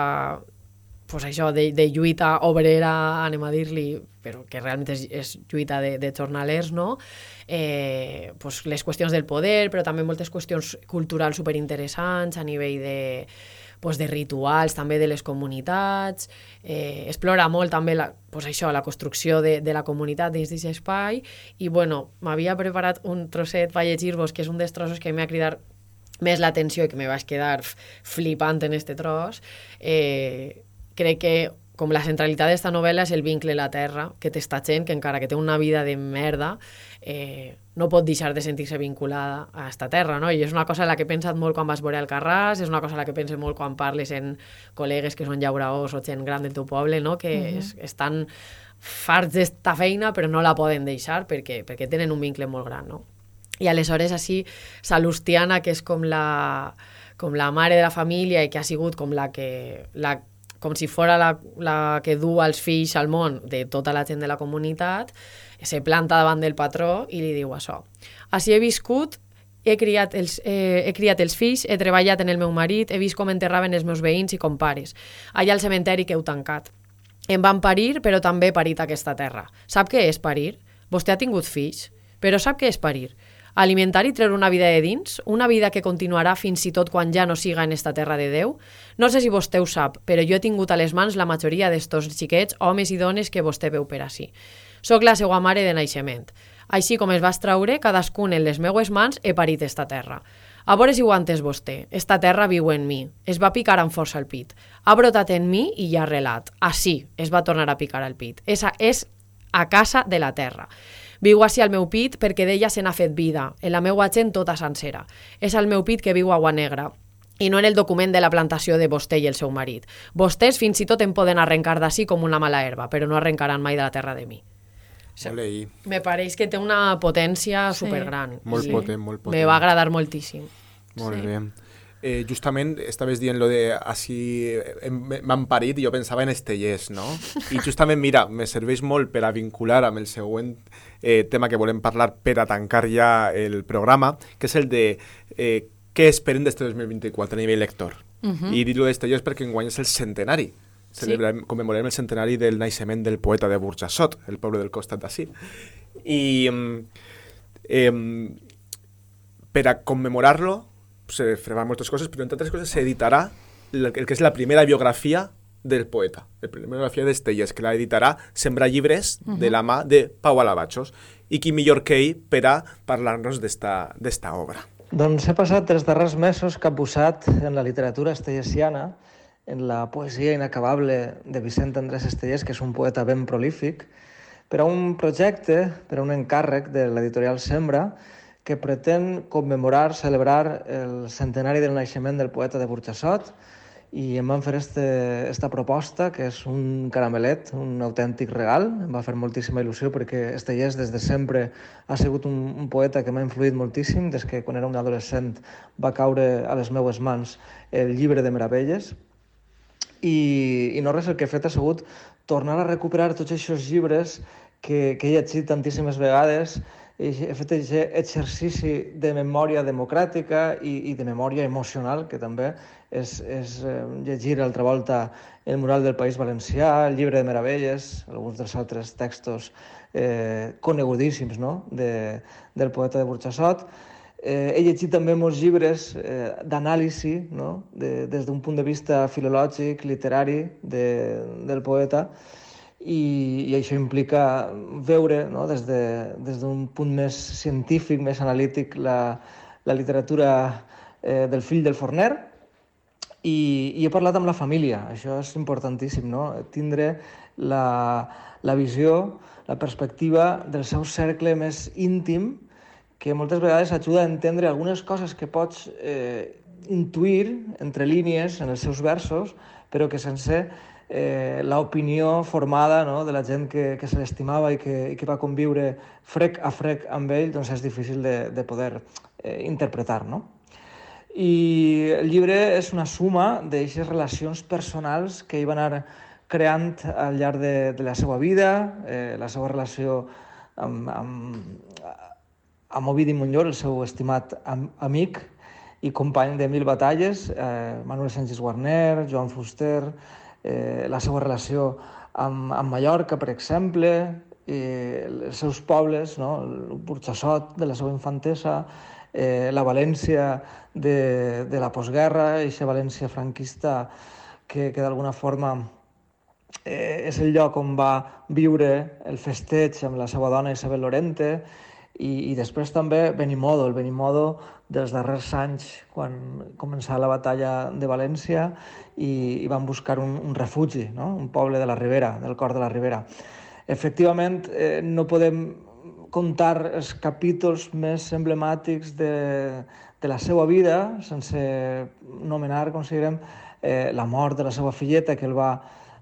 [SPEAKER 3] pues això, de, de lluita obrera, anem a dir-li, però que realment és, és lluita de, de jornalers, no? Eh, pues les qüestions del poder, però també moltes qüestions culturals superinteressants a nivell de, pues, de rituals també de les comunitats, eh, explora molt també la, pues això, la construcció de, de la comunitat dins d'aquest espai. I bueno, m'havia preparat un trosset per llegir-vos que és un dels trossos que m'ha cridat més l'atenció i que me vaig quedar flipant en este tros, eh, crec que com la centralitat d'esta novel·la és el vincle a la terra, que t'està gent que encara que té una vida de merda, eh, no pot deixar de sentir-se vinculada a esta terra, no? I és una cosa en la que he pensat molt quan vas veure el Carràs, és una cosa en la que penso molt quan parles en col·legues que són llauraors o gent gran del teu poble, no? Que uh -huh. es, estan farts d'esta feina però no la poden deixar perquè, perquè tenen un vincle molt gran, no? I aleshores així Salustiana, que és com la, com la mare de la família i que ha sigut com la que la, com si fora la, la que du els fills al món de tota la gent de la comunitat, se planta davant del patró i li diu això. Així he viscut, he criat, els, eh, he criat els fills, he treballat en el meu marit, he vist com enterraven els meus veïns i compares. Allà al cementeri que heu tancat. Em van parir, però també he parit aquesta terra. Sap què és parir? Vostè ha tingut fills, però sap què és parir? Alimentar i treure una vida de dins, una vida que continuarà fins i tot quan ja no siga en esta terra de Déu? No sé si vostè ho sap, però jo he tingut a les mans la majoria d'estos xiquets, homes i dones que vostè veu per ací. Soc la seva mare de naixement. Així com es va traure, cadascun en les meues mans he parit esta terra. A veure si ho vostè. Esta terra viu en mi. Es va picar amb força al pit. Ha brotat en mi i ja relat. Així es va tornar a picar al pit. Esa és a casa de la terra. Viu així al meu pit perquè d'ella se n'ha fet vida, en la meua gent tota sencera. És al meu pit que viu Agua Negra, i no en el document de la plantació de vostè i el seu marit. Vostès fins i tot em poden arrencar d'ací com una mala herba, però no arrencaran mai de la terra de mi.
[SPEAKER 2] Ole, i
[SPEAKER 3] Me pareix que té una potència
[SPEAKER 4] Sí.
[SPEAKER 3] supergran.
[SPEAKER 2] Molt
[SPEAKER 3] i
[SPEAKER 2] potent, molt
[SPEAKER 3] Me
[SPEAKER 2] potent.
[SPEAKER 3] va agradar moltíssim.
[SPEAKER 2] Molt
[SPEAKER 4] Sí.
[SPEAKER 2] bé. Eh, justament estaves dient lo de així em- m'han parit i jo pensava en Estellers, no? I justament, mira, me serveix molt per a vincular amb el següent eh, tema que volem parlar per a tancar ja el programa, que és el de eh, què esperen d'este 2024 a nivell lector. Uh -huh. I dir-lo d'Estellers perquè enguany és el centenari. Celebrem, commemorem el centenari del naixement del poeta de Burjassot, el poble del costat d'ací. I eh, per a commemorar-lo se faran moltes coses, però entre altres coses s'editarà el, el que és la primera biografia del poeta, la primera biografia d'Estelles, que la editarà Sembrar llibres uh -huh. de la mà de Pau Alabachos. I qui millor que ell per a parlar-nos d'esta d'esta obra.
[SPEAKER 10] Doncs he passat els darrers mesos capbussat en la literatura estellesiana, en la poesia inacabable de Vicent Andrés Estellers, que és un poeta ben prolífic, per a un projecte, per a un encàrrec de l'editorial Sembra, que pretén commemorar, celebrar el centenari del naixement del poeta de Burjassot, i em van fer este, esta proposta, que és un caramelet, un autèntic regal. Em va fer moltíssima il·lusió perquè Estellers des de sempre ha sigut un, un poeta que m'ha influït moltíssim. Des que quan era un adolescent va caure a les meues mans el llibre de meravelles. I, i no res, el que he fet ha sigut tornar a recuperar tots aquests llibres que, que he llegit tantíssimes vegades, he he fet exercici de memòria democràtica i, i de memòria emocional, que també és, és eh, llegir altra volta el mural del País Valencià, el llibre de meravelles, alguns dels altres textos eh, conegudíssims no? de, del poeta de Burjassot, Eh, he llegit també molts llibres eh, d'anàlisi, no? de, des d'un punt de vista filològic, literari, de, del poeta, i, i això implica veure no? des d'un de, des punt més científic, més analític, la, la literatura eh, del fill del forner, i, i he parlat amb la família, això és importantíssim, no? tindre la, la visió, la perspectiva del seu cercle més íntim, que moltes vegades ajuda a entendre algunes coses que pots eh, intuir entre línies en els seus versos, però que sense eh, l'opinió formada no, de la gent que, que se l'estimava i, que, i que va conviure frec a frec amb ell, doncs és difícil de, de poder eh, interpretar. No? I el llibre és una suma d'aquestes relacions personals que hi van anar creant al llarg de, de la seva vida, eh, la seva relació amb, amb, amb Ovidi Montllor, el seu estimat am amic i company de mil batalles, eh, Manuel Sánchez Guarner, Joan Fuster, eh, la seva relació amb, amb Mallorca, per exemple, eh, els seus pobles, no? el Burxassot de la seva infantesa, eh, la València de, de la postguerra, aquesta València franquista que, que d'alguna forma eh, és el lloc on va viure el festeig amb la seva dona Isabel Lorente, i, i després també Benimodo, el Benimodo dels darrers anys, quan començava la batalla de València i, i van buscar un, un refugi, no? un poble de la Ribera, del cor de la Ribera. Efectivament, eh, no podem contar els capítols més emblemàtics de, de la seva vida sense nomenar, considerem, eh, la mort de la seva filleta, que el va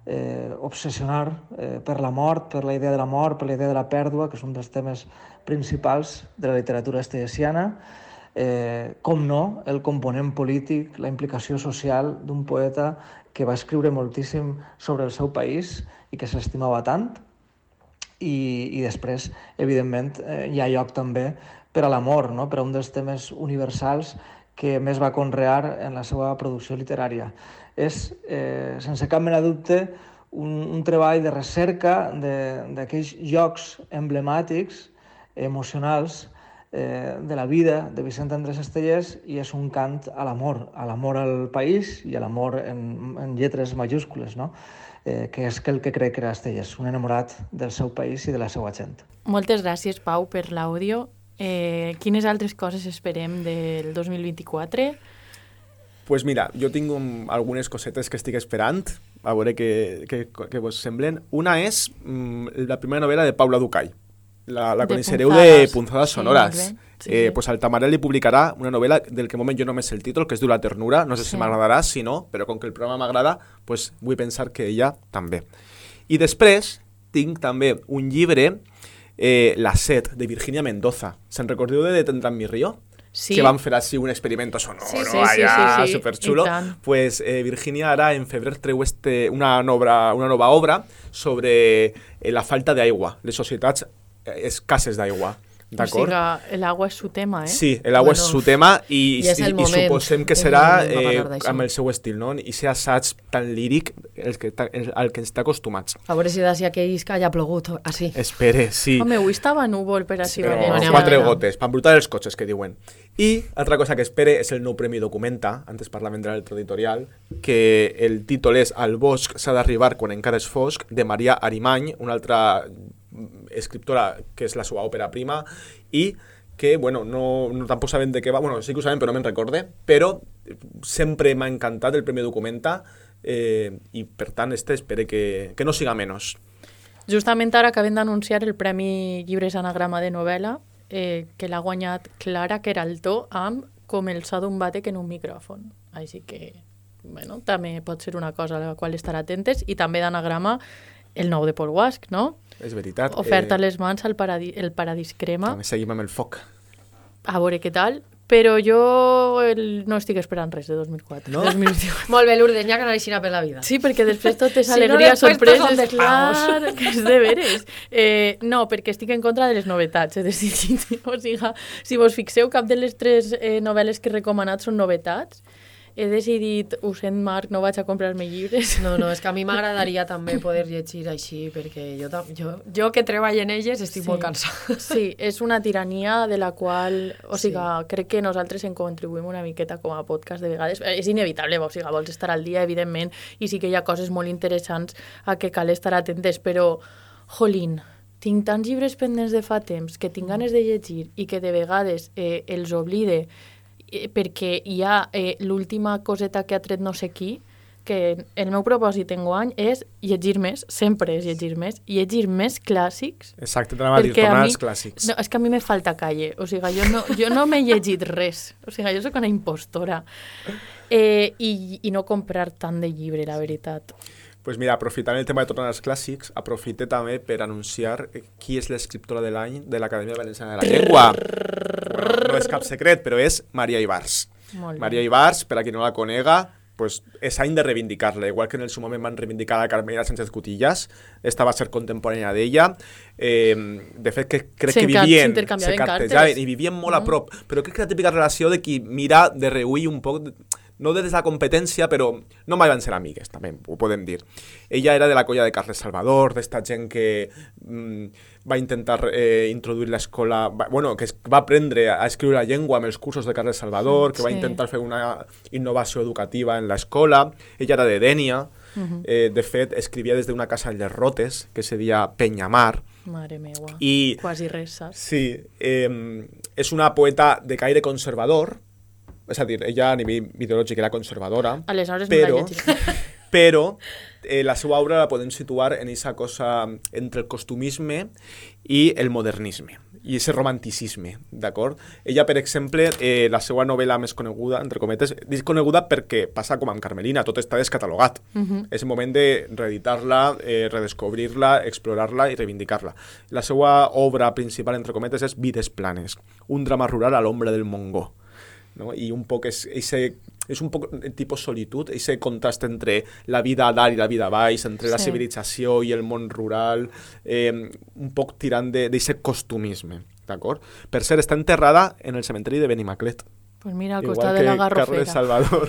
[SPEAKER 10] eh, obsessionar eh, per la mort, per la idea de la mort, per la idea de la pèrdua, que és un dels temes principals de la literatura estellesiana, eh, com no, el component polític, la implicació social d'un poeta que va escriure moltíssim sobre el seu país i que s'estimava tant. I, I després, evidentment, eh, hi ha lloc també per a l'amor, no? per a un dels temes universals que més va conrear en la seva producció literària. És, eh, sense cap mena de dubte, un, un treball de recerca d'aquells llocs emblemàtics emocionals eh, de la vida de Vicent Andrés Estellers i és un cant a l'amor, a l'amor al país i a l'amor en, en lletres majúscules, no? eh, que és el que crec que era Estellers, un enamorat del seu país i de la seva gent.
[SPEAKER 4] Moltes gràcies, Pau, per l'àudio. Eh, quines altres coses esperem del 2024?
[SPEAKER 2] pues mira, jo tinc un, algunes cosetes que estic esperant, a veure què, què, què vos semblen. Una és mm, la primera novel·la de Paula Ducay, la, la
[SPEAKER 4] De Punzadas.
[SPEAKER 2] de Punzadas
[SPEAKER 4] Sí, bé. Sí,
[SPEAKER 2] eh,
[SPEAKER 4] sí.
[SPEAKER 2] Pues Altamarel li publicarà una novel·la del que de moment jo només sé el títol, que es diu La ternura, no sé
[SPEAKER 4] Sí.
[SPEAKER 2] si m'agradarà, si no, però com que el programa m'agrada, pues vull pensar que ella també. I després tinc també un llibre, eh, La set, de Virginia Mendoza. Se'n recordeu de Detendrán mi río?
[SPEAKER 4] Sí.
[SPEAKER 2] Que van fer així un experimento sonoro,
[SPEAKER 4] Sí, sí,
[SPEAKER 2] superxulo.
[SPEAKER 4] i tant.
[SPEAKER 2] Pues eh, Virginia ara en febrer treu este, una, nova, una nova obra sobre eh, la falta d'aigua, les societats eh, escasses d'aigua.
[SPEAKER 4] O
[SPEAKER 2] D'acord?
[SPEAKER 4] sigui, el agua és su tema, eh?
[SPEAKER 2] Sí, el agua
[SPEAKER 3] Bueno,
[SPEAKER 2] és su tema i,
[SPEAKER 3] i és
[SPEAKER 2] i,
[SPEAKER 3] el
[SPEAKER 2] i suposem que
[SPEAKER 3] el
[SPEAKER 2] serà eh, amb el seu estil, no? I ser assaig tan líric el que, el, al que ens està acostumats.
[SPEAKER 3] A veure si d'ací a que isca ja ha plogut, així.
[SPEAKER 2] Espere, sí.
[SPEAKER 4] Home, avui estava núvol per així.
[SPEAKER 2] Però
[SPEAKER 3] no
[SPEAKER 2] quatre gotes, per embrutar els cotxes, que diuen. I altra cosa que espere és el nou Premi Documenta, antes parlàvem de l'altre editorial, que el títol és Al bosc s'ha d'arribar quan encara és fosc, de Maria Arimany, una altra escriptora que és la seva òpera prima, i que, bueno, no, no tampoc sabem de què va, bueno, sí que ho sabem, però no me'n recorde, però sempre m'ha encantat el Premi Documenta eh, i, per tant, este espere que, que no siga menys.
[SPEAKER 4] Justament ara acabem d'anunciar el Premi Llibres Anagrama de novel·la, eh, que l'ha guanyat Clara Queraltó amb Com el so d'un bàtec en un micròfon. Així que, bueno, també pot ser una cosa a la qual estar atentes. I també d'anagrama el nou de Paul Wask, no?
[SPEAKER 2] És veritat.
[SPEAKER 4] Oferta a les mans al paradís, el paradís crema.
[SPEAKER 2] També seguim amb el foc.
[SPEAKER 4] A veure què tal. Però jo el... no estic esperant res de 2004.
[SPEAKER 2] No?
[SPEAKER 4] 2024.
[SPEAKER 3] Molt bé, Lourdes, n'hi ha que anar així per la vida.
[SPEAKER 4] Sí, perquè després tot és
[SPEAKER 3] Si no,
[SPEAKER 4] alegria, sorpreses,
[SPEAKER 3] despavos.
[SPEAKER 4] clar, que és de veres. Eh, no, perquè estic en contra de les novetats, he decidit. O sigui, si vos fixeu, cap de les tres eh, novel·les que he recomanat són novetats. He decidit, ho sent Marc, no vaig a comprar-me llibres.
[SPEAKER 3] No, no, és que a mi m'agradaria també poder llegir així, perquè jo, jo, jo que treballo en elles estic
[SPEAKER 4] Sí.
[SPEAKER 3] molt cansada.
[SPEAKER 4] Sí, és una tirania de la qual, o
[SPEAKER 3] Sí.
[SPEAKER 4] sigui, crec que nosaltres en contribuïm una miqueta com a podcast de vegades. És inevitable, o sigui, vols estar al dia, evidentment, i sí que hi ha coses molt interessants a què cal estar atentes, però, jolín, tinc tants llibres pendents de fa temps que tinc ganes de llegir i que de vegades eh, els oblide eh, perquè hi ha eh, l'última coseta que ha tret no sé qui, que el meu propòsit enguany és llegir més, sempre és llegir més, llegir més clàssics
[SPEAKER 2] Exacte, t'anava a dir, tornar als clàssics.
[SPEAKER 4] No, és que a mi me falta calle. O sigui, jo no, jo no m'he llegit res. O sigui, jo sóc una impostora. Eh, i, I no comprar tant de llibre, la veritat.
[SPEAKER 2] Pues mira, aprofitant el tema de tornar als clàssics, aprofite també per anunciar eh, qui és l'escriptora de l'any de l'Acadèmia Valenciana de la Llengua. No és cap secret, però és Maria Ibars. Maria Ibars, per a qui no la conega, pues és any de reivindicar-la, igual que en el seu moment van reivindicar a Carmela Sánchez Cutillas, esta va ser contemporània d'ella, eh, de fet que crec que vivien,
[SPEAKER 4] s'intercanviaven
[SPEAKER 2] cartejaven i vivien molt a
[SPEAKER 4] Mm.
[SPEAKER 2] prop, però crec que la típica relació de qui mira de reull un poc, no des de la competència, però no mai van ser amigues, també ho podem dir. Ella era de la colla de Carles Salvador, d'esta gent que mm, va intentar eh, introduir l'escola, va- bueno, que va aprendre a escriure la llengua amb els cursos de Carles Salvador, que va
[SPEAKER 4] Sí.
[SPEAKER 2] intentar fer una innovació educativa en l'escola. Ella era de Dènia,
[SPEAKER 4] Mhm.
[SPEAKER 2] eh, de fet, escrivia des d'una casa en les Rotes, que se deia Penyamar,
[SPEAKER 4] Mare meua.
[SPEAKER 2] i
[SPEAKER 4] Quasi res, saps?
[SPEAKER 2] Sí, eh, és una poeta de caire conservador, és a dir, ella a nivell ideològic era conservadora,
[SPEAKER 4] Aleshores no
[SPEAKER 2] però,
[SPEAKER 4] llegiré.
[SPEAKER 2] però eh, la seva obra la podem situar en aquesta cosa entre el costumisme i el modernisme i ese romanticisme, d'acord? Ella, per exemple, eh, la seva novel·la més coneguda, entre cometes, dic coneguda perquè passa com amb Carmelina, tot està descatalogat.
[SPEAKER 4] Mhm.
[SPEAKER 2] És el moment de reeditar-la, eh, redescobrir-la, explorar-la i reivindicar-la. La seva obra principal, entre cometes, és Vides planes, un drama rural a l'ombra del Mongó. No? I un poc és, ese, és un poc el tipus solitud, ese contrast entre la vida a dalt i la vida a baix, entre la
[SPEAKER 4] Sí.
[SPEAKER 2] civilització i el món rural, eh, un poc tirant d'aquest costumisme, d'acord? Per cert, està enterrada en el cementeri de Benimaclet.
[SPEAKER 4] Pues mira, al costat de la Garrofera.
[SPEAKER 2] Carles Salvador.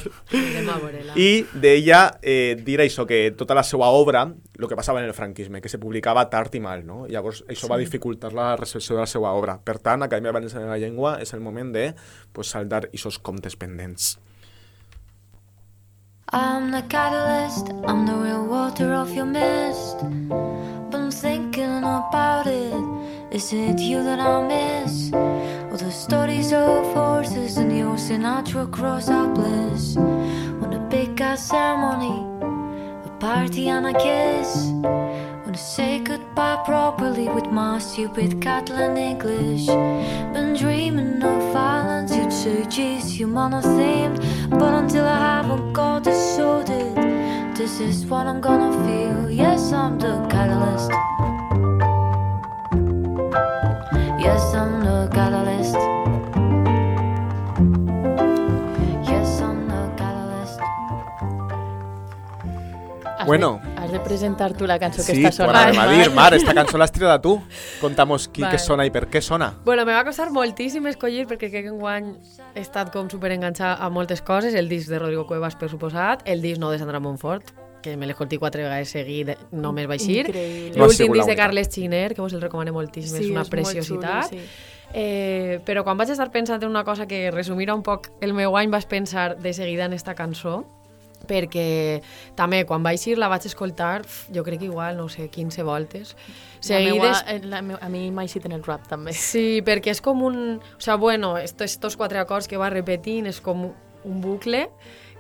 [SPEAKER 2] I d'ella eh, dir això, que tota la seva obra, el que passava en el franquisme, que se publicava tard i mal, no? Llavors, això va
[SPEAKER 4] Sí.
[SPEAKER 2] dificultar la recepció de la seva obra. Per tant, Acadèmia Valenciana de la Llengua és el moment de pues, saldar aquests comptes pendents.
[SPEAKER 11] I'm the catalyst, I'm the real water of your mist. But I'm thinking about it. Is it you that I miss? The stories of horses and your Sinatra cross our bliss. On a big ass ceremony, a party and a kiss. Wanna say goodbye properly with my stupid Catalan English. Been dreaming of violence, you'd say, geez, you monothemed. But until I haven't got this sorted, this is what I'm gonna feel. Yes, I'm the catalyst. Yes, I'm the catalyst.
[SPEAKER 4] Has
[SPEAKER 2] Bueno.
[SPEAKER 4] De, has de presentar tu la cançó que
[SPEAKER 2] Sí,
[SPEAKER 4] està
[SPEAKER 2] por
[SPEAKER 4] sonant.
[SPEAKER 2] a dir, Mar, esta cançó l'has triada tu. Contamos qui
[SPEAKER 3] Vale.
[SPEAKER 2] que sona i per què sona.
[SPEAKER 3] Bueno, me va costar moltíssim escollir perquè crec que enguany he estat com superenganxada a moltes coses, el disc de Rodrigo Cuevas, per suposat, el disc no de Sandra Montfort, que me l'escolti quatre vegades seguit, només va.
[SPEAKER 2] No ha
[SPEAKER 3] L'últim disc de. Carles Xiner, que vos el recomano moltíssim,
[SPEAKER 4] Sí,
[SPEAKER 3] és una
[SPEAKER 4] és molt
[SPEAKER 3] preciositat.
[SPEAKER 4] xulo, sí.
[SPEAKER 3] Eh, però quan vaig estar pensant en una cosa que resumirà un poc el meu any, vaig pensar de seguida en esta cançó, perquè també quan vaig ir la vaig escoltar, jo crec que igual, no sé, 15 voltes.
[SPEAKER 4] La meua,
[SPEAKER 3] Seguides,
[SPEAKER 4] eh, la meu, a mi m'ha eixit en el rap, també.
[SPEAKER 3] Sí, perquè és com un... O sea, bueno, estos, estos quatre acords que va repetint és com un bucle.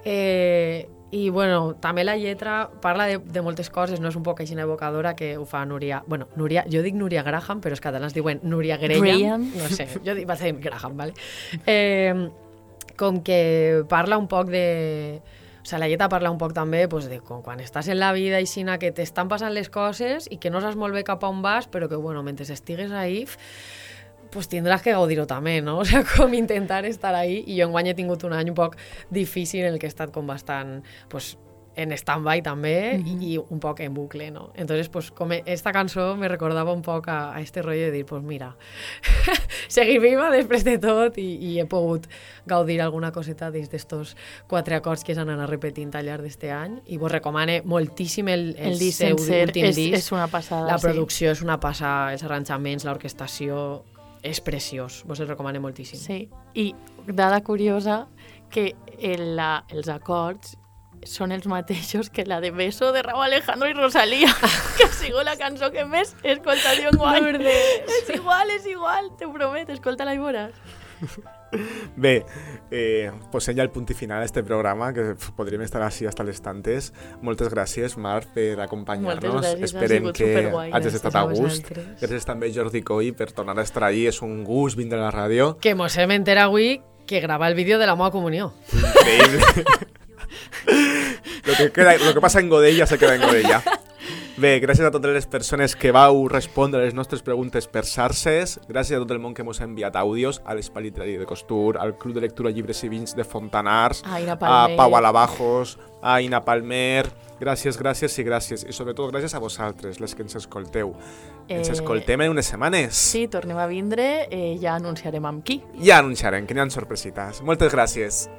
[SPEAKER 3] Eh, I, bueno, també la lletra parla de, de moltes coses, no és un poc així evocadora que ho fa Núria... Bueno, Núria, jo dic Núria Graham, però els catalans diuen Núria Graham.
[SPEAKER 4] Graham.
[SPEAKER 3] No sé, jo dic, va ser Graham, vale? Eh, com que parla un poc de... O sea, la lletra parla un poc també pues, de com quan estàs en la vida i xina que t'estan passant les coses i que no saps molt bé cap a on vas, però que, bueno, mentre estigues ahí, pues tindràs que gaudir-ho també, no? O sea, com intentar estar ahí. I jo enguany he tingut un any un poc difícil en el que he estat com bastant pues, en stand-by també
[SPEAKER 4] Mhm.
[SPEAKER 3] y, y un poco en bucle, ¿no? Entonces, pues como esta cançó me recordava un poc a, a este rollo de dir, pues mira, seguir viva després de tot i, i he pogut gaudir alguna coseta des d'estos quatre acords que s'han anat repetint al llarg d'este any i vos recomane moltíssim el, el,
[SPEAKER 4] El disc
[SPEAKER 3] seu
[SPEAKER 4] sencer
[SPEAKER 3] últim
[SPEAKER 4] és-
[SPEAKER 3] disc.
[SPEAKER 4] és una passada,
[SPEAKER 3] La
[SPEAKER 4] sí.
[SPEAKER 3] producció és una passada, els arranjaments, l'orquestació, és preciós, vos el recomane moltíssim.
[SPEAKER 4] Sí, i dada curiosa que el, la, els acords són els mateixos que la de Beso de Raúl Alejandro i Rosalía, que ha sigut la cançó que més he escoltat jo.
[SPEAKER 3] No verdes.
[SPEAKER 4] és igual, és igual, t'ho prometo, escolta-la i veuràs.
[SPEAKER 2] Bé, eh, posem ja el punt i final a este programa, que podríem estar així hasta les tantes. Moltes gràcies, Marc, per acompanyar-nos.
[SPEAKER 4] Ha
[SPEAKER 2] Esperem que hagis estat
[SPEAKER 3] a
[SPEAKER 2] gust. Gràcies també, Jordi Coy, per tornar a estar allí. És un gust vindre a la ràdio.
[SPEAKER 3] Que mos hem enterat avui que grava el vídeo de la meva comunió.
[SPEAKER 2] Increïble. lo, que queda, lo que passa en Godella se queda en Godella. Bé, gràcies a totes les persones que vau respondre a les nostres preguntes per xarxes, gràcies a tot el món que mos ha enviat àudios, a l'Espai Literari de Costur, al Club de Lectura Llibres i Vins de Fontanars,
[SPEAKER 4] A
[SPEAKER 2] a. Pau Alabajos, a Ina Palmer, gràcies, gràcies i gràcies. I sobretot gràcies a vosaltres, les que ens escolteu. Ens
[SPEAKER 4] Eh,
[SPEAKER 2] escoltem en unes setmanes.
[SPEAKER 4] Sí, tornem a vindre, eh, ja anunciarem amb qui.
[SPEAKER 2] Ja anunciarem, que n'hi ha sorpresites. Moltes gràcies.